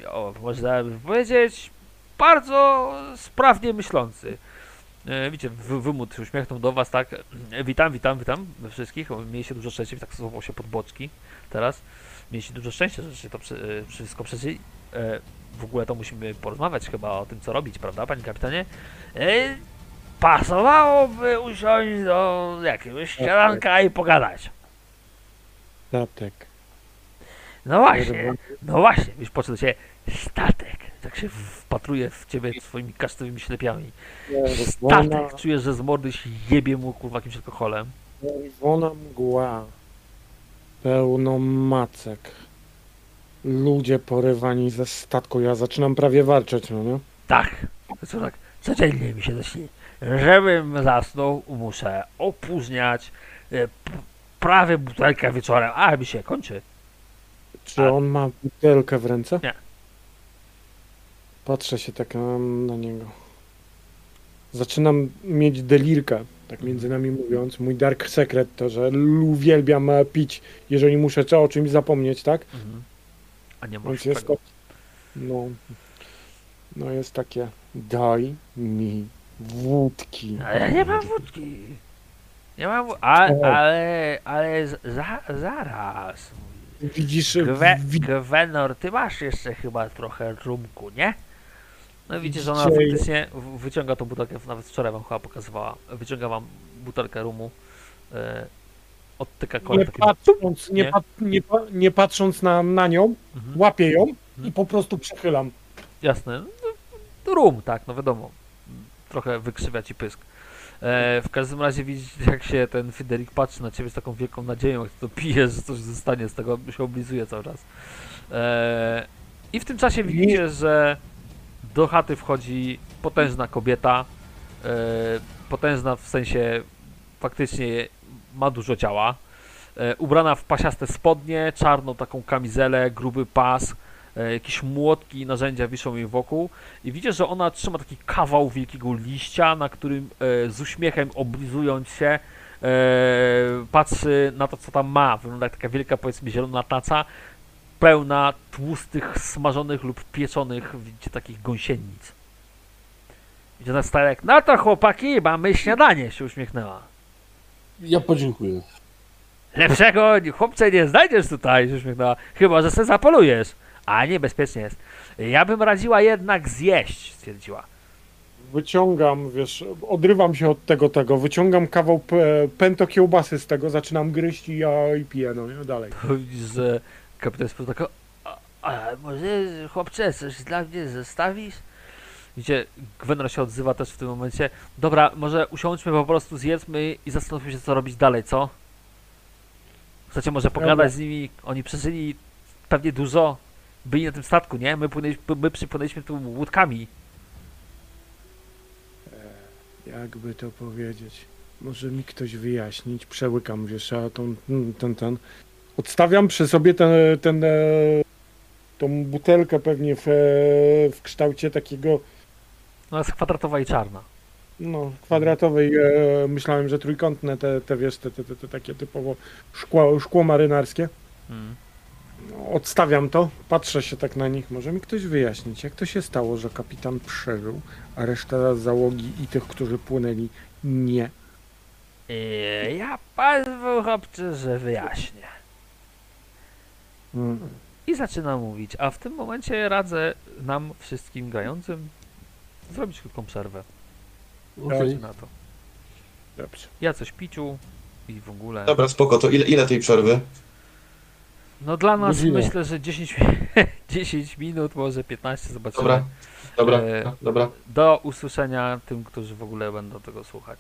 o, można by powiedzieć, bardzo sprawnie myślący. E, widzicie, wy, wymód się uśmiechnął do was, tak? Witam, witam, witam we wszystkich. Mieliście dużo szczęścia, tak złapał się pod boczki teraz. Mieliście dużo szczęścia, że się to przy, e, wszystko przeżyli. E, w ogóle to musimy porozmawiać chyba o tym, co robić, prawda, panie kapitanie? E, pasowałoby usiąść do jakiegoś śniadanka i pogadać. Statek. No właśnie, no właśnie, już do ciebie statek. Jak się wpatruje w ciebie swoimi kasztowymi ślepiami. Statek czujesz, że z mordy się jebie mu kurwa jakimś alkoholem. czerwona mgła. Pełno macek. Ludzie porywani ze statku. Ja zaczynam prawie warczeć, no nie? Tak, co tak, codziennie mi się to śni. Żebym zasnął, muszę opóźniać e, prawie butelkę wieczorem, a mi się kończy. Czy A- on ma butelkę w ręce? Nie. Patrzę się tak na, na niego. Zaczynam mieć delirkę, tak między nami mówiąc. Mój dark secret to, że uwielbiam e, pić, jeżeli muszę co o czymś zapomnieć, tak? A nie Więc masz jest tego. to, no, no jest takie, daj mi wódki. Ale ja nie mam wódki. Nie mam wódki. Ale, ale, ale z- za, zaraz. Widzisz, Gwe, Gwenor, ty masz jeszcze chyba trochę rumku, nie? No widzisz, że ona faktycznie wyciąga tą butelkę, nawet wczoraj wam chyba pokazywała, wyciąga wam butelkę rumu, e, odtyka kolem nie takim... patrząc, nie, nie? nie, nie patrząc na, na nią, Mhm. łapię ją i Mhm. po prostu przechylam. Jasne. No, rum, tak, no wiadomo. Trochę wykrzywia ci pysk. E, w każdym razie widzisz, jak się ten Fryderyk patrzy na ciebie z taką wielką nadzieją, jak ty to pijesz, że coś zostanie z tego, się oblizuje cały czas. E, I w tym czasie widzicie, że do chaty wchodzi potężna kobieta. E, potężna w sensie faktycznie ma dużo ciała. E, ubrana w pasiaste spodnie, czarną taką kamizelę, gruby pas, jakieś młotki i narzędzia wiszą jej wokół i widzisz, że ona trzyma taki kawał wielkiego liścia, na którym e, z uśmiechem oblizując się e, patrzy na to, co tam ma. Wygląda jak taka wielka, powiedzmy, zielona taca, pełna tłustych, smażonych lub pieczonych, widzicie, takich gąsienic. Widzicie na starek, no to chłopaki, mamy śniadanie, się uśmiechnęła. Ja podziękuję. Lepszego chłopcze nie znajdziesz tutaj, się uśmiechnęła. Chyba, że se zapolujesz. A niebezpiecznie jest. Ja bym radziła jednak zjeść, stwierdziła. Wyciągam, wiesz, odrywam się od tego, tego, wyciągam kawał pęto kiełbasy z tego, zaczynam gryźć i ja i piję, no nie, dalej. Że kapitan spytał tak, a, a może chłopcze, coś dla mnie zostawisz? Widzicie, Gwenra się odzywa też w tym momencie. Dobra, może usiądźmy po prostu, zjedzmy i zastanówmy się, co robić dalej, co? Chcecie może pogadać z nimi? Oni przeżyli pewnie dużo. Byli na tym statku, nie? My, płynęliśmy, my przypłynęliśmy tu łódkami. Jakby to powiedzieć, może mi ktoś wyjaśnić, przełykam, wiesz, a tą, ten, ten, odstawiam przy sobie ten, ten, e, tą butelkę pewnie w, e, w kształcie takiego, No jest kwadratowa i czarna. no, kwadratowej, e, myślałem, że trójkątne te, te wiesz, te, te, te, takie typowo szkło, szkło marynarskie. Mm. Odstawiam to, patrzę się tak na nich. Może mi ktoś wyjaśnić, jak to się stało, że kapitan przeżył, a reszta załogi i tych, którzy płynęli, nie. Eee, ja pozwól chłopcze, że wyjaśnię. Mm. I zaczyna mówić, a w tym momencie radzę nam wszystkim grającym zrobić krótką przerwę. Chodźcie na to. Dobrze. Ja coś piciu i w ogóle. Dobra, spoko, to ile, ile tej przerwy? No dla nas myślę, że 10, mi- [laughs] 10 minut, może 15, zobaczymy. Dobra, dobra, E, dobra. Do usłyszenia tym, którzy w ogóle będą tego słuchać.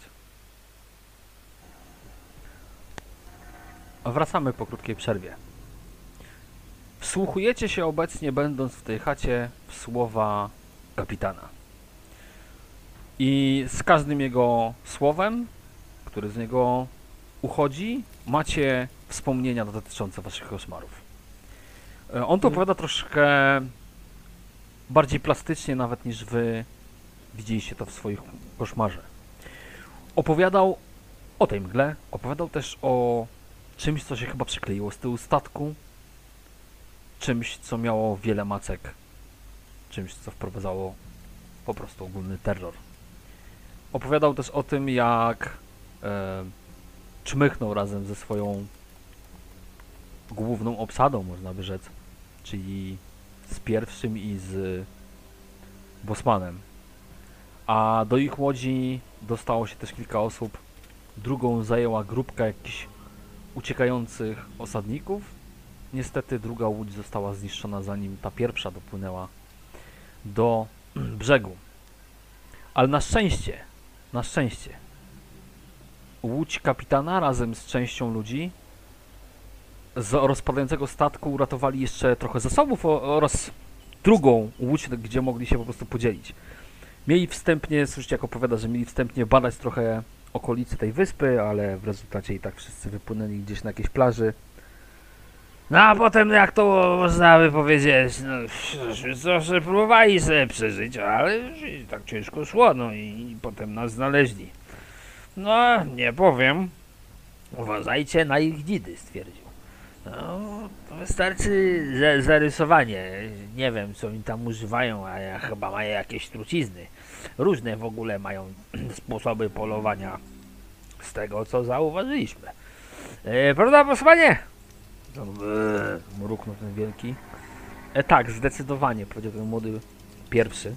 A Wracamy po krótkiej przerwie. Wsłuchujecie się obecnie, będąc w tej chacie, w słowa kapitana. I z każdym jego słowem, który z niego uchodzi, macie wspomnienia dotyczące waszych koszmarów. E, On to opowiada troszkę bardziej plastycznie nawet niż wy widzieliście to w swoich koszmarze. Opowiadał o tej mgle, opowiadał też o czymś, co się chyba przykleiło z tyłu statku, czymś, co miało wiele macek, czymś, co wprowadzało po prostu ogólny terror. Opowiadał też o tym, jak e, czmychnął razem ze swoją główną obsadą, można by rzec, czyli z pierwszym i z Bosmanem. A do ich łodzi dostało się też kilka osób. Drugą zajęła grupka jakichś uciekających osadników. Niestety druga łódź została zniszczona zanim ta pierwsza dopłynęła do [clears throat] brzegu. Ale na szczęście, na szczęście, łódź kapitana razem z częścią ludzi z rozpadającego statku uratowali jeszcze trochę zasobów oraz drugą łódź, gdzie mogli się po prostu podzielić. Mieli wstępnie, słyszycie jak opowiada, że mieli wstępnie badać trochę okolice tej wyspy, ale w rezultacie i tak wszyscy wypłynęli gdzieś na jakiejś plaży. No a potem jak to można by powiedzieć, no zawsze próbowali sobie przeżyć, ale tak ciężko szło, no i potem nas znaleźli. No, nie powiem. Uważajcie na ich dzidy, stwierdził. No, wystarczy za- zarysowanie. Nie wiem, co oni tam używają, a ja chyba mają jakieś trucizny. Różne w ogóle mają [clears throat] sposoby polowania z tego, co zauważyliśmy. E, prawda, posłanie? To, e, mruknął ten wielki. E, tak, zdecydowanie, powiedział ten młody pierwszy.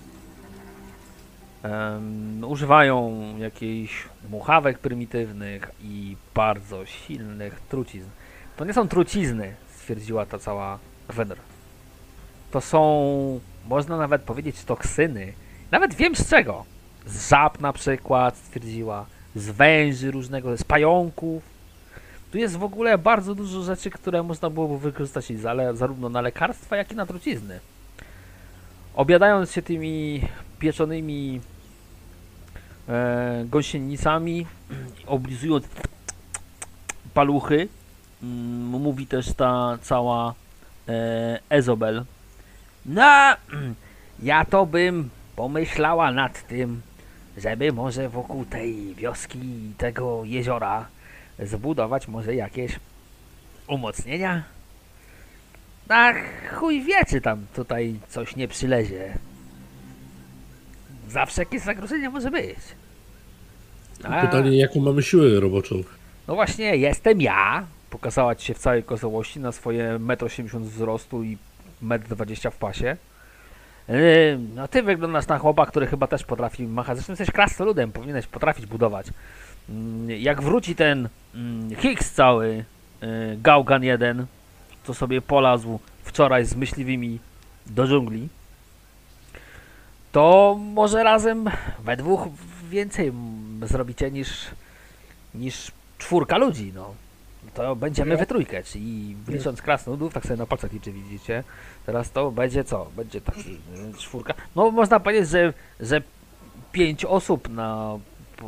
Em, używają jakichś muchawek prymitywnych i bardzo silnych trucizn. To nie są trucizny, stwierdziła ta cała Wenner. To są, można nawet powiedzieć, toksyny. Nawet wiem z czego. Z żab na przykład, stwierdziła. Z węży różnego, z pająków. Tu jest w ogóle bardzo dużo rzeczy, które można byłoby wykorzystać zarówno na lekarstwa, jak i na trucizny. Obiadając się tymi pieczonymi e, gąsienicami, oblizując paluchy, mówi też ta cała e, Ezobel. No, [clears throat] ja to bym pomyślała nad tym, żeby może wokół tej wioski i tego jeziora zbudować może jakieś umocnienia. A chuj wie, czy tam tutaj coś nie przylezie. Zawsze jakieś zagrożenie może być. A- Pytanie, jaką mamy siłę roboczą? no właśnie, jestem ja. Pokazała ci się w całej kozołości na swoje 1,80 m wzrostu i 1,20 m w pasie. Yy, No ty wyglądasz na chłopa, który chyba też potrafi machać. Zresztą jesteś krasnoludem, powinieneś potrafić budować. Mm, Jak wróci ten mm, Higgs cały, yy, Gaugan 1, co sobie polazł wczoraj z myśliwymi do dżungli, to może razem we dwóch więcej zrobicie niż, niż czwórka ludzi, no. To będziemy we trójkę, czyli licząc krasnoludów, tak sobie na palcach liczy, widzicie. Teraz to będzie co? Będzie tak czwórka. No można powiedzieć, że, że pięć osób na...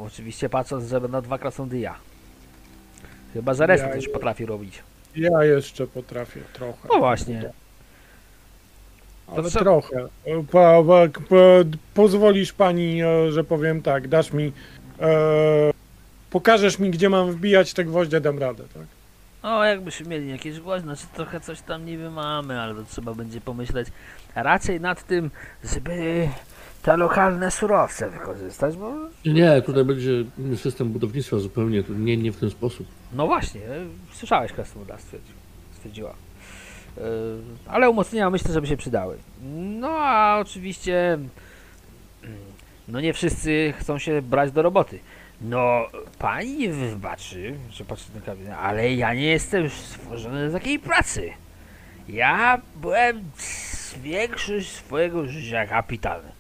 Oczywiście patrząc, że na dwa krasnoludy ja. Chyba, że reszta Ja- coś potrafi robić. Ja jeszcze potrafię trochę. No właśnie. Ale trochę. Pa, pa, pa, pozwolisz pani, e, że powiem tak, dasz mi. E, pokażesz mi, gdzie mam wbijać te gwoździe, dam radę, tak? O, jakbyśmy mieli jakieś głośno, znaczy trochę coś tam niby mamy, ale to trzeba będzie pomyśleć raczej nad tym, żeby te lokalne surowce wykorzystać, bo Nie, tutaj będzie system budownictwa zupełnie, tu nie, nie w ten sposób. No właśnie, słyszałeś Krasnoluda, stwierdził, stwierdziła. E, Ale umocnienia myślę, żeby się przydały. No a oczywiście, mm, no nie wszyscy chcą się brać do roboty. No, pani wybaczy, że patrzę na kabinę, ale ja nie jestem stworzony do takiej pracy. Ja byłem większość swojego życia kapitanem.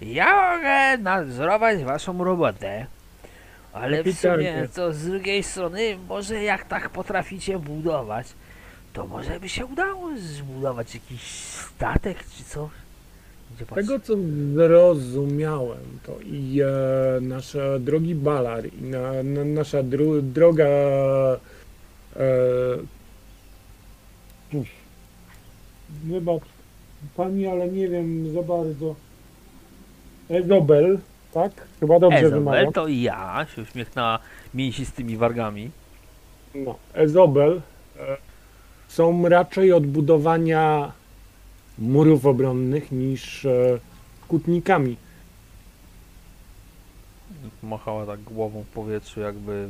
Ja mogę nadzorować waszą robotę, ale w sumie, to z drugiej strony, może jak tak potraficie budować, to może by się udało zbudować jakiś statek czy coś. Z tego co zrozumiałem, to i e, nasz drogi Balar i na, na, nasza dru, droga e, wybacz pani, ale nie wiem za bardzo. Ezobel, tak? Chyba dobrze Ezobel wymawiam. to i ja, się uśmiechnęła mięsistymi wargami. No, Ezobel e, są raczej od budowania murów obronnych niż e, kutnikami. Machała tak głową w powietrzu, jakby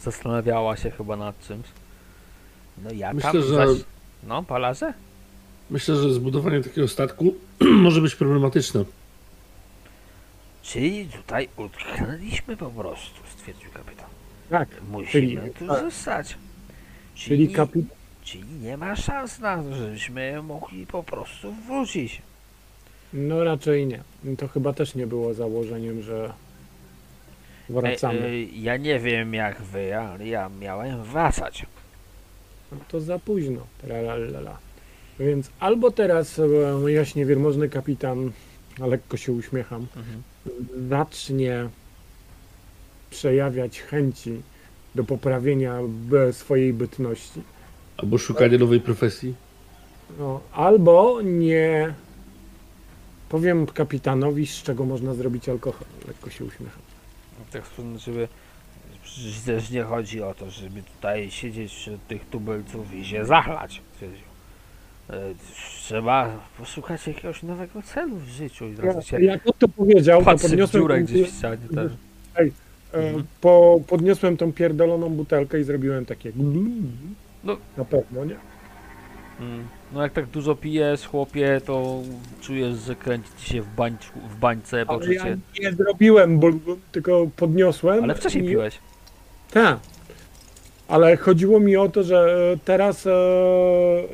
zastanawiała się chyba nad czymś. No ja Myślę, tam że- zaś... No, palarze? Myślę, że zbudowanie takiego statku [clears throat] może być problematyczne. Czyli tutaj utknęliśmy po prostu, stwierdził kapitan. Tak, Musimy Czyli- tu tak. zostać. czyli kapi Czyli nie ma szans na to, żebyśmy mogli po prostu wrócić. No raczej nie. To chyba też nie było założeniem, że wracamy. E, e, ja nie wiem jak wy, ale ja miałem wracać. No to za późno. Tralalala. Więc albo teraz e, jaśnie wielmożny kapitan, a lekko się uśmiecham, Mhm. zacznie przejawiać chęci do poprawienia swojej bytności. Albo szukanie nowej profesji. No, albo nie powiem kapitanowi, z czego można zrobić alkohol. Lekko się uśmiecham. Tak żeby przecież też nie chodzi o to, żeby tutaj siedzieć wśród tych tubylców i się zachlać. Twierdził. E, Trzeba poszukać jakiegoś nowego celu w życiu i Ja, razu się jak on to powiedział, to podniosłem, dziurę tą, gdzieś w ścianie też. e, Mhm. po, podniosłem tą pierdoloną butelkę i zrobiłem takie No. na pewno, nie? Mm. No jak tak dużo pijesz, chłopie, to czujesz, że kręci ci się w, bańczu, w bańce Ale ja nie zrobiłem, bo, tylko podniosłem. Ale wcześniej i- piłeś. Tak. Ale chodziło mi o to, że teraz e,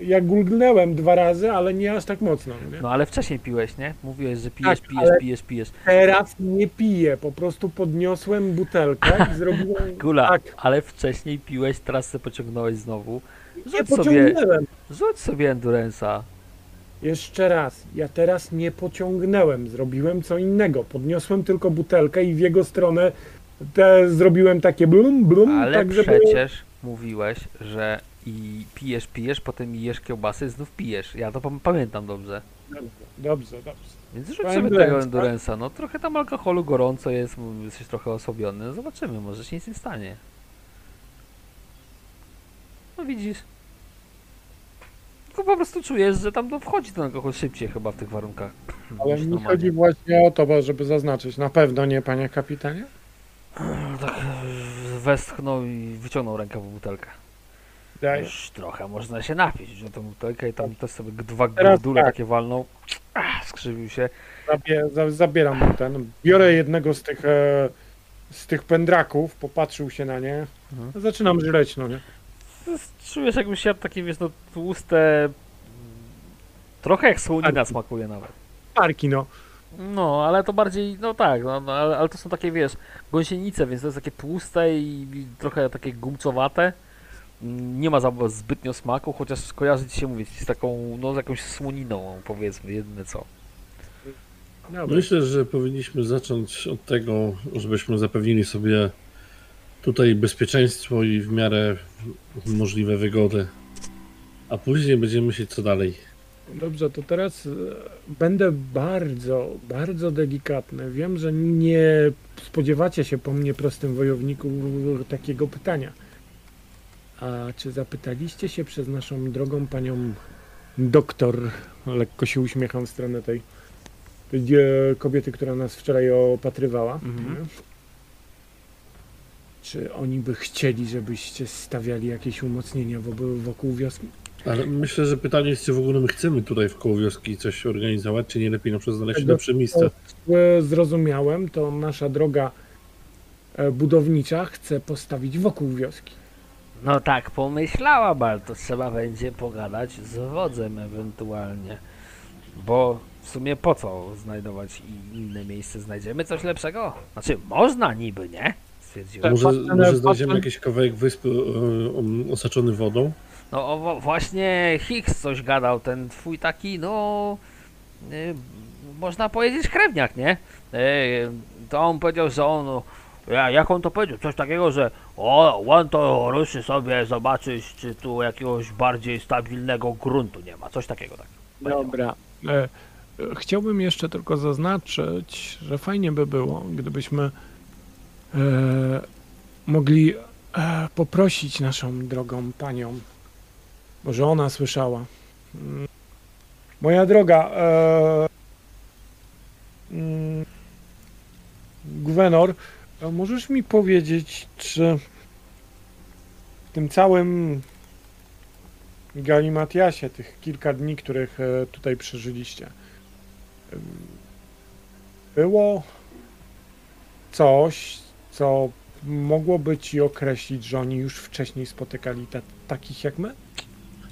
ja gulgnęłem dwa razy, ale nie aż tak mocno. Nie? No ale wcześniej piłeś, nie? Mówiłeś, że pijesz, Tak, pijesz, pijesz, pijesz. Teraz nie piję, po prostu podniosłem butelkę i [laughs] zrobiłem Gula, tak. ale wcześniej piłeś, teraz se pociągnąłeś znowu. Nie Rzuć sobie, pociągnęłem. rzuć sobie Endurance'a. Jeszcze raz, ja teraz nie pociągnęłem, zrobiłem co innego. Podniosłem tylko butelkę i w jego stronę te zrobiłem takie blum, blum, Ale tak żeby... przecież mówiłeś, że i pijesz, pijesz, potem jesz kiełbasy, znów pijesz. Ja to pam- pamiętam dobrze. Dobrze, dobrze. Więc rzuć sobie tego tak? Endurance'a. No trochę tam alkoholu gorąco jest, jesteś trochę osłabiony. No, zobaczymy, może się nic nie stanie. No widzisz. Tylko po prostu czujesz, że tam to wchodzi ten alkohol szybciej chyba w tych warunkach. Ale mi chodzi właśnie o to, bo żeby zaznaczyć. Na pewno nie, panie kapitanie? [clears throat] Tak e, westchnął i wyciągnął rękę po butelkę. Daj. Już trochę można się napić, wziął tą butelkę i tam też sobie dwa Teraz gordule tak. takie walnął. [clears throat] Ach, skrzywił się. Zabie, za, zabieram ten. Biorę jednego z tych, e, z tych pędraków, popatrzył się na nie. Mhm. Zaczynam żreć, no nie? Czujesz jakbyś jadł takie, wiesz, no tłuste... Trochę jak słonina smakuje nawet. Parki, no. No, ale to bardziej, no tak, no, no, ale, ale to są takie, wiesz, gąsienice, więc to jest takie tłuste i, i trochę takie gumcowate. Mm, Nie ma za zbytnio smaku, chociaż kojarzy ci się mówić z taką, no z jakąś słoniną, powiedzmy, jedyne co. Dobra. Myślę, że powinniśmy zacząć od tego, żebyśmy zapewnili sobie tutaj bezpieczeństwo i w miarę możliwe wygody. A później będziemy myśleć co dalej. Dobrze, to teraz e, będę bardzo, bardzo delikatny. Wiem, że nie spodziewacie się po mnie, prostym wojowniku, takiego pytania. A czy zapytaliście się przez naszą drogą panią doktor, lekko się uśmiecham w stronę tej, tej dzie- kobiety, która nas wczoraj opatrywała, Mhm. czy oni by chcieli, żebyście stawiali jakieś umocnienia wokół wioski? Ale myślę, że pytanie jest, czy w ogóle my chcemy tutaj w koło wioski coś organizować, czy nie lepiej na przykład znaleźć lepsze miejsce. zrozumiałem, to nasza droga e, budownicza chce postawić wokół wioski. No tak, pomyślałam, ale to trzeba będzie pogadać z wodzem ewentualnie. Bo w sumie po co znajdować i inne miejsce? Znajdziemy coś lepszego? Znaczy, można niby, nie? Stwierdziłem. Może, na- może znajdziemy patrzę- jakiś kawałek wyspy e, osaczony wodą? No o, właśnie Hicks coś gadał, ten twój taki, no... y, można powiedzieć krewniak, nie? Y, to on powiedział, że on... Ja, jak on to powiedział? Coś takiego, że o, on to ruszy sobie zobaczyć, czy tu jakiegoś bardziej stabilnego gruntu nie ma. Coś takiego tak. powiedział. Dobra. E, chciałbym jeszcze tylko zaznaczyć, że fajnie by było, gdybyśmy e, mogli e, poprosić naszą drogą panią, może ona słyszała. Moja droga, e, mm, Gwenor, możesz mi powiedzieć, czy w tym całym Galimatiasie, tych kilka dni, których e, tutaj przeżyliście, było coś, co mogłoby ci określić, że oni już wcześniej spotykali ta, takich jak my?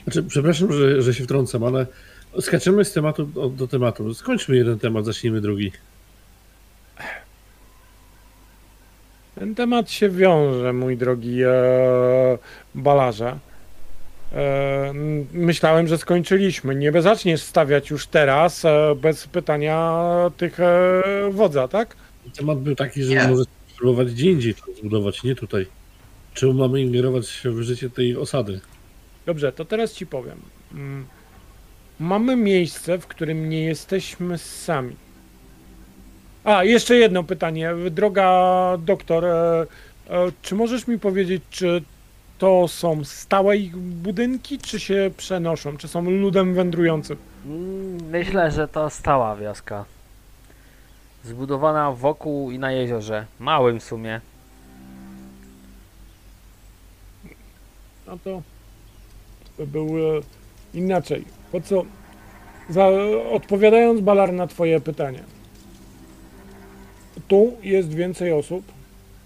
Znaczy, przepraszam, że, że się wtrącam, ale Skaczemy z tematu do, do tematu. Skończmy jeden temat, zacznijmy drugi. Ten temat się wiąże, mój drogi e, balarze. E, myślałem, że skończyliśmy. Nie zaczniesz stawiać już teraz e, bez pytania tych e, wodza, tak? Temat był taki, że Nie. może spróbować gdzie indziej to zbudować, nie tutaj. Czemu mamy ingerować w życie tej osady? Dobrze, to teraz ci powiem. Mm, Mamy miejsce, w którym nie jesteśmy sami. A, jeszcze jedno pytanie. Droga doktor, e, e, czy możesz mi powiedzieć, czy to są stałe ich budynki, czy się przenoszą? Czy są ludem wędrującym? Mm, Myślę, że to stała wioska. Zbudowana wokół i na jeziorze. Małym w sumie. No to, to był inaczej. Po co? Za, odpowiadając Balar na twoje pytanie. Tu jest więcej osób.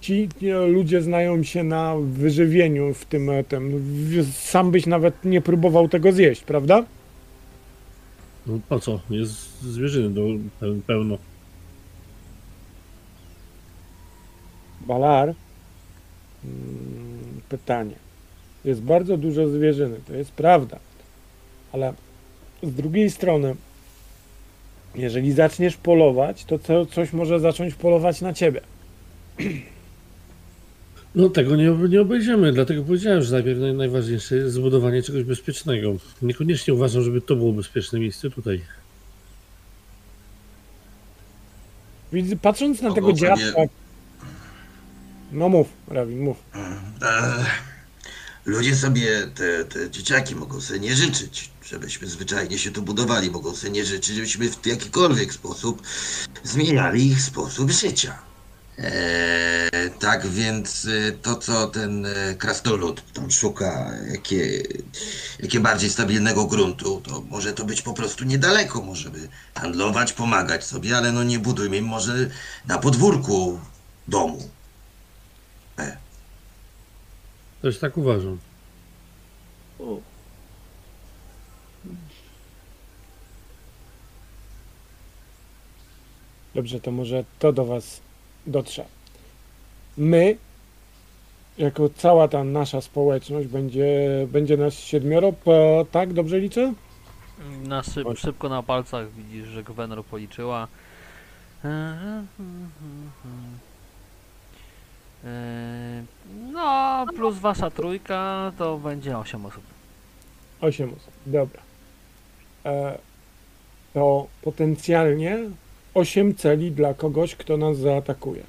Ci e, ludzie znają się na wyżywieniu w tym, e, tym. Sam byś nawet nie próbował tego zjeść, prawda? No po co? Jest zwierzyny do, peł- pełno. Balar. Mm, Pytanie. Jest bardzo dużo zwierzyny, to jest prawda. Ale z drugiej strony, jeżeli zaczniesz polować, to co, coś może zacząć polować na ciebie. No tego nie, nie obejdziemy, dlatego powiedziałem, że najpierw naj, najważniejsze jest zbudowanie czegoś bezpiecznego. Niekoniecznie uważam, żeby to było bezpieczne miejsce tutaj. Widzę, patrząc na No tego dziadka. No mów, Rawin, mów. E, ludzie sobie, te, te dzieciaki mogą sobie nie życzyć, żebyśmy zwyczajnie się tu budowali. Mogą sobie nie życzyć, żebyśmy w jakikolwiek sposób zmieniali ich sposób życia. E, tak więc e, to, co ten e, krasnolud tam szuka, jakie, jakie bardziej stabilnego gruntu, to może to być po prostu niedaleko. Możemy handlować, pomagać sobie, ale no nie budujmy im może na podwórku domu. Też tak uważam. Dobrze, to może to do was dotrze. My, jako cała ta nasza społeczność, będzie, będzie nas siedmioro, po, tak? Dobrze liczę? Na szyb, szybko na palcach widzisz, że Gwenor policzyła. Eee, No, plus wasza trójka to będzie 8 osób. Osiem osób, dobra. E, to potencjalnie osiem celi dla kogoś, kto nas zaatakuje.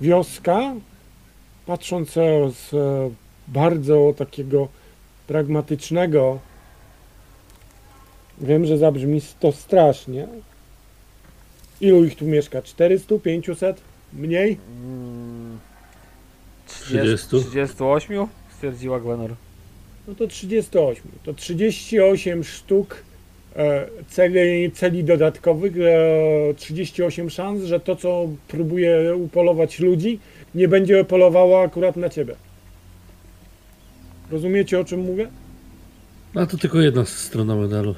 Wioska, patrząc z e, bardzo takiego pragmatycznego, wiem, że zabrzmi to strasznie. Ilu ich tu mieszka? 400, 500? Mniej? Mm, 30? 38? Stwierdziła Gwenor. No to 38. To 38 sztuk e, celi, celi dodatkowych, e, 38 szans, że to, co próbuje upolować ludzi, nie będzie polowało akurat na ciebie. Rozumiecie, o czym mówię? A to tylko jedna strona medalu.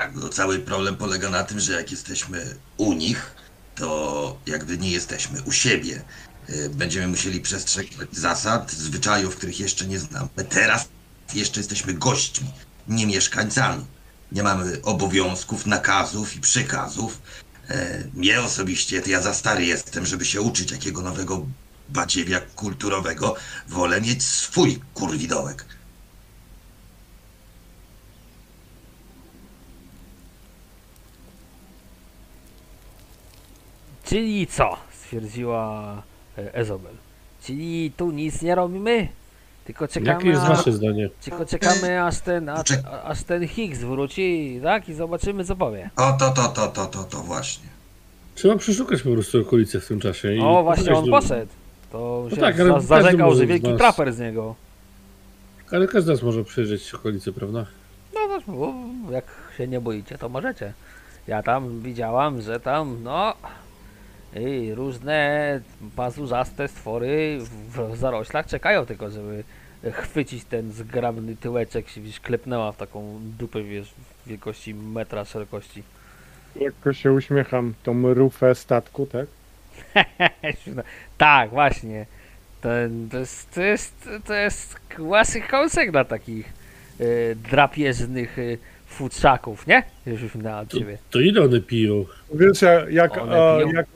Tak, no cały problem polega na tym, że jak jesteśmy u nich, to jakby nie jesteśmy u siebie. Y, Będziemy musieli przestrzegać zasad, zwyczajów, których jeszcze nie znamy. Teraz jeszcze jesteśmy gośćmi, nie mieszkańcami. Nie mamy obowiązków, nakazów i przykazów. E, Mnie osobiście, ja za stary jestem, żeby się uczyć jakiego nowego badziewia kulturowego. Wolę mieć swój kurwidołek. Czyli co? Stwierdziła e, Ezobel. Czyli tu nic nie robimy? Tylko czekamy, Jakie jest a- wasze zdanie? tylko czekamy aż ten, a, Czek- a- aż ten Higgs wróci, tak? I zobaczymy co powie. O, to, to, to, to, to, to właśnie. Trzeba przeszukać po prostu okolice w tym czasie. I O, właśnie on do- poszedł. To się tak, ale za, każdy zażegał, może że wielki nas- traper z niego. Ale każdy z nas może przejrzeć okolice, prawda? No to, o, jak się nie boicie, to możecie. Ja tam widziałam, że tam, no... I różne pazurzaste stwory w- zaroślach czekają tylko, żeby chwycić ten zgrabny tyłeczek, się wiesz, klepnęła w taką dupę, wiesz, wielkości metra szerokości. Lekko się uśmiecham, tą rufę statku, tak? [laughs] tak, właśnie. Ten, to, jest, to, jest, to jest klasy kąsek dla takich e, drapieżnych e, futrzaków, nie? Już na To, ciebie. to ile one piją? Wiesz, ja- jak, One a, piją. jak,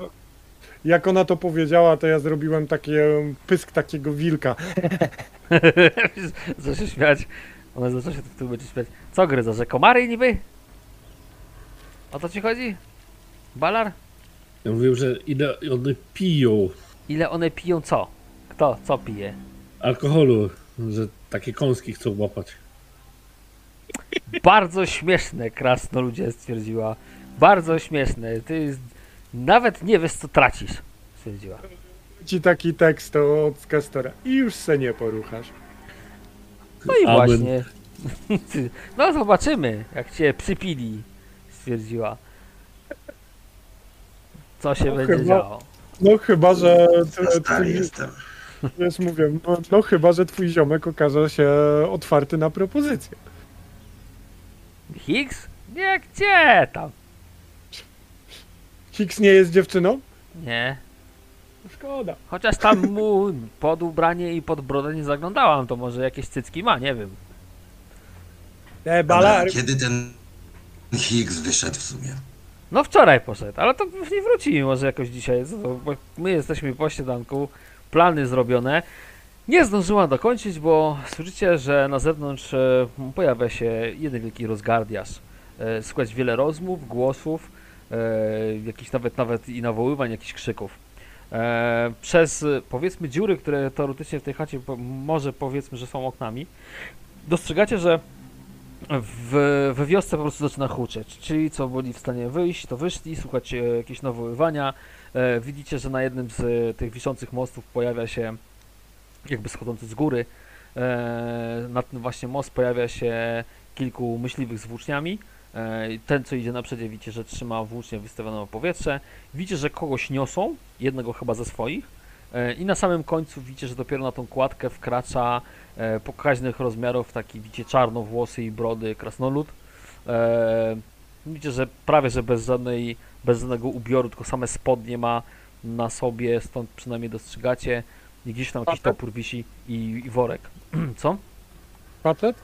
jak ona to powiedziała, to ja zrobiłem takie pysk takiego wilka. [laughs] Zaczął się śmiać. Ona zaczął się tu będzie śmiać. Co gryza, że komary niby? O to ci chodzi? Balar? Ja mówię, że ile one piją Ile one piją co? Kto co pije? alkoholu, że takie kąski chcą łapać. Bardzo śmieszne, krasnoludzie stwierdziła. Bardzo śmieszne. Ty nawet nie wiesz co tracisz, stwierdziła. Ci taki tekst od Castora i już se nie poruchasz. No i Amen. właśnie. [laughs] No zobaczymy, jak cię przypili, stwierdziła. Co się No będzie chyba- działo. No chyba, że Za t- stary twój, jestem. wiesz, mówię, no, no chyba, że twój ziomek okaże się otwarty na propozycję. Higgs? Nie, gdzie tam? Hicks nie jest dziewczyną? Nie. Szkoda. Chociaż tam mu pod ubranie i pod brodę nie zaglądałam, to może jakieś cycki ma, nie wiem. E, balar, kiedy ten Higgs wyszedł w sumie? No wczoraj poszedł, ale to nie wróci może jakoś dzisiaj. Bo My jesteśmy po śniadanku, plany zrobione. Nie zdążyłam dokończyć, bo słyszycie, że na zewnątrz e, pojawia się jeden wielki rozgardiaż. E, Słychać wiele rozmów, głosów, e, jakichś nawet nawet i nawoływań, jakichś krzyków. E, Przez e, powiedzmy dziury, które teoretycznie w tej chacie może powiedzmy, że są oknami, dostrzegacie, że w, we wiosce po prostu zaczyna huczeć. Czyli co byli w stanie wyjść, to wyszli, słuchać e, jakieś nawoływania. E, widzicie, że na jednym z e, tych wiszących mostów pojawia się, jakby schodzący z góry, e, na ten właśnie most pojawia się kilku myśliwych z włóczniami. E, ten, co idzie na przedzie, widzicie, że trzyma włócznie wystawioną w powietrze. Widzicie, że kogoś niosą, jednego chyba ze swoich. E, I na samym końcu widzicie, że dopiero na tą kładkę wkracza e, pokaźnych rozmiarów, taki widzicie czarnowłosy i brody krasnolud. Widzicie, że prawie, że bez żadnej, bez żadnego ubioru, tylko same spodnie ma na sobie, stąd przynajmniej dostrzegacie. I gdzieś tam jakiś Facet? topór wisi i, i worek. [clears throat] Co? facet?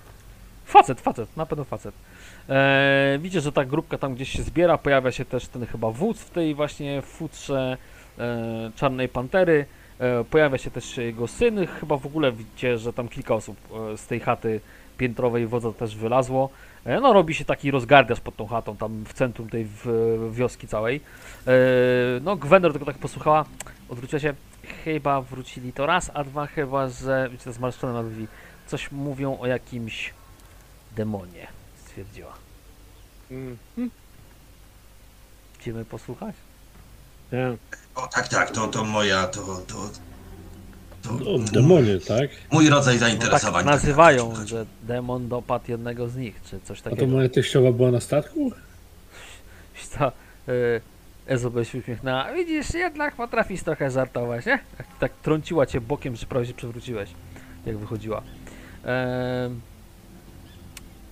Facet, facet, na pewno facet. E, widzicie, że ta grupka tam gdzieś się zbiera, pojawia się też ten chyba wódz w tej właśnie futrze e, Czarnej Pantery. E, pojawia się też jego syn, chyba w ogóle widzicie, że tam kilka osób e, z tej chaty piętrowej wodza też wylazło. E, no robi się taki rozgardiaż pod tą chatą, tam w centrum tej w, wioski całej. E, no Gwendor tylko tak posłuchała, odwróciła się, chyba wrócili to raz, a dwa chyba, że, widzicie, to zmarszczone na brwi, coś mówią o jakimś demonie, stwierdziła. Mm. Chcemy posłuchać? Nie. O tak, tak, to, to moja, to, to, to O, demonie, tak? mój rodzaj No tak zainteresowań. nazywają, tak, że demon dopadł jednego z nich, czy coś A to takiego. moja teściowa była na statku? Co, y, Ezobe się uśmiechnęła. Widzisz, jednak potrafisz trochę żartować, nie? Tak, tak trąciła cię bokiem, że prawie się przewróciłeś, jak wychodziła. Em,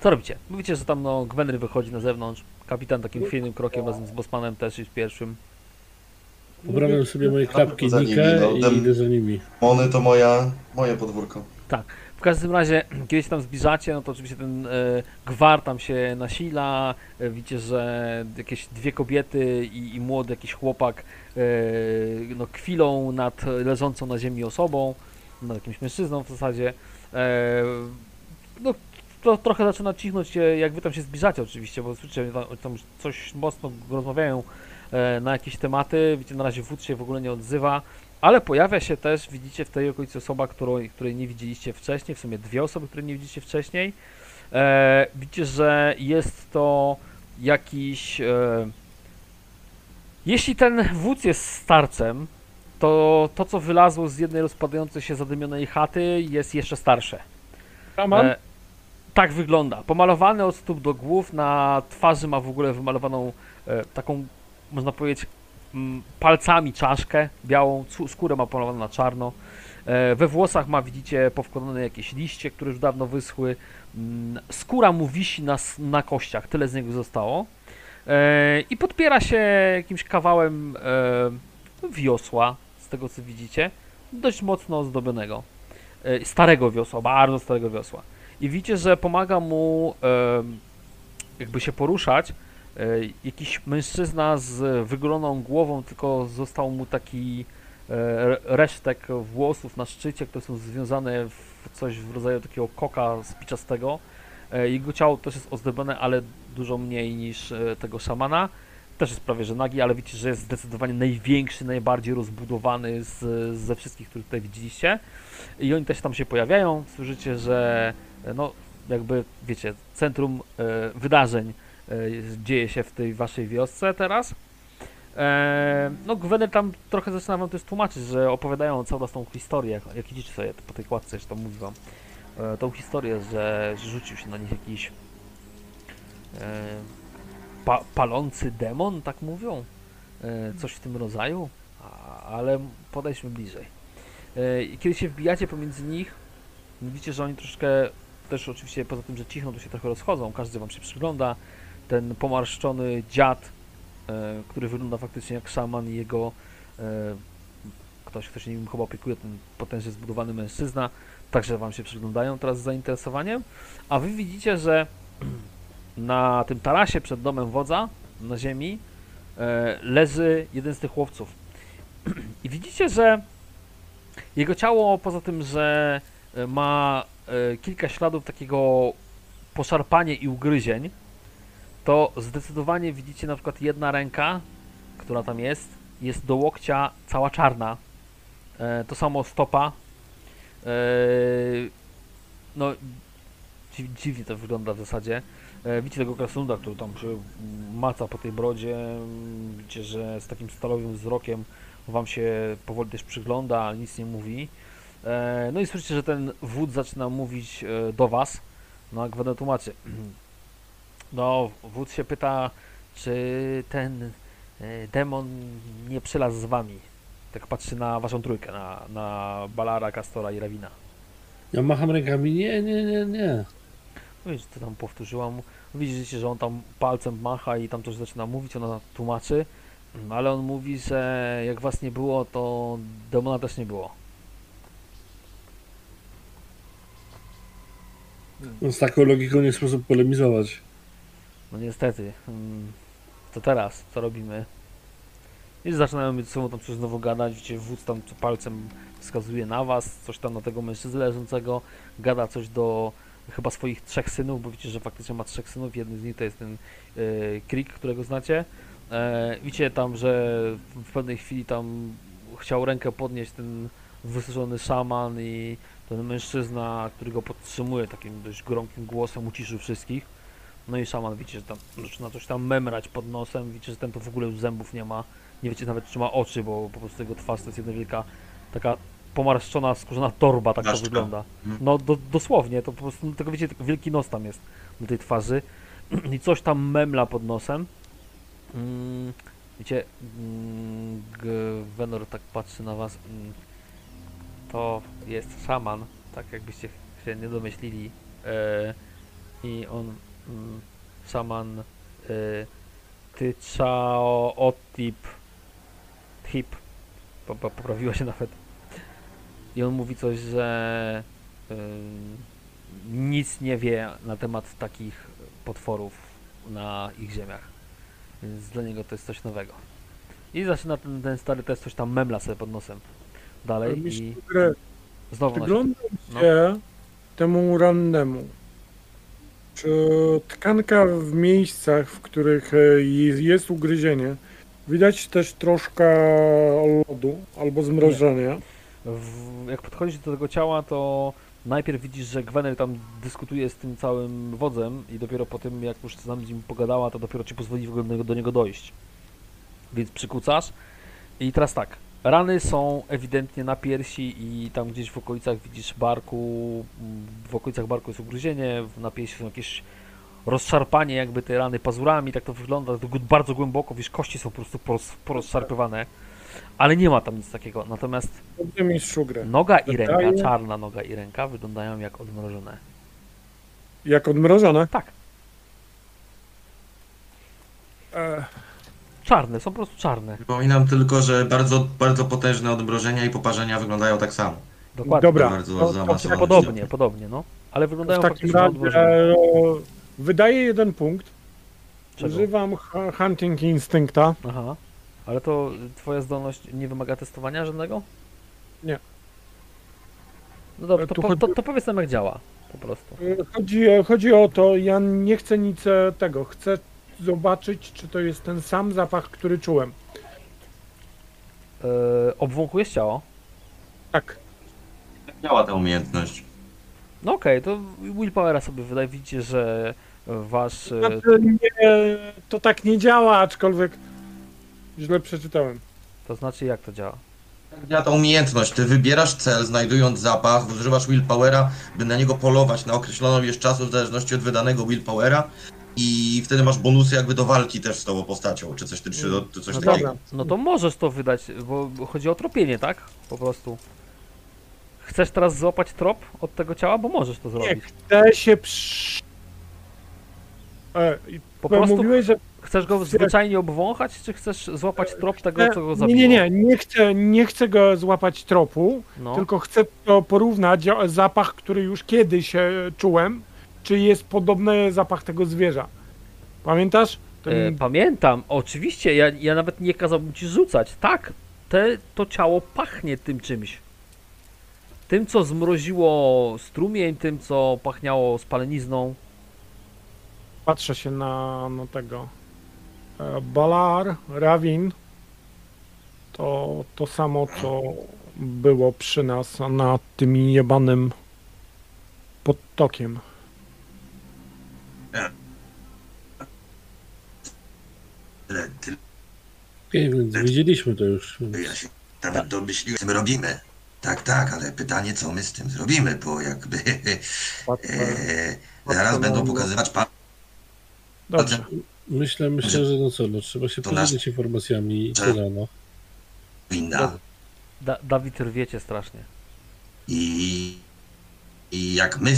co robicie? Mówicie, że tam no, Gwenry wychodzi na zewnątrz. Kapitan takim chwiejnym krokiem razem z Bosmanem też jest pierwszym. Poprawiam sobie moje klapki Za nimi, Nikę no, i dem- idę za nimi. Mony to moja, moje podwórko. W każdym razie, [clears throat] kiedy się tam zbliżacie, no to oczywiście ten e, gwar tam się nasila. E, widzicie, że jakieś dwie kobiety i, i młody jakiś chłopak e, no, kwilą nad leżącą na ziemi osobą, nad jakimś mężczyzną w zasadzie. E, no, to trochę zaczyna cichnąć, jak wy tam się zbliżacie oczywiście, bo słyszycie, tam, tam coś mocno rozmawiają e, na jakieś tematy. Widzicie, na razie wódz się w ogóle nie odzywa. Ale pojawia się też, widzicie w tej okolicy osoba, którą, której nie widzieliście wcześniej, w sumie dwie osoby, które nie widzieliście wcześniej. E, widzicie, że jest to jakiś. E, jeśli ten wódz jest starcem, to to, co wylazło z jednej rozpadającej się zadymionej chaty, jest jeszcze starsze. Szaman? E, tak wygląda. Pomalowany od stóp do głów, na twarzy ma w ogóle wymalowaną e, taką, można powiedzieć, mm, palcami czaszkę białą, skórę ma pomalowaną na czarno. E, We włosach ma, widzicie, powkładane jakieś liście, które już dawno wyschły. Mm, Skóra mu wisi na, na kościach, tyle z niego zostało. E, I podpiera się jakimś kawałem e, wiosła, z tego co widzicie, dość mocno ozdobionego. E, Starego wiosła, bardzo starego wiosła. I widzicie, że pomaga mu jakby się poruszać e, jakiś mężczyzna z wygoloną głową, tylko został mu taki e, resztek włosów na szczycie, które są związane w coś w rodzaju takiego koka spiczastego. E, Jego ciało też jest ozdobione, ale dużo mniej niż tego szamana. Też jest prawie że nagi, ale widzicie, że jest zdecydowanie największy, najbardziej rozbudowany z, ze wszystkich, których tutaj widzieliście. I oni też tam się pojawiają. Słyszycie, że no jakby wiecie, centrum e, wydarzeń e, dzieje się w tej waszej wiosce teraz. E, no Gwener tam trochę zaczyna wam też tłumaczyć, że opowiadają całą tą historię, jak, idziecie sobie po tej kładce, że to mówi wam, e, tą historię, że, rzucił się na nich jakiś e, pa, palący demon, tak mówią, e, coś w tym rodzaju, ale podejdźmy bliżej. E, kiedy się wbijacie pomiędzy nich, widzicie, że oni troszkę też oczywiście poza tym, że cichną, to się trochę rozchodzą, każdy wam się przygląda. Ten pomarszczony dziad, e, który wygląda faktycznie jak szaman i jego e, ktoś, kto się nim chyba opiekuje, ten potężnie zbudowany mężczyzna, także wam się przyglądają teraz z zainteresowaniem. A wy widzicie, że [clears throat] na tym tarasie przed domem wodza, na ziemi, e, leży jeden z tych łowców. [clears throat] I widzicie, że jego ciało, poza tym, że ma e, kilka śladów takiego poszarpania i ugryzień, to zdecydowanie widzicie na przykład jedna ręka, która tam jest, jest do łokcia cała czarna. E, to samo stopa. E, no, dziw, dziwnie to wygląda w zasadzie. E, widzicie tego krasnoluda, który tam się maca po tej brodzie. Widzicie, że z takim stalowym wzrokiem wam się powoli też przygląda, ale nic nie mówi. E, No i słyszycie, że ten wódz zaczyna mówić e, do was. No jak będę tłumaczy. [clears throat] No, wódz się pyta, czy ten e, demon nie przylazł z wami. Tak patrzy na waszą trójkę, na, na Balara, Kastora i Rawina. Ja macham rękami, nie, nie, nie, nie. No i to tam powtórzyłam. Widzicie, że on tam palcem macha i tam coś zaczyna mówić, ona tłumaczy. Ale on mówi, że jak was nie było, to demona też nie było. No, z taką logiką nie sposób polemizować. No niestety. mm, To teraz, co robimy? I zaczynają mieć ze sobą tam coś znowu gadać, widzicie, wódz tam palcem wskazuje na was, coś tam na tego mężczyznę leżącego, gada coś do chyba swoich trzech synów, bo widzicie, że faktycznie ma trzech synów, jeden z nich to jest ten e, Krik, którego znacie. E, widzicie tam, że w pewnej chwili tam chciał rękę podnieść ten wysuszony szaman i ten mężczyzna, który go podtrzymuje takim dość gromkim głosem, uciszył wszystkich. No i szaman widzicie, że tam zaczyna coś tam memrać pod nosem, widzicie, że ten to w ogóle już zębów nie ma. Nie wiecie nawet czy ma oczy, bo po prostu jego twarz to jest jedna wielka taka pomarszczona, skórzana torba, tak to wygląda. Mhm. No do, dosłownie, to po prostu, tylko wiecie, wielki nos tam jest na tej twarzy [clears throat] i coś tam memla pod nosem. Mm, wiecie, mm, Gwenor tak patrzy na was. Mm, to jest szaman, tak jakbyście się nie domyślili. E, I on, mm, szaman, e, Tyczao Otip, Hip, po, po, poprawiła się nawet. I on mówi coś, że ym, nic nie wie na temat takich potworów na ich ziemiach. Więc dla niego to jest coś nowego. I zaczyna ten, ten stary też coś tam memla sobie pod nosem. Dalej i że znowu na Przyglądam no. się temu rannemu. Czy tkanka w miejscach, w których e, je- jest ugryzienie, widać też troszkę lodu albo zmrożenia. w, jak podchodzisz do tego ciała, to najpierw widzisz, że Gwener tam dyskutuje z tym całym wodzem i dopiero po tym, jak już tam z nim pogadała, to dopiero ci pozwoli w ogóle do niego dojść. Więc przykucasz. I teraz tak, rany są ewidentnie na piersi i tam gdzieś w okolicach widzisz barku, w okolicach barku jest ugryzienie, na piersi są jakieś rozszarpanie jakby tej rany pazurami, tak to wygląda, to bardzo głęboko, wiesz, kości są po prostu porozszarpywane. Ale nie ma tam nic takiego. Natomiast noga i ręka, czarna noga i ręka wyglądają jak odmrożone. Jak odmrożone. Tak, E, czarne, są po prostu czarne. Przypominam tylko, że bardzo, bardzo potężne odmrożenia i poparzenia wyglądają tak samo. Dokładnie. Dobra, Bardzo to- to zaawansowane. Podobnie, podobnie, no. Ale wyglądają w takim faktycznie razie e, wydaję jeden punkt. Czego? Używam hu- Hunting Instincta. Aha. Ale to twoja zdolność nie wymaga testowania żadnego? Nie. No dobrze, to, Tu po, chodzi- to, to powiedz nam jak działa. Po prostu. Chodzi, chodzi o to, ja nie chcę nic e, tego. Chcę zobaczyć, czy to jest ten sam zapach, który czułem. E, obwąchujesz ciało? Tak. Działa ta umiejętność. No okej, to willpowera sobie wydaje. Widzicie, że wasz... e, Znaczy, nie, to tak nie działa, aczkolwiek źle przeczytałem. To znaczy jak to działa? Tak działa ta umiejętność. Ty wybierasz cel, znajdując zapach, używasz willpowera, by na niego polować na określoną ilość czasu w zależności od wydanego willpowera i wtedy masz bonusy jakby do walki też z tą postacią, czy coś, czy, czy coś No takiego. dobra. No to możesz to wydać, bo chodzi o tropienie, tak? Po prostu. Chcesz teraz złapać trop od tego ciała? Bo możesz to Nie, zrobić. chcę się przy... E, Po prostu mówiłeś, że chcesz go zwyczajnie obwąchać, czy chcesz złapać trop tego, co go zabiło? nie, nie, nie, nie chcę, nie chcę go złapać tropu, No. tylko chcę to porównać zapach, który już kiedyś e, czułem, czy jest podobny zapach tego zwierza. Pamiętasz? Ten, E, pamiętam, oczywiście, ja, ja nawet nie kazałbym ci rzucać. Tak, te, to ciało pachnie tym czymś. Tym, co zmroziło strumień, tym, co pachniało spalenizną. Patrzę się na, na tego. E, Balar, Rawin. To to samo, co było przy nas nad tym jebanym podtokiem. Tyle, tyle. Okej, więc widzieliśmy to już. Więc... Ja się nawet domyśliłem, co my robimy. Tak, tak, ale pytanie, co my z tym zrobimy, bo jakby e, zaraz będą pokazywać pa- Dobrze. Myślę, myślę, że no co, no trzeba się To nasz- podzielić informacjami i tyle, no. winna Da, Dawid rwiecie strasznie. i, i jak my... Eee,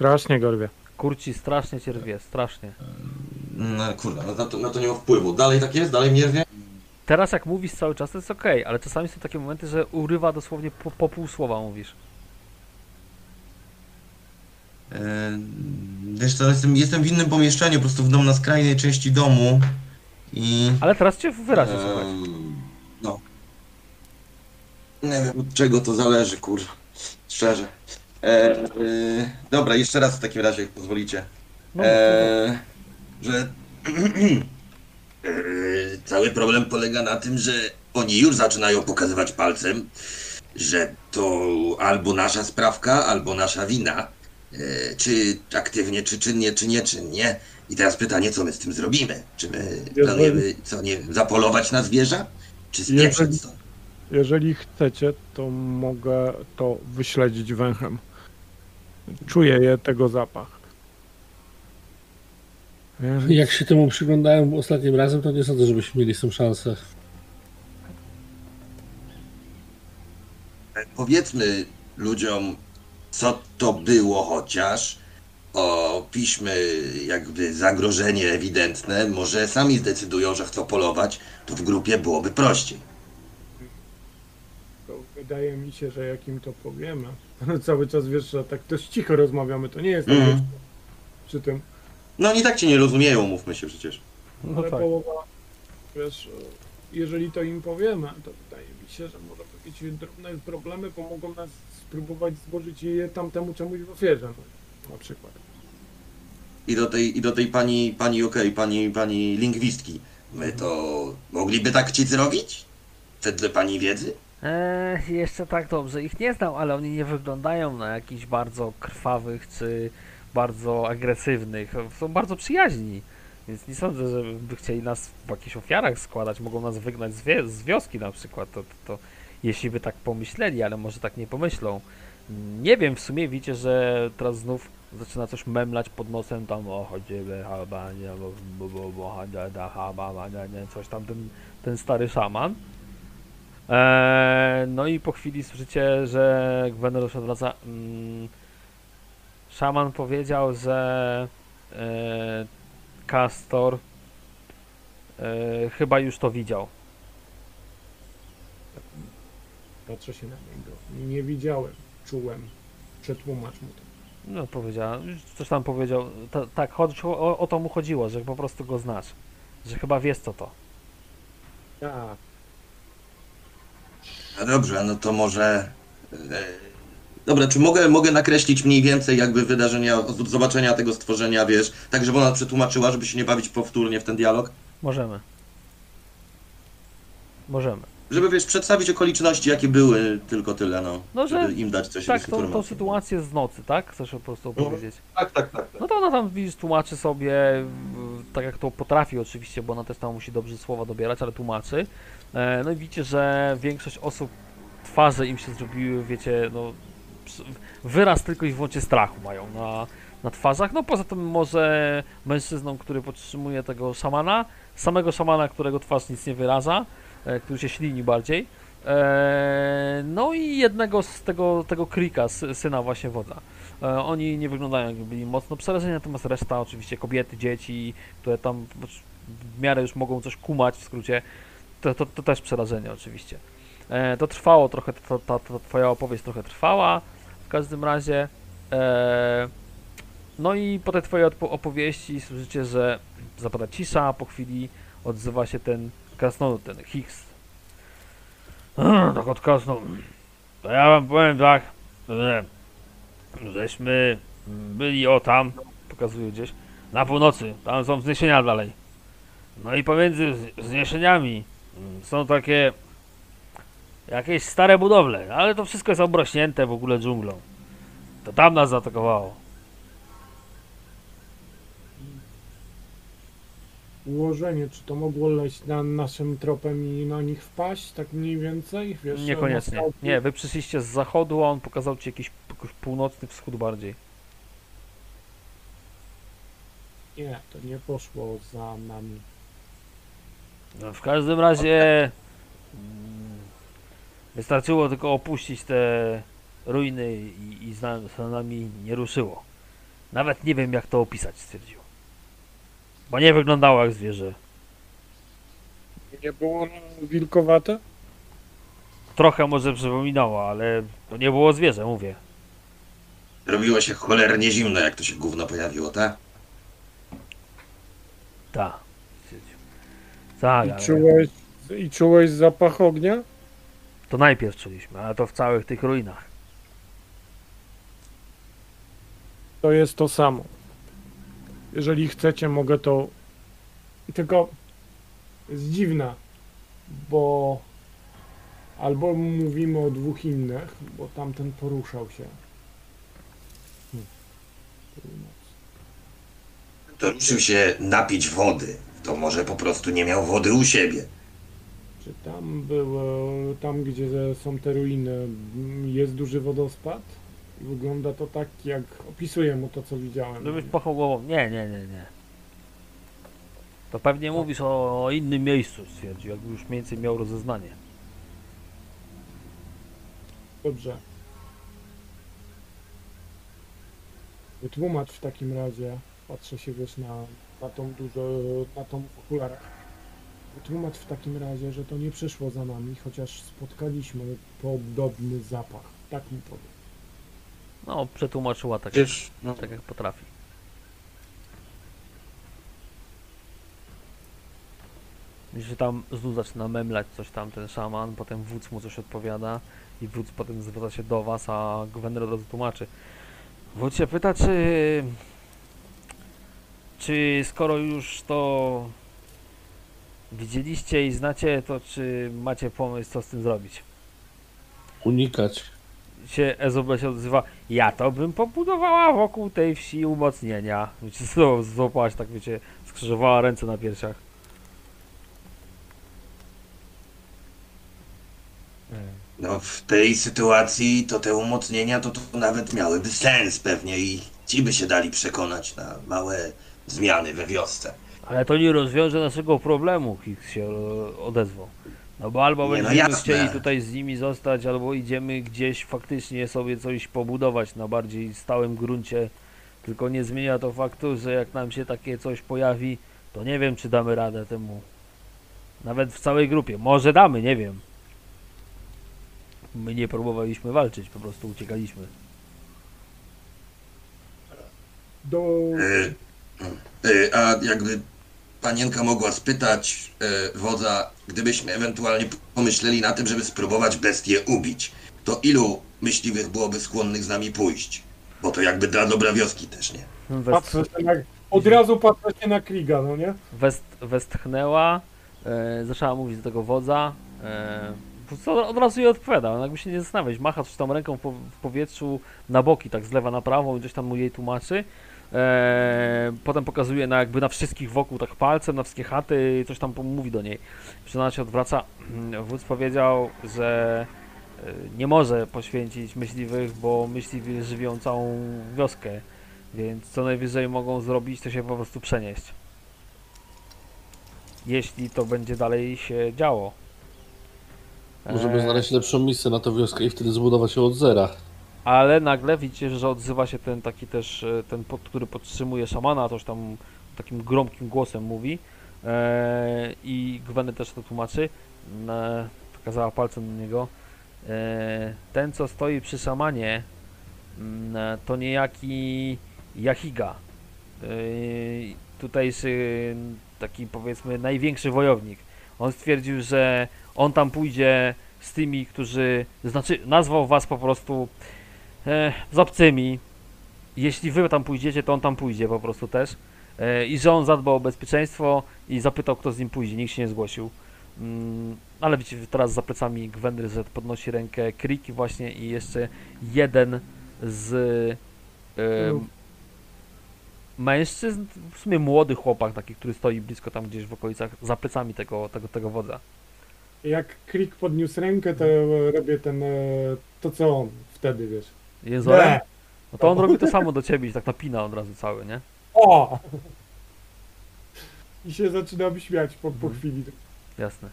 Strasznie gorwie. Kurci strasznie cię rwie, strasznie. No kurwa, no na to, na to nie ma wpływu. Dalej tak jest? Dalej mnie rwie? Teraz jak mówisz cały czas, to jest okej, ale czasami są takie momenty, że urywa dosłownie po, po pół słowa mówisz. Eee, wiesz co, jestem, jestem w innym pomieszczeniu, po prostu w dom na skrajnej części domu i... Ale teraz cię wyraźnie Eee, słychać. No. Nie wiem od czego to zależy, kurwa. Szczerze. Eee, eee, dobra, jeszcze raz w takim razie, jak pozwolicie. No, Eee, że e, [clears throat] cały problem polega na tym, że oni już zaczynają pokazywać palcem, że to albo nasza sprawka, albo nasza wina. E, czy aktywnie, czy czynnie, czy nieczynnie. I teraz pytanie, co my z tym zrobimy? Czy my planujemy, co nie wiem, zapolować na zwierza? Czy Jeżeli- spieprzeć stąd? Jeżeli chcecie, to mogę to wyśledzić węchem. Czuję je tego zapach. Więc Jak się temu przyglądałem ostatnim razem, to nie sądzę, żebyśmy mieli z tym szansę. Powiedzmy ludziom, co to było chociaż. Opiszmy jakby zagrożenie ewidentne. Może sami zdecydują, że chcą polować. To w grupie byłoby prościej. Wydaje mi się, że jak im to powiemy, [laughs] cały czas wiesz, że tak dość cicho rozmawiamy, to nie jest tak Mhm. wiesz, przy tym, no oni tak cię nie rozumieją, mówmy się przecież. no ale tak. połowa, wiesz, jeżeli to im powiemy, to wydaje mi się, że może jakieś drobne problemy pomogą nas spróbować złożyć je tamtemu czemuś w ofierze, no, na przykład. I do tej, i do tej pani, pani okej, pani, pani lingwistki. My to mogliby tak chcieć zrobić? Wedle pani wiedzy? Eee, jeszcze tak dobrze ich nie znam, ale oni nie wyglądają na jakichś bardzo krwawych czy bardzo agresywnych. Są bardzo przyjaźni. Więc nie sądzę, że by chcieli nas w jakichś ofiarach składać. Mogą nas wygnać z, wie- z wioski na przykład. To, to, to jeśli by tak pomyśleli, ale może tak nie pomyślą. Nie wiem, w sumie widzicie, że teraz znów zaczyna coś memlać pod nosem, tam o chodzimy, coś tam ten, ten stary szaman. Eee, no i po chwili słyszycie, że Gwenor się odwraca. Mm, szaman powiedział, że e, Castor e, chyba już to widział. Patrzę się na niego. Nie widziałem, czułem. Przetłumacz mu to. No powiedział, już coś tam powiedział. Ta, tak, chodź, o, o to mu chodziło, że po prostu go znasz. Że chyba wiesz co to. Tak. No dobrze, no to może... e, Dobra, czy mogę, mogę nakreślić mniej więcej jakby wydarzenia, zobaczenia tego stworzenia, wiesz, tak żeby ona przetłumaczyła, żeby się nie bawić powtórnie w ten dialog? Możemy. Możemy. Żeby, wiesz, przedstawić okoliczności, jakie były, tylko tyle, no. No, że- żeby im dać coś Tak, z tą, tą sytuację z nocy, tak? Chcesz po prostu No. opowiedzieć? Tak, tak, tak. tak. No to ona tam, widzisz, tłumaczy sobie, tak jak to potrafi oczywiście, bo ona też tam musi dobrze słowa dobierać, ale tłumaczy. E, No i widzicie, że większość osób, twarze im się zrobiły, wiecie, no, wyraz tylko i wyłącznie strachu mają na, na twarzach. No poza tym może mężczyzną, który podtrzymuje tego szamana, samego szamana, którego twarz nic nie wyraża, e, który się ślini bardziej. E, No i jednego z tego, tego krika, sy- syna właśnie wodza. Oni nie wyglądają jakby byli mocno przerażeni, natomiast reszta, oczywiście kobiety, dzieci, które tam w miarę już mogą coś kumać, w skrócie, to, to, to też przerażenie oczywiście. E, To trwało trochę, ta, ta, twoja opowieść trochę trwała, w każdym razie. E, No i po tej twojej opowieści słyszycie, że zapada cisza, po chwili odzywa się ten krasnolud, ten Higgs. "A, [clears throat] Tak odkasnął. To ja wam powiem tak, że żeśmy byli o tam, pokazuję gdzieś, na północy, tam są wzniesienia dalej. No i pomiędzy wz- wzniesieniami są takie jakieś stare budowle, ale to wszystko jest obrośnięte w ogóle dżunglą. To tam nas zaatakowało. Ułożenie, czy to mogło leść na naszym tropem i na nich wpaść, tak mniej więcej? Wiesz, Niekoniecznie. Nie, wy przyszliście z zachodu, a on pokazał ci jakiś, jakiś północny wschód bardziej. Nie, to nie poszło za nami. No, w każdym razie mm, wystarczyło tylko opuścić te ruiny i, i za, za nami nie ruszyło. Nawet nie wiem jak to opisać, stwierdził. Bo nie wyglądało jak zwierzę. Nie było ono wilkowate? Trochę może przypominało, ale to nie było zwierzę, mówię. Robiło się cholernie zimno, jak to się gówno pojawiło, tak? Tak. Tak, I ale czułeś, I czułeś zapach ognia? to najpierw czuliśmy, ale to w całych tych ruinach. To jest to samo. Jeżeli chcecie, mogę to. Tylko jest dziwna, bo albo mówimy o dwóch innych, bo tamten poruszał się. Hmm. To ruszył się napić wody. To może po prostu nie miał wody u siebie. Czy tam było, tam gdzie są te ruiny, jest duży wodospad? I Wygląda to tak, jak opisuję mu to, co widziałem. Żebyś pochał głową. Nie, nie, nie, nie. To pewnie mówisz o, o innym miejscu, stwierdził, jakby już mniej więcej miał rozeznanie. Dobrze. Wytłumacz w takim razie, patrzę się wiesz na, na tą dużo, na tą w okularach. Wytłumacz w takim razie, że to nie przyszło za nami, chociaż spotkaliśmy podobny zapach. Tak mi powiem. No, przetłumaczyła tak, Wiesz, no, tak jak potrafi. Widzisz, że tam znów zaczyna memlać coś tam ten szaman, potem wódz mu coś odpowiada i wódz potem zwraca się do was, a razu tłumaczy. Wódz się pyta, czy... Czy skoro już to widzieliście i znacie, to czy macie pomysł, co z tym zrobić? Unikać. się Ezobel się odzywa, ja to bym pobudowała wokół tej wsi umocnienia. Wiecie, [laughs] znowu złapałaś tak, wiecie, skrzyżowała ręce na piersiach. No, no w tej sytuacji to te umocnienia to, to nawet miałyby sens pewnie i ci by się dali przekonać na małe zmiany we wiosce. Ale to nie rozwiąże naszego problemu, Hicks się e, odezwał. No bo albo Nie, no będziemy jasne. chcieli tutaj z nimi zostać, albo idziemy gdzieś faktycznie sobie coś pobudować na bardziej stałym gruncie. Tylko nie zmienia to faktu, że jak nam się takie coś pojawi, to nie wiem czy damy radę temu. Nawet w całej grupie. Może damy, nie wiem. My nie próbowaliśmy walczyć, po prostu uciekaliśmy. Do... Y, a jakby panienka mogła spytać y, wodza, gdybyśmy ewentualnie pomyśleli na tym, żeby spróbować bestię ubić, to ilu myśliwych byłoby skłonnych z nami pójść? Bo to jakby dla dobra wioski też, nie? West, na... Od razu patrzę się na Kriga, no nie? west, westchnęła, e, zaczęła mówić do tego wodza. E, po prostu od razu jej odpowiada, on jakby się nie zastanawiać, macha coś tam ręką po, w powietrzu na boki, tak z lewa na prawą i coś tam mu jej tłumaczy. E, potem pokazuje na jakby na wszystkich wokół tak palcem, na wszystkie chaty i coś tam mówi do niej. Ona się odwraca. Wódz powiedział, że e, nie może poświęcić myśliwych, bo myśliwi żywią całą wioskę. Więc co najwyżej mogą zrobić, to się po prostu przenieść. Jeśli to będzie dalej się działo. Możemy Eee, znaleźć lepszą miejsce na tę wioskę i wtedy zbudować ją od zera. Ale nagle widzicie, że odzywa się ten taki też, e, ten, który podtrzymuje szamana, coś tam takim gromkim głosem mówi. Eee, I Gweny też to tłumaczy. E, pokazała palcem na niego. E, ten, co stoi przy szamanie, mm, e, to niejaki Jahiga. E, tutejszy taki powiedzmy największy wojownik. On stwierdził, że on tam pójdzie z tymi, którzy, znaczy nazwał was po prostu e, z obcymi. Jeśli wy tam pójdziecie, to on tam pójdzie po prostu też. E, I że on zadbał o bezpieczeństwo i zapytał, kto z nim pójdzie. Nikt się nie zgłosił. Mm, ale widzicie teraz za plecami Gwendry, że podnosi rękę Kriki właśnie i jeszcze jeden z e, mężczyzn, w sumie młody chłopak taki, który stoi blisko tam gdzieś w okolicach, za plecami tego, tego, tego wodza. Jak Krik podniósł rękę, to robię ten... e, To co on wtedy, wiesz? Jezorem? Nie. No to on robi to samo do ciebie i tak napina od razu cały, nie? O! I się zaczynam śmiać po, po Mhm. chwili. Jasne.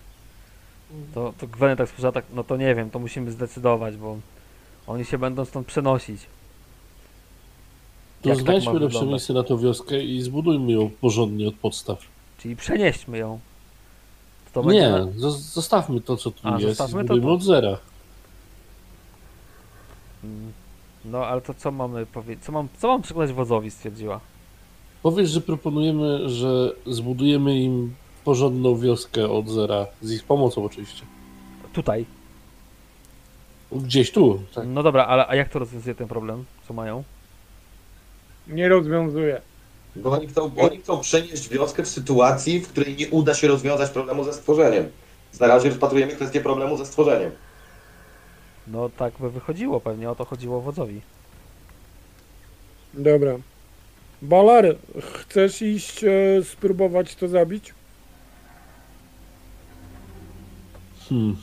To, to Gweny tak spojrzała, tak, no to nie wiem, to musimy zdecydować, bo oni się będą stąd przenosić. To Jak tak znajdźmy ma lepsze wyglądać? miejsce na tę wioskę i zbudujmy ją porządnie od podstaw. Czyli przenieśmy ją. To będzie nie, na- zostawmy to, co tu A, jest i zostawmy to zbudujmy tu. od zera. Mm. No ale to co mamy powiedzieć? Co mam, co mam przekonać wodzowi, stwierdziła. Powiedz, że proponujemy, że zbudujemy im porządną wioskę od zera, z ich pomocą oczywiście. Tutaj. Gdzieś tu, tak. No dobra, ale a jak to rozwiązuje ten problem? Co mają? Nie rozwiązuje. Bo oni chcą, oni chcą przenieść wioskę w sytuacji, w której nie uda się rozwiązać problemu ze stworzeniem. Na razie rozpatrujemy kwestię problemu ze stworzeniem. No tak by wychodziło pewnie, o to chodziło wodzowi. Dobra. Balar, chcesz iść e, spróbować to zabić? Hmm.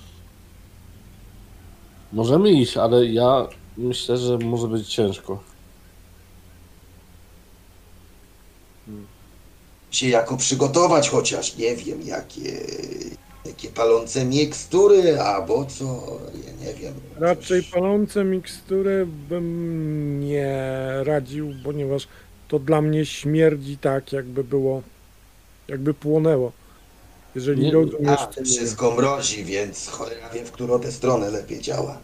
Możemy iść, ale ja myślę, że może być ciężko. Się jako przygotować chociaż, nie wiem, jakie, jakie palące mikstury, albo co, ja nie wiem. Raczej coś- palące mikstury bym nie radził, ponieważ to dla mnie śmierdzi tak, jakby było, jakby płonęło. Jeżeli Nie- rozumiesz, A, to nie. wszystko mrozi, więc cholera wie, w którą tę stronę lepiej działa.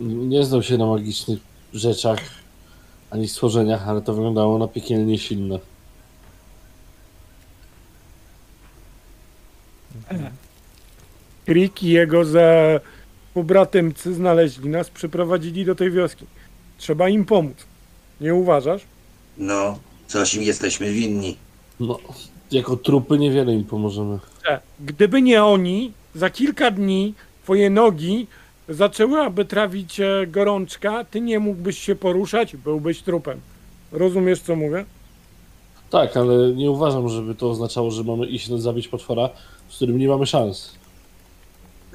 Nie znam się na magicznych rzeczach ani stworzeniach, ale to wyglądało na piekielnie silne. Krik i jego za pobratymcy znaleźli nas, przyprowadzili do tej wioski. Trzeba im pomóc. Nie uważasz? No, coś im jesteśmy winni. No, jako trupy niewiele im pomożemy. że gdyby nie oni, za kilka dni twoje nogi zaczęłaby trawić e, gorączka, ty nie mógłbyś się poruszać, byłbyś trupem. Rozumiesz, co mówię? Tak, ale nie uważam, żeby to oznaczało, że mamy iść zabić potwora, z którym nie mamy szans.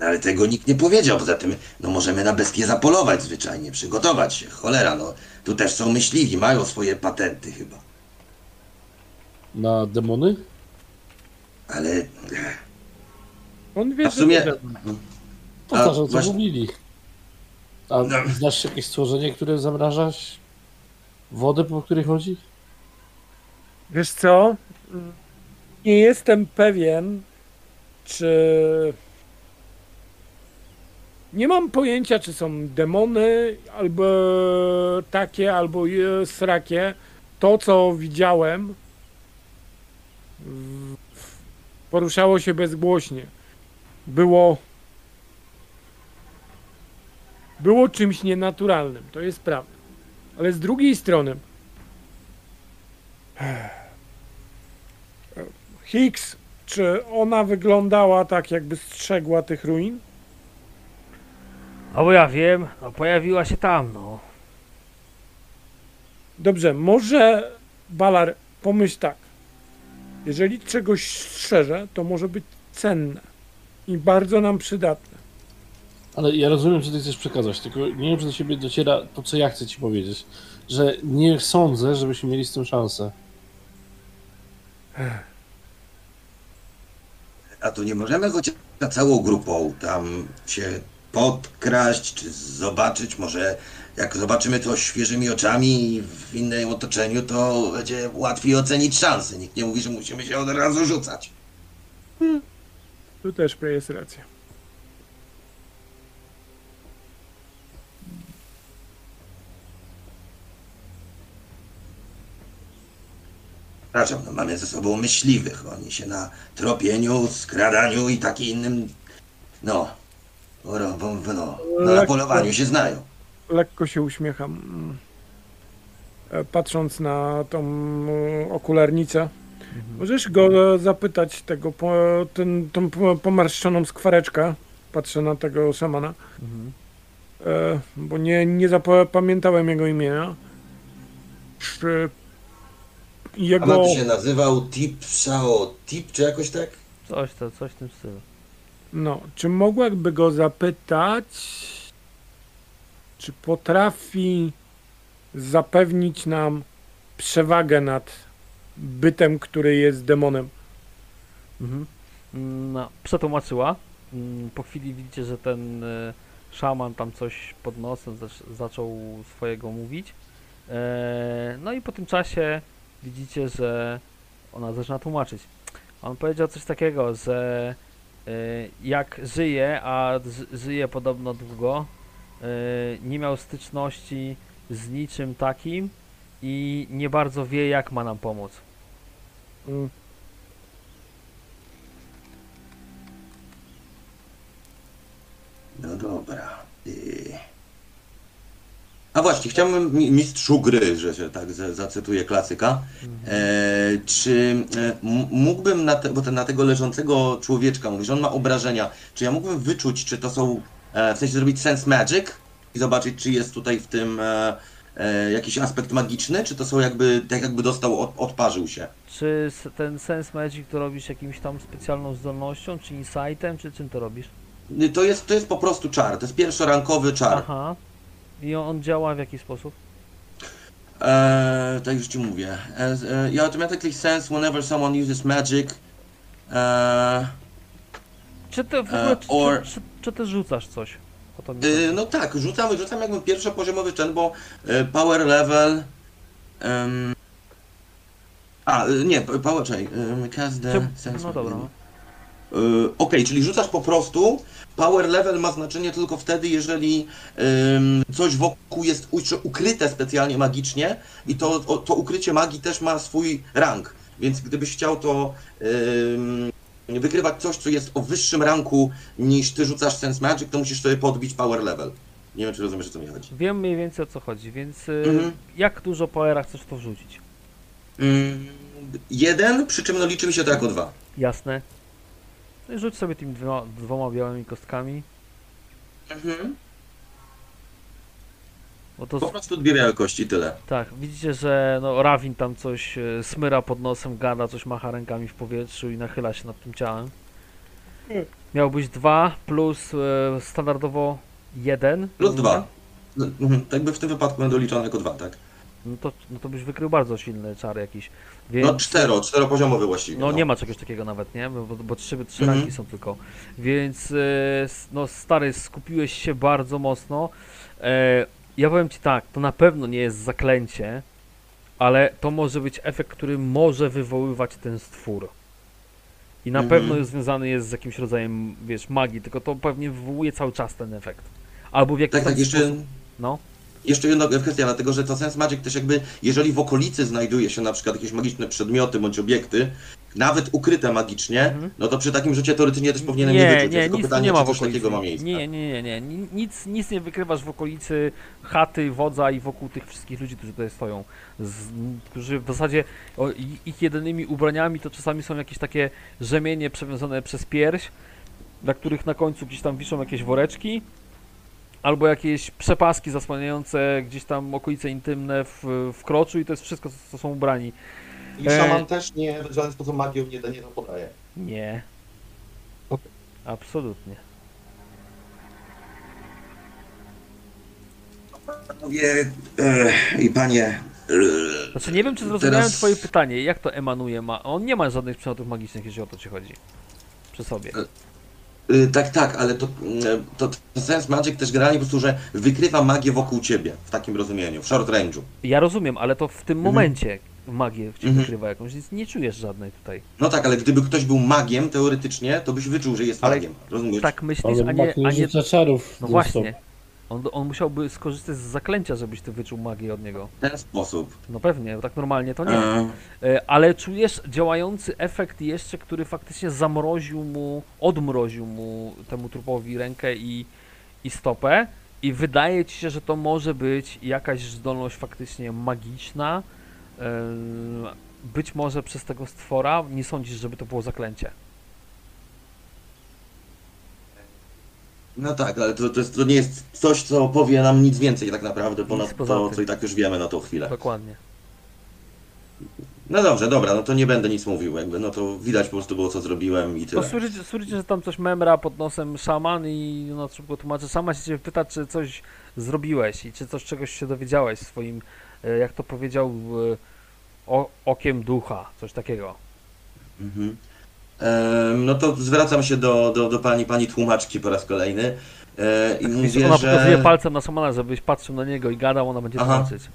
Ale tego nikt nie powiedział. Poza tym, no możemy na bestie zapolować zwyczajnie, przygotować się. Cholera, no. Tu też są myśliwi, mają swoje patenty chyba. Na demony? Ale On wie, A w sumie- że... To A, też o co właśnie- mówili. A No. znasz jakieś stworzenie, które zamraża wodę, po której chodzi? Wiesz co? Nie jestem pewien, czy. Nie mam pojęcia, czy są demony, albo takie, albo srakie. To, co widziałem, poruszało się bezgłośnie. Było. Było czymś nienaturalnym, to jest prawda. Ale z drugiej strony, Higgs, czy ona wyglądała tak, jakby strzegła tych ruin? A bo ja wiem, no pojawiła się tam, no. Dobrze, może Balar, pomyśl tak. Jeżeli czegoś strzeże, to może być cenne i bardzo nam przydatne. Ale ja rozumiem, co ty chcesz przekazać, tylko nie wiem, czy do ciebie dociera to, co ja chcę ci powiedzieć. Że nie sądzę, żebyśmy mieli z tym szansę. A tu nie możemy chociaż całą grupą tam się podkraść, czy zobaczyć, może jak zobaczymy to świeżymi oczami w innym otoczeniu, to będzie łatwiej ocenić szanse. Nikt nie mówi, że musimy się od razu rzucać. Tu też jest racja. Przepraszam, no mamy ze sobą myśliwych. Oni się na tropieniu, skradaniu i takim innym, no, no, no, no na Lekko. polowaniu się znają. Lekko się uśmiecham, mm, e, patrząc na tą mm, okularnicę. Możesz go zapytać tego, po, ten, tą po- pomarszczoną skwareczkę. Patrzę na tego szamana. Mhm. E, bo nie, nie zapamiętałem jego imienia. Czy jego. ma to się nazywał Tip Shao Tip, czy jakoś tak? Coś, to, coś w tym stylu. No, czy mogłaby go zapytać, czy potrafi zapewnić nam przewagę nad bytem, który jest demonem? Mhm. Mm, No, przetłumaczyła. Mm, Po chwili widzicie, że ten e, szaman tam coś pod nosem zac- zaczął swojego mówić. E, No i po tym czasie widzicie, że ona zaczyna tłumaczyć. On powiedział coś takiego, że e, jak żyje, a ży- żyje podobno długo, e, nie miał styczności z niczym takim i nie bardzo wie, jak ma nam pomóc. Mm, No dobra. I... A właśnie, chciałbym mi- mistrzu gry, że się tak za- zacytuję klasyka. E, czy e, mógłbym na, te, bo ten, na tego leżącego człowieczka, mówi, że on ma obrażenia, czy ja mógłbym wyczuć, czy to są, e, w sensie zrobić sense magic i zobaczyć, czy jest tutaj w tym e, e, jakiś aspekt magiczny, czy to są jakby, tak jakby dostał, od, odparzył się. Czy ten Sense Magic to robisz jakimś tam specjalną zdolnością, czy insightem, czy czym to robisz? To jest, to jest po prostu czar, to jest pierwszorankowy czar. Aha. I on, działa w jaki sposób? Uh, tak już ci mówię. As, uh, you automatically sense whenever someone uses magic. Uh, Czy ty w ogóle, E, czy, or- czy, czy, czy ty rzucasz coś? Chodzi. no tak, rzucamy, rzucam jakby pierwszopoziomowy czyn, bo y, power level. Um, a, nie, power, czekaj, um, cast the Czy- sense no dobra. Y, Okej, czyli rzucasz po prostu. Power level ma znaczenie tylko wtedy, jeżeli coś wokół jest ukryte specjalnie magicznie i to, to ukrycie magii też ma swój rank. Więc gdybyś chciał to wykrywać coś, co jest o wyższym ranku niż ty rzucasz Sense Magic, to musisz sobie podbić power level. Nie wiem, czy rozumiesz, o co mi chodzi. Wiem mniej więcej o co chodzi, więc y, Mhm. jak dużo powera chcesz to wrzucić? Jeden, przy czym no liczy mi się to jako dwa. Jasne. No i rzuć sobie tymi dwoma, dwoma białymi kostkami, Mhm. bo to Po prostu dwie białe kości, tyle. tak, widzicie, że no Rawin tam coś e, smyra pod nosem, gada, coś macha rękami w powietrzu i nachyla się nad tym ciałem. Miałbyś 2 plus e, standardowo 1. Plus dwa. No, mhm, tak by w tym wypadku będą liczone jako dwa, tak? No to, no to byś wykrył bardzo silny czar jakiś. Więc, No cztero, czteropoziomowy właściwie. No nie ma czegoś takiego nawet, nie? Bo, bo trzy, trzy Mhm. ranki są tylko. Więc e, no stary, skupiłeś się bardzo mocno. E, ja powiem ci tak, to na pewno nie jest zaklęcie, ale to może być efekt, który może wywoływać ten stwór. I na Mhm. pewno jest związany jest z jakimś rodzajem, wiesz, magii, tylko to pewnie wywołuje cały czas ten efekt. Albo w jakiś Tak, tak, jeszcze, sposób. No. Jeszcze jedna kwestia, dlatego że to Sense Magic też jakby, jeżeli w okolicy znajduje się na przykład jakieś magiczne przedmioty bądź obiekty, nawet ukryte magicznie, Mhm. no to przy takim rzucie teoretycznie też powinienem je Nie, wyczuć. nie, tylko nic pytanie, nie ma czy w coś takiego ma miejsce. Nie, nie, nie, nie. Ni- Nic, nic nie wykrywasz w okolicy chaty, wodza i wokół tych wszystkich ludzi, którzy tutaj stoją. Z, którzy w zasadzie o, ich jedynymi ubraniami to czasami są jakieś takie rzemienie przewiązane przez pierś, na których na końcu gdzieś tam wiszą jakieś woreczki. Albo jakieś przepaski zasłaniające gdzieś tam okolice intymne w, w kroczu i to jest wszystko, co, co są ubrani. I E. szaman też nie, w żaden sposób magią nie, nie to podaje. Nie. Absolutnie. Panowie e, i panie, e, Znaczy nie wiem, czy zrozumiałem Teraz- twoje pytanie, jak to emanuje ma. On nie ma żadnych przedmiotów magicznych, jeśli o to ci chodzi. Przy sobie. Y, tak, tak, ale to, y, to, to Sense Magic też generalnie po prostu, że wykrywa magię wokół ciebie, w takim rozumieniu, w short range'u. Ja rozumiem, ale to w tym Mhm. momencie magię ci Mhm. wykrywa jakąś, więc nie czujesz żadnej tutaj. No tak, ale gdyby ktoś był magiem teoretycznie, to byś wyczuł, że jest Ale magiem. Rozumiesz? Tak myślisz, Ale a nie, a nie... czarów. No właśnie. On, on musiałby skorzystać z zaklęcia, żebyś ty wyczuł magię od niego. W ten sposób. No pewnie, tak normalnie to nie. E, E, Ale czujesz działający efekt jeszcze, który faktycznie zamroził mu, odmroził mu temu trupowi rękę i, i stopę. I wydaje ci się, że to może być jakaś zdolność faktycznie magiczna. em, Być może przez tego stwora. Nie sądzisz, żeby to było zaklęcie. No tak, ale to, to, jest, to nie jest coś, co powie nam nic więcej tak naprawdę, ponad poza to, tym. co i tak już wiemy na tą chwilę. Dokładnie. No dobrze, dobra, no to nie będę nic mówił, jakby, no to widać po prostu było, co zrobiłem i tyle. słyszycie, słyszycie, że tam coś memra pod nosem szaman i no szybko tłumaczy. Szaman się ciebie pyta, czy coś zrobiłeś i czy coś czegoś się dowiedziałeś swoim, e, jak to powiedział, e, o, okiem ducha, coś takiego. Mhm. No to zwracam się do, do, do pani, pani tłumaczki po raz kolejny e, i Więc mówię, ona że... pokazuje palcem na szamana, żebyś patrzył na niego i gadał, ona będzie Aha. tłumaczyć.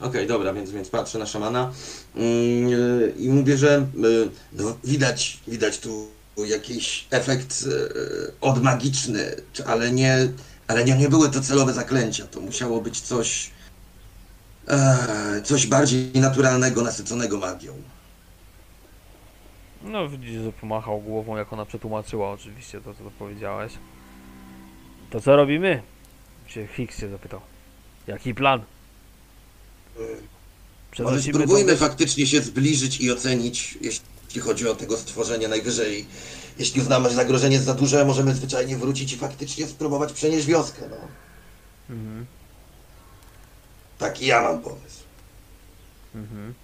Okej, dobra, więc, więc patrzę na szamana mm, yy, i mówię, że yy, no, widać, widać tu jakiś efekt yy, odmagiczny, ale nie, ale nie, nie były to celowe zaklęcia. To musiało być coś, e, coś bardziej naturalnego, nasyconego magią. No widzisz, że pomachał głową, jak ona przetłumaczyła oczywiście to, co to powiedziałeś. To co robimy? Się Hicks się zapytał. Jaki plan? może Przenosimy spróbujmy tą- faktycznie się zbliżyć i ocenić, jeśli chodzi o tego stworzenia najwyżej. Jeśli uznamy, że zagrożenie jest za duże, możemy zwyczajnie wrócić i faktycznie spróbować przenieść wioskę. No. Mhm, Taki ja mam pomysł. mhm.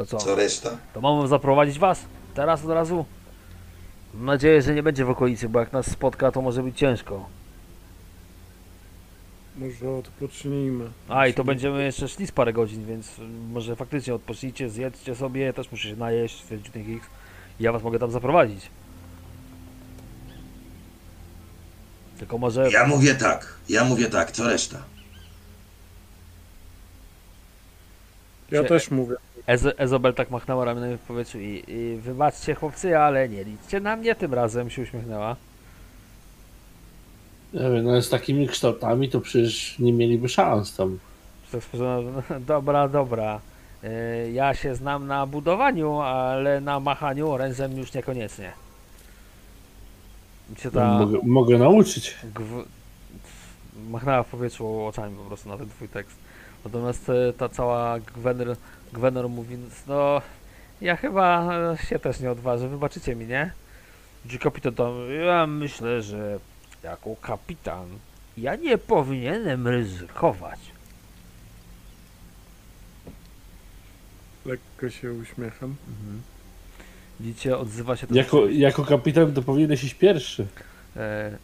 To co? Co reszta? To mamy zaprowadzić was? Teraz od razu? Mam nadzieję, że nie będzie w okolicy, bo jak nas spotka, to może być ciężko. Może odpocznijmy. A i to będziemy jeszcze szli z parę godzin, więc może faktycznie odpocznijcie, zjedzcie sobie, też muszę się najeść, Hicks. I Ja was mogę tam zaprowadzić. Tylko może... Ja mówię tak, ja mówię tak, co reszta? Ja Się- też mówię. Ez- Ezobel tak machnęła ramionami w powietrzu i, i wybaczcie chłopcy, ale nie liczcie na mnie tym razem, się uśmiechnęła. Nie wiem, no z takimi kształtami to przecież nie mieliby szans tam. Że dobra, dobra. Y, Ja się znam na budowaniu, ale na machaniu orężem już niekoniecznie. Ta Mogę, mogę nauczyć. gw... machnęła w powietrzu oczami po prostu na ten twój tekst. Natomiast e, ta cała Gwenor, Gwenor mówi, no ja chyba e, się też nie odważę, wybaczycie mi, nie? Czy kapitan tam, ja myślę, że jako kapitan ja nie powinienem ryzykować. Lekko się uśmiecham. Widzicie, odzywa się ten Jako, jako kapitan to powinieneś iść pierwszy. E,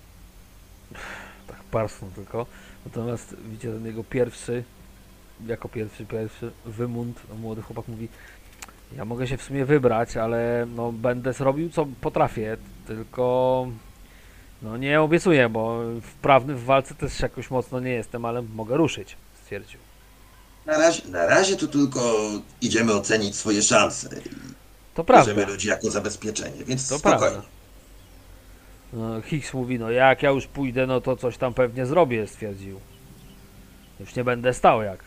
tak parsną tylko. Natomiast widzicie ten jego pierwszy, jako pierwszy, pierwszy wymund, młody chłopak mówi ja mogę się w sumie wybrać, ale no będę zrobił co potrafię, tylko no nie obiecuję, bo wprawny w walce też jakoś mocno nie jestem, ale mogę ruszyć, stwierdził. Na razie, na razie to tylko idziemy ocenić swoje szanse. To Bierzemy prawda. ludzi jako zabezpieczenie, więc To spokojnie. prawda. No, Hicks mówi, no jak ja już pójdę, no to coś tam pewnie zrobię, stwierdził. Już nie będę stał jak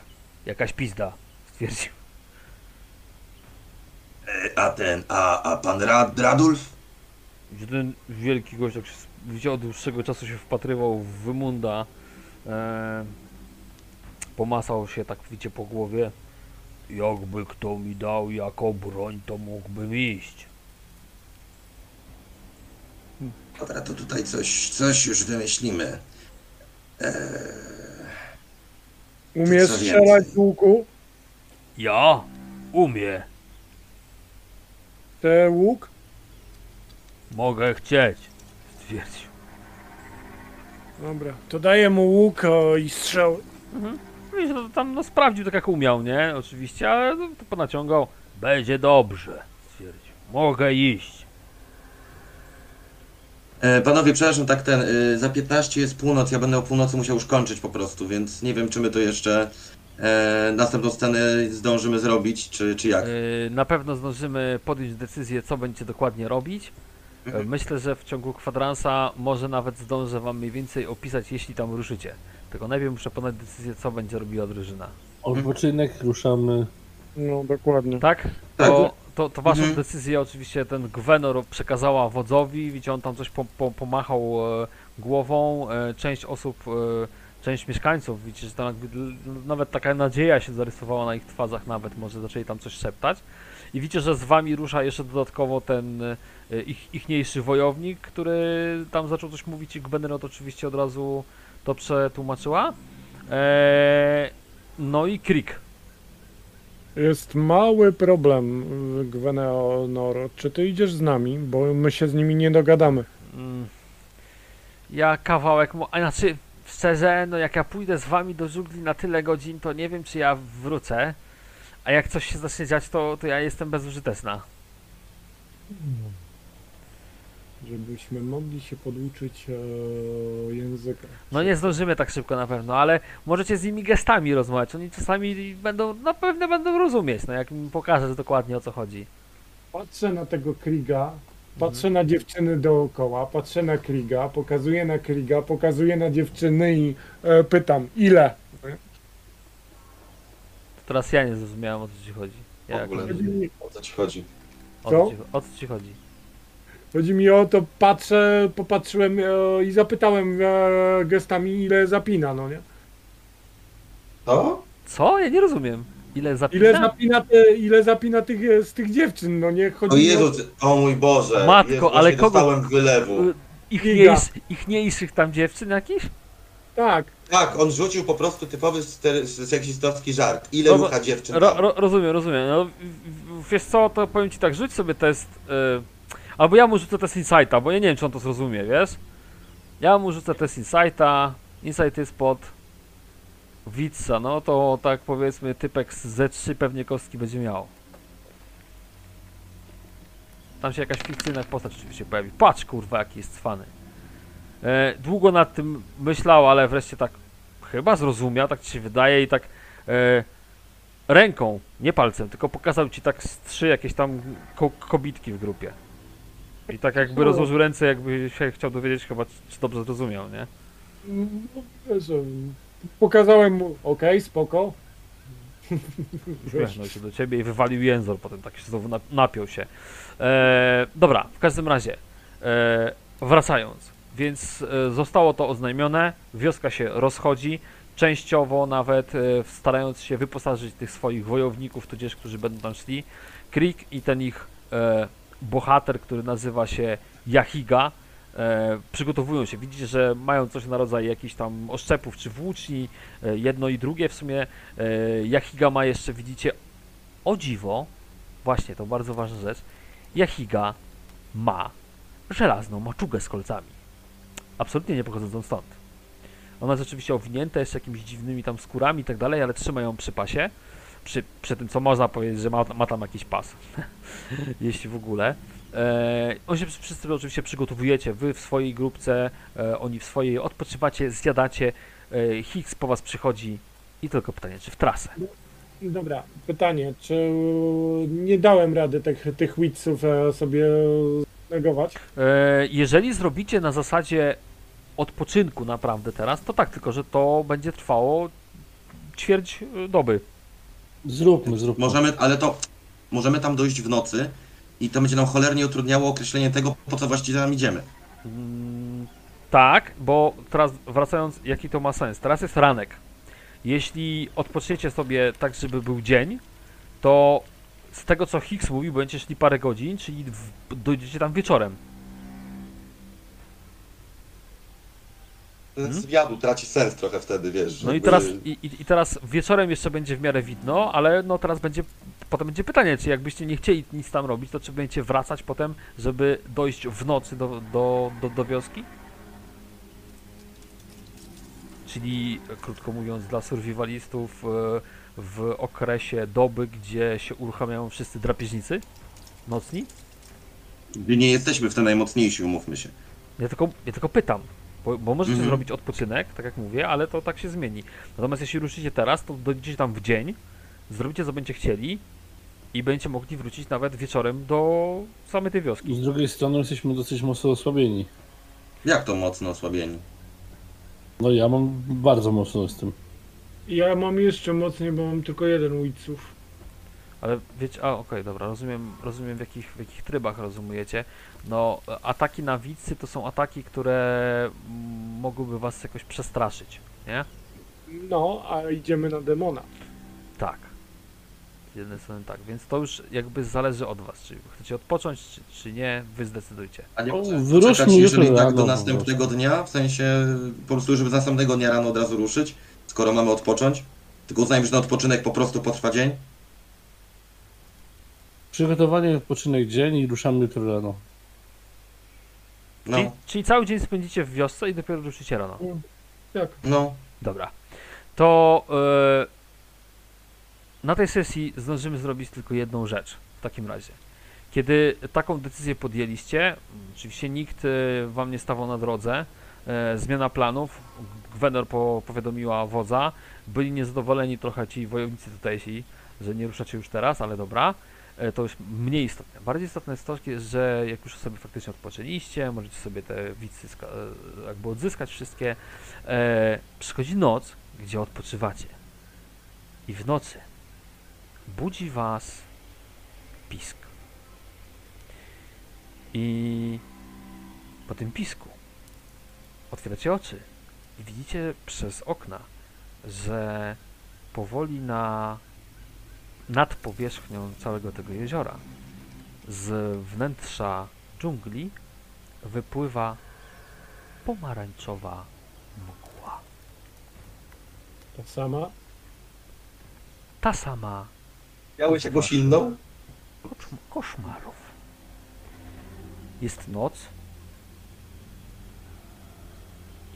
jakaś pizda, stwierdził. E, A ten, a, a pan Rad, Radulf? Gdzie ten wielki gość tak się, widział od dłuższego czasu się wpatrywał w Wymunda. E, pomasał się tak widzicie po głowie. Jakby kto mi dał jako broń, to mógłbym iść. Dobra, to tutaj coś, coś już wymyślimy. Eee, Umiesz Co strzelać z łuku? Ja? Umie. Te łuk? Mogę chcieć, stwierdził. Dobra, to daję mu łuk o, i strzał. Wiesz, no, tam no, sprawdził tak jak umiał, nie? Oczywiście, ale no, to ponaciągał. Będzie dobrze, stwierdził. Mogę iść. E, panowie, przepraszam, tak ten, y, za 15 jest północ, ja będę o północy musiał już kończyć po prostu, więc nie wiem, czy my to jeszcze e, następną scenę zdążymy zrobić, czy, czy jak. Yy, na pewno zdążymy podjąć decyzję, co będziecie dokładnie robić. Yy, Mhm. Myślę, że w ciągu kwadransa może nawet zdążę wam mniej więcej opisać, jeśli tam ruszycie. Tylko najpierw muszę podać decyzję, co będzie robiła drużyna. Odpoczynek, ruszamy. No, dokładnie. Tak? Tak. To, to, to waszą Mhm. decyzję oczywiście ten Gwenor przekazała wodzowi, widzicie, on tam coś po, po, pomachał e, głową, e, część osób, e, część mieszkańców, widzicie, że tam jakby, nawet taka nadzieja się zarysowała na ich twarzach nawet, może zaczęli tam coś szeptać. I widzicie, że z wami rusza jeszcze dodatkowo ten e, ich, ichniejszy wojownik, który tam zaczął coś mówić i Gwenor oczywiście od razu to przetłumaczyła. E, no i Krik. Jest mały problem, Gwenor. Czy ty idziesz z nami? Bo my się z nimi nie dogadamy. Mm. Ja kawałek, a znaczy szczerze, no jak ja pójdę z wami do żugli na tyle godzin, to nie wiem czy ja wrócę. A jak coś się zacznie dziać, to, to ja jestem bezużyteczna. Żebyśmy mogli się poduczyć e, języka. No nie zdążymy tak szybko na pewno, ale możecie z nimi gestami rozmawiać. Oni czasami będą, na pewno będą rozumieć, no jak mi pokażesz dokładnie o co chodzi. Patrzę na tego Kriga, patrzę na dziewczyny dookoła, patrzę na Kriga, pokazuję na Kriga, pokazuję na dziewczyny i e, pytam, ile? Teraz ja nie zrozumiałem o co ci chodzi. W Jak, ogóle. O co ci chodzi? o, Co? co ci, o co ci chodzi? Chodzi mi o to, patrzę, popatrzyłem e, i zapytałem e, gestami, ile zapina, no nie? To? Co? Ja nie rozumiem. Ile zapina? Ile zapina, te, ile zapina tych, e, z tych dziewczyn, no nie? Chodzi O mi Jezu, ty- o mój Boże. Matko, Jezu, ale kogo- dostałem wylewu. Y, Giga. Ichniejsz, ichniejszych tam dziewczyn jakichś? Tak, Tak, on rzucił po prostu typowy ster- seksistowski żart. Ile No bo- rucha dziewczyn Ro, tam? ro, rozumiem, rozumiem. No, w- w- wiesz co, to powiem ci tak, rzuć sobie test. y, albo ja mu rzucę test Insighta, bo ja nie wiem, czy on to zrozumie, wiesz? Ja mu rzucę test Insighta. Insight jest pod Witsa, no to tak powiedzmy typek z Z3 pewnie kostki będzie miał. Tam się jakaś fikcyjna postać oczywiście pojawi. Patrz kurwa jaki jest cwany. E, długo nad tym myślał, ale wreszcie tak chyba zrozumiał, tak ci się wydaje i tak e, ręką, nie palcem, tylko pokazał ci tak z trzy jakieś tam ko kobitki w grupie. I tak jakby rozłożył ręce, jakby się chciał dowiedzieć chyba, czy, dobrze zrozumiał, nie? no, wiesz, pokazałem mu, okej, spoko. Uśmiechnął się do ciebie i wywalił jęzor, potem tak się znowu nap- napiął się. E, dobra, w każdym razie, e, wracając, więc e, zostało to oznajmione, wioska się rozchodzi, częściowo nawet e, starając się wyposażyć tych swoich wojowników, tudzież którzy będą tam szli. Krik i ten ich e, bohater, który nazywa się Yahiga, e, przygotowują się. Widzicie, że mają coś na rodzaj jakichś tam oszczepów czy włóczni, e, jedno i drugie. W sumie e, Yahiga ma jeszcze, widzicie, o dziwo, właśnie, to bardzo ważna rzecz, Jahiga ma żelazną maczugę z kolcami. Absolutnie nie pochodzącą stąd. Ona jest oczywiście owinięta jeszcze jakimiś dziwnymi tam skórami i tak dalej, ale trzyma ją przy pasie. Przy, przy tym, co można powiedzieć, że ma, ma tam jakiś pas. [laughs] Jeśli w ogóle. E, on się wszyscy oczywiście przygotowujecie. Wy w swojej grupce, e, oni w swojej odpoczywacie, zjadacie. E, Higgs po was przychodzi i tylko pytanie, czy w trasę? Dobra, pytanie, czy nie dałem rady tych, tych widzów e, sobie negować? E, jeżeli zrobicie na zasadzie odpoczynku naprawdę teraz, to tak, tylko że to będzie trwało ćwierć e, doby. Zróbmy, zróbmy. Możemy, ale to możemy tam dojść w nocy i to będzie nam cholernie utrudniało określenie tego, po co właściwie tam idziemy. Mm, tak, bo teraz wracając, jaki to ma sens? Teraz jest ranek. Jeśli odpoczniecie sobie tak, żeby był dzień, to z tego co Higgs mówił, będziecie szli parę godzin, czyli w, dojdziecie tam wieczorem. Ten Mhm. zwiadu traci sens trochę wtedy, wiesz. No i teraz, i, i, teraz wieczorem jeszcze będzie w miarę widno, ale no teraz będzie, potem będzie pytanie, czy jakbyście nie chcieli nic tam robić, to czy będziecie wracać potem, żeby dojść w nocy do, do, do, do wioski? Czyli, krótko mówiąc, dla survivalistów e, w okresie doby, gdzie się uruchamiają wszyscy drapieżnicy nocni? Nie jesteśmy w te najmocniejsi, umówmy się. Ja tylko, ja tylko pytam, bo, bo możecie Mhm. zrobić odpoczynek, tak jak mówię, ale to tak się zmieni. Natomiast jeśli ruszycie teraz, to dojdziecie tam w dzień, zrobicie co będziecie chcieli i będziecie mogli wrócić nawet wieczorem do samej tej wioski. Z drugiej strony jesteśmy dosyć mocno osłabieni. Jak to mocno osłabieni? No ja mam bardzo mocno z tym. Ja mam jeszcze mocniej, bo mam tylko jeden widzów. Ale wiecie, a okej, dobra, rozumiem, rozumiem w jakich, w jakich trybach rozumujecie. No, ataki na wicy to są ataki, które mogłyby was jakoś przestraszyć, nie? No, a idziemy na demona. Tak. Z jednej strony tak, więc to już jakby zależy od was, czy chcecie odpocząć, czy, czy nie, wy zdecydujcie. A nie O, czekać, jeżeli tak rano do następnego dnia, w sensie po prostu, żeby z następnego dnia rano od razu ruszyć, skoro mamy odpocząć. Tylko uznajmy, że ten odpoczynek po prostu potrwa dzień. Przygotowanie, odpoczynek dzień i ruszamy jutro rano. No, Czyli, czyli cały dzień spędzicie w wiosce i dopiero ruszycie rano. Tak. no. Dobra. To e, na tej sesji zdążymy zrobić tylko jedną rzecz w takim razie. Kiedy taką decyzję podjęliście, oczywiście nikt e, wam nie stawał na drodze, e, zmiana planów, Gwenor po, powiadomiła wodza, byli niezadowoleni trochę ci wojownicy tutejsi, że nie ruszacie już teraz, ale dobra, to już mniej istotne. Bardziej istotne jest to, że jak już sobie faktycznie odpoczęliście, możecie sobie te wicy e, jakby odzyskać wszystkie, e, przychodzi noc, gdzie odpoczywacie. I w nocy budzi was pisk. I po tym pisku otwieracie oczy i widzicie przez okna, że powoli na nad powierzchnią całego tego jeziora z wnętrza dżungli wypływa pomarańczowa mgła. Ta sama. Ta sama Miałeś jakąś inną? koszmarów. Jest noc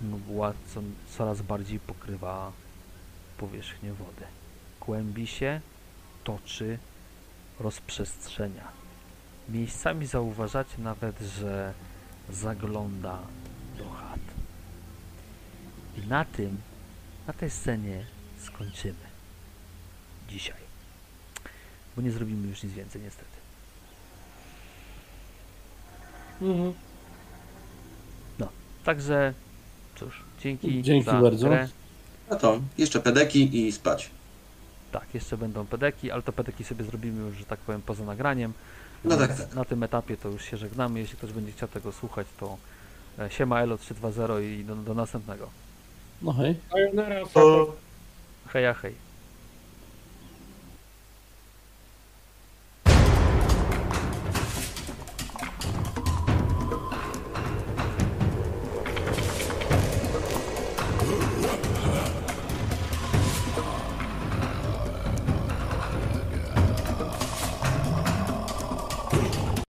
i mgła co, coraz bardziej pokrywa powierzchnię wody. Kłębi się, toczy, rozprzestrzenia. Miejscami zauważacie nawet, że zagląda do chat. I na tym, na tej scenie skończymy. Dzisiaj. Bo nie zrobimy już nic więcej, niestety. Mhm. Także, cóż, dzięki Dzięki za bardzo. grę. A to, jeszcze pedeki i spać. Tak, jeszcze będą pedeki, ale to pedeki sobie zrobimy już, że tak powiem, poza nagraniem. No tak, tak. Na tym etapie to już się żegnamy. Jeśli ktoś będzie chciał tego słuchać, to e, siema Elo 320 i do, do następnego. No hej. Sayonara, To Heja, hej.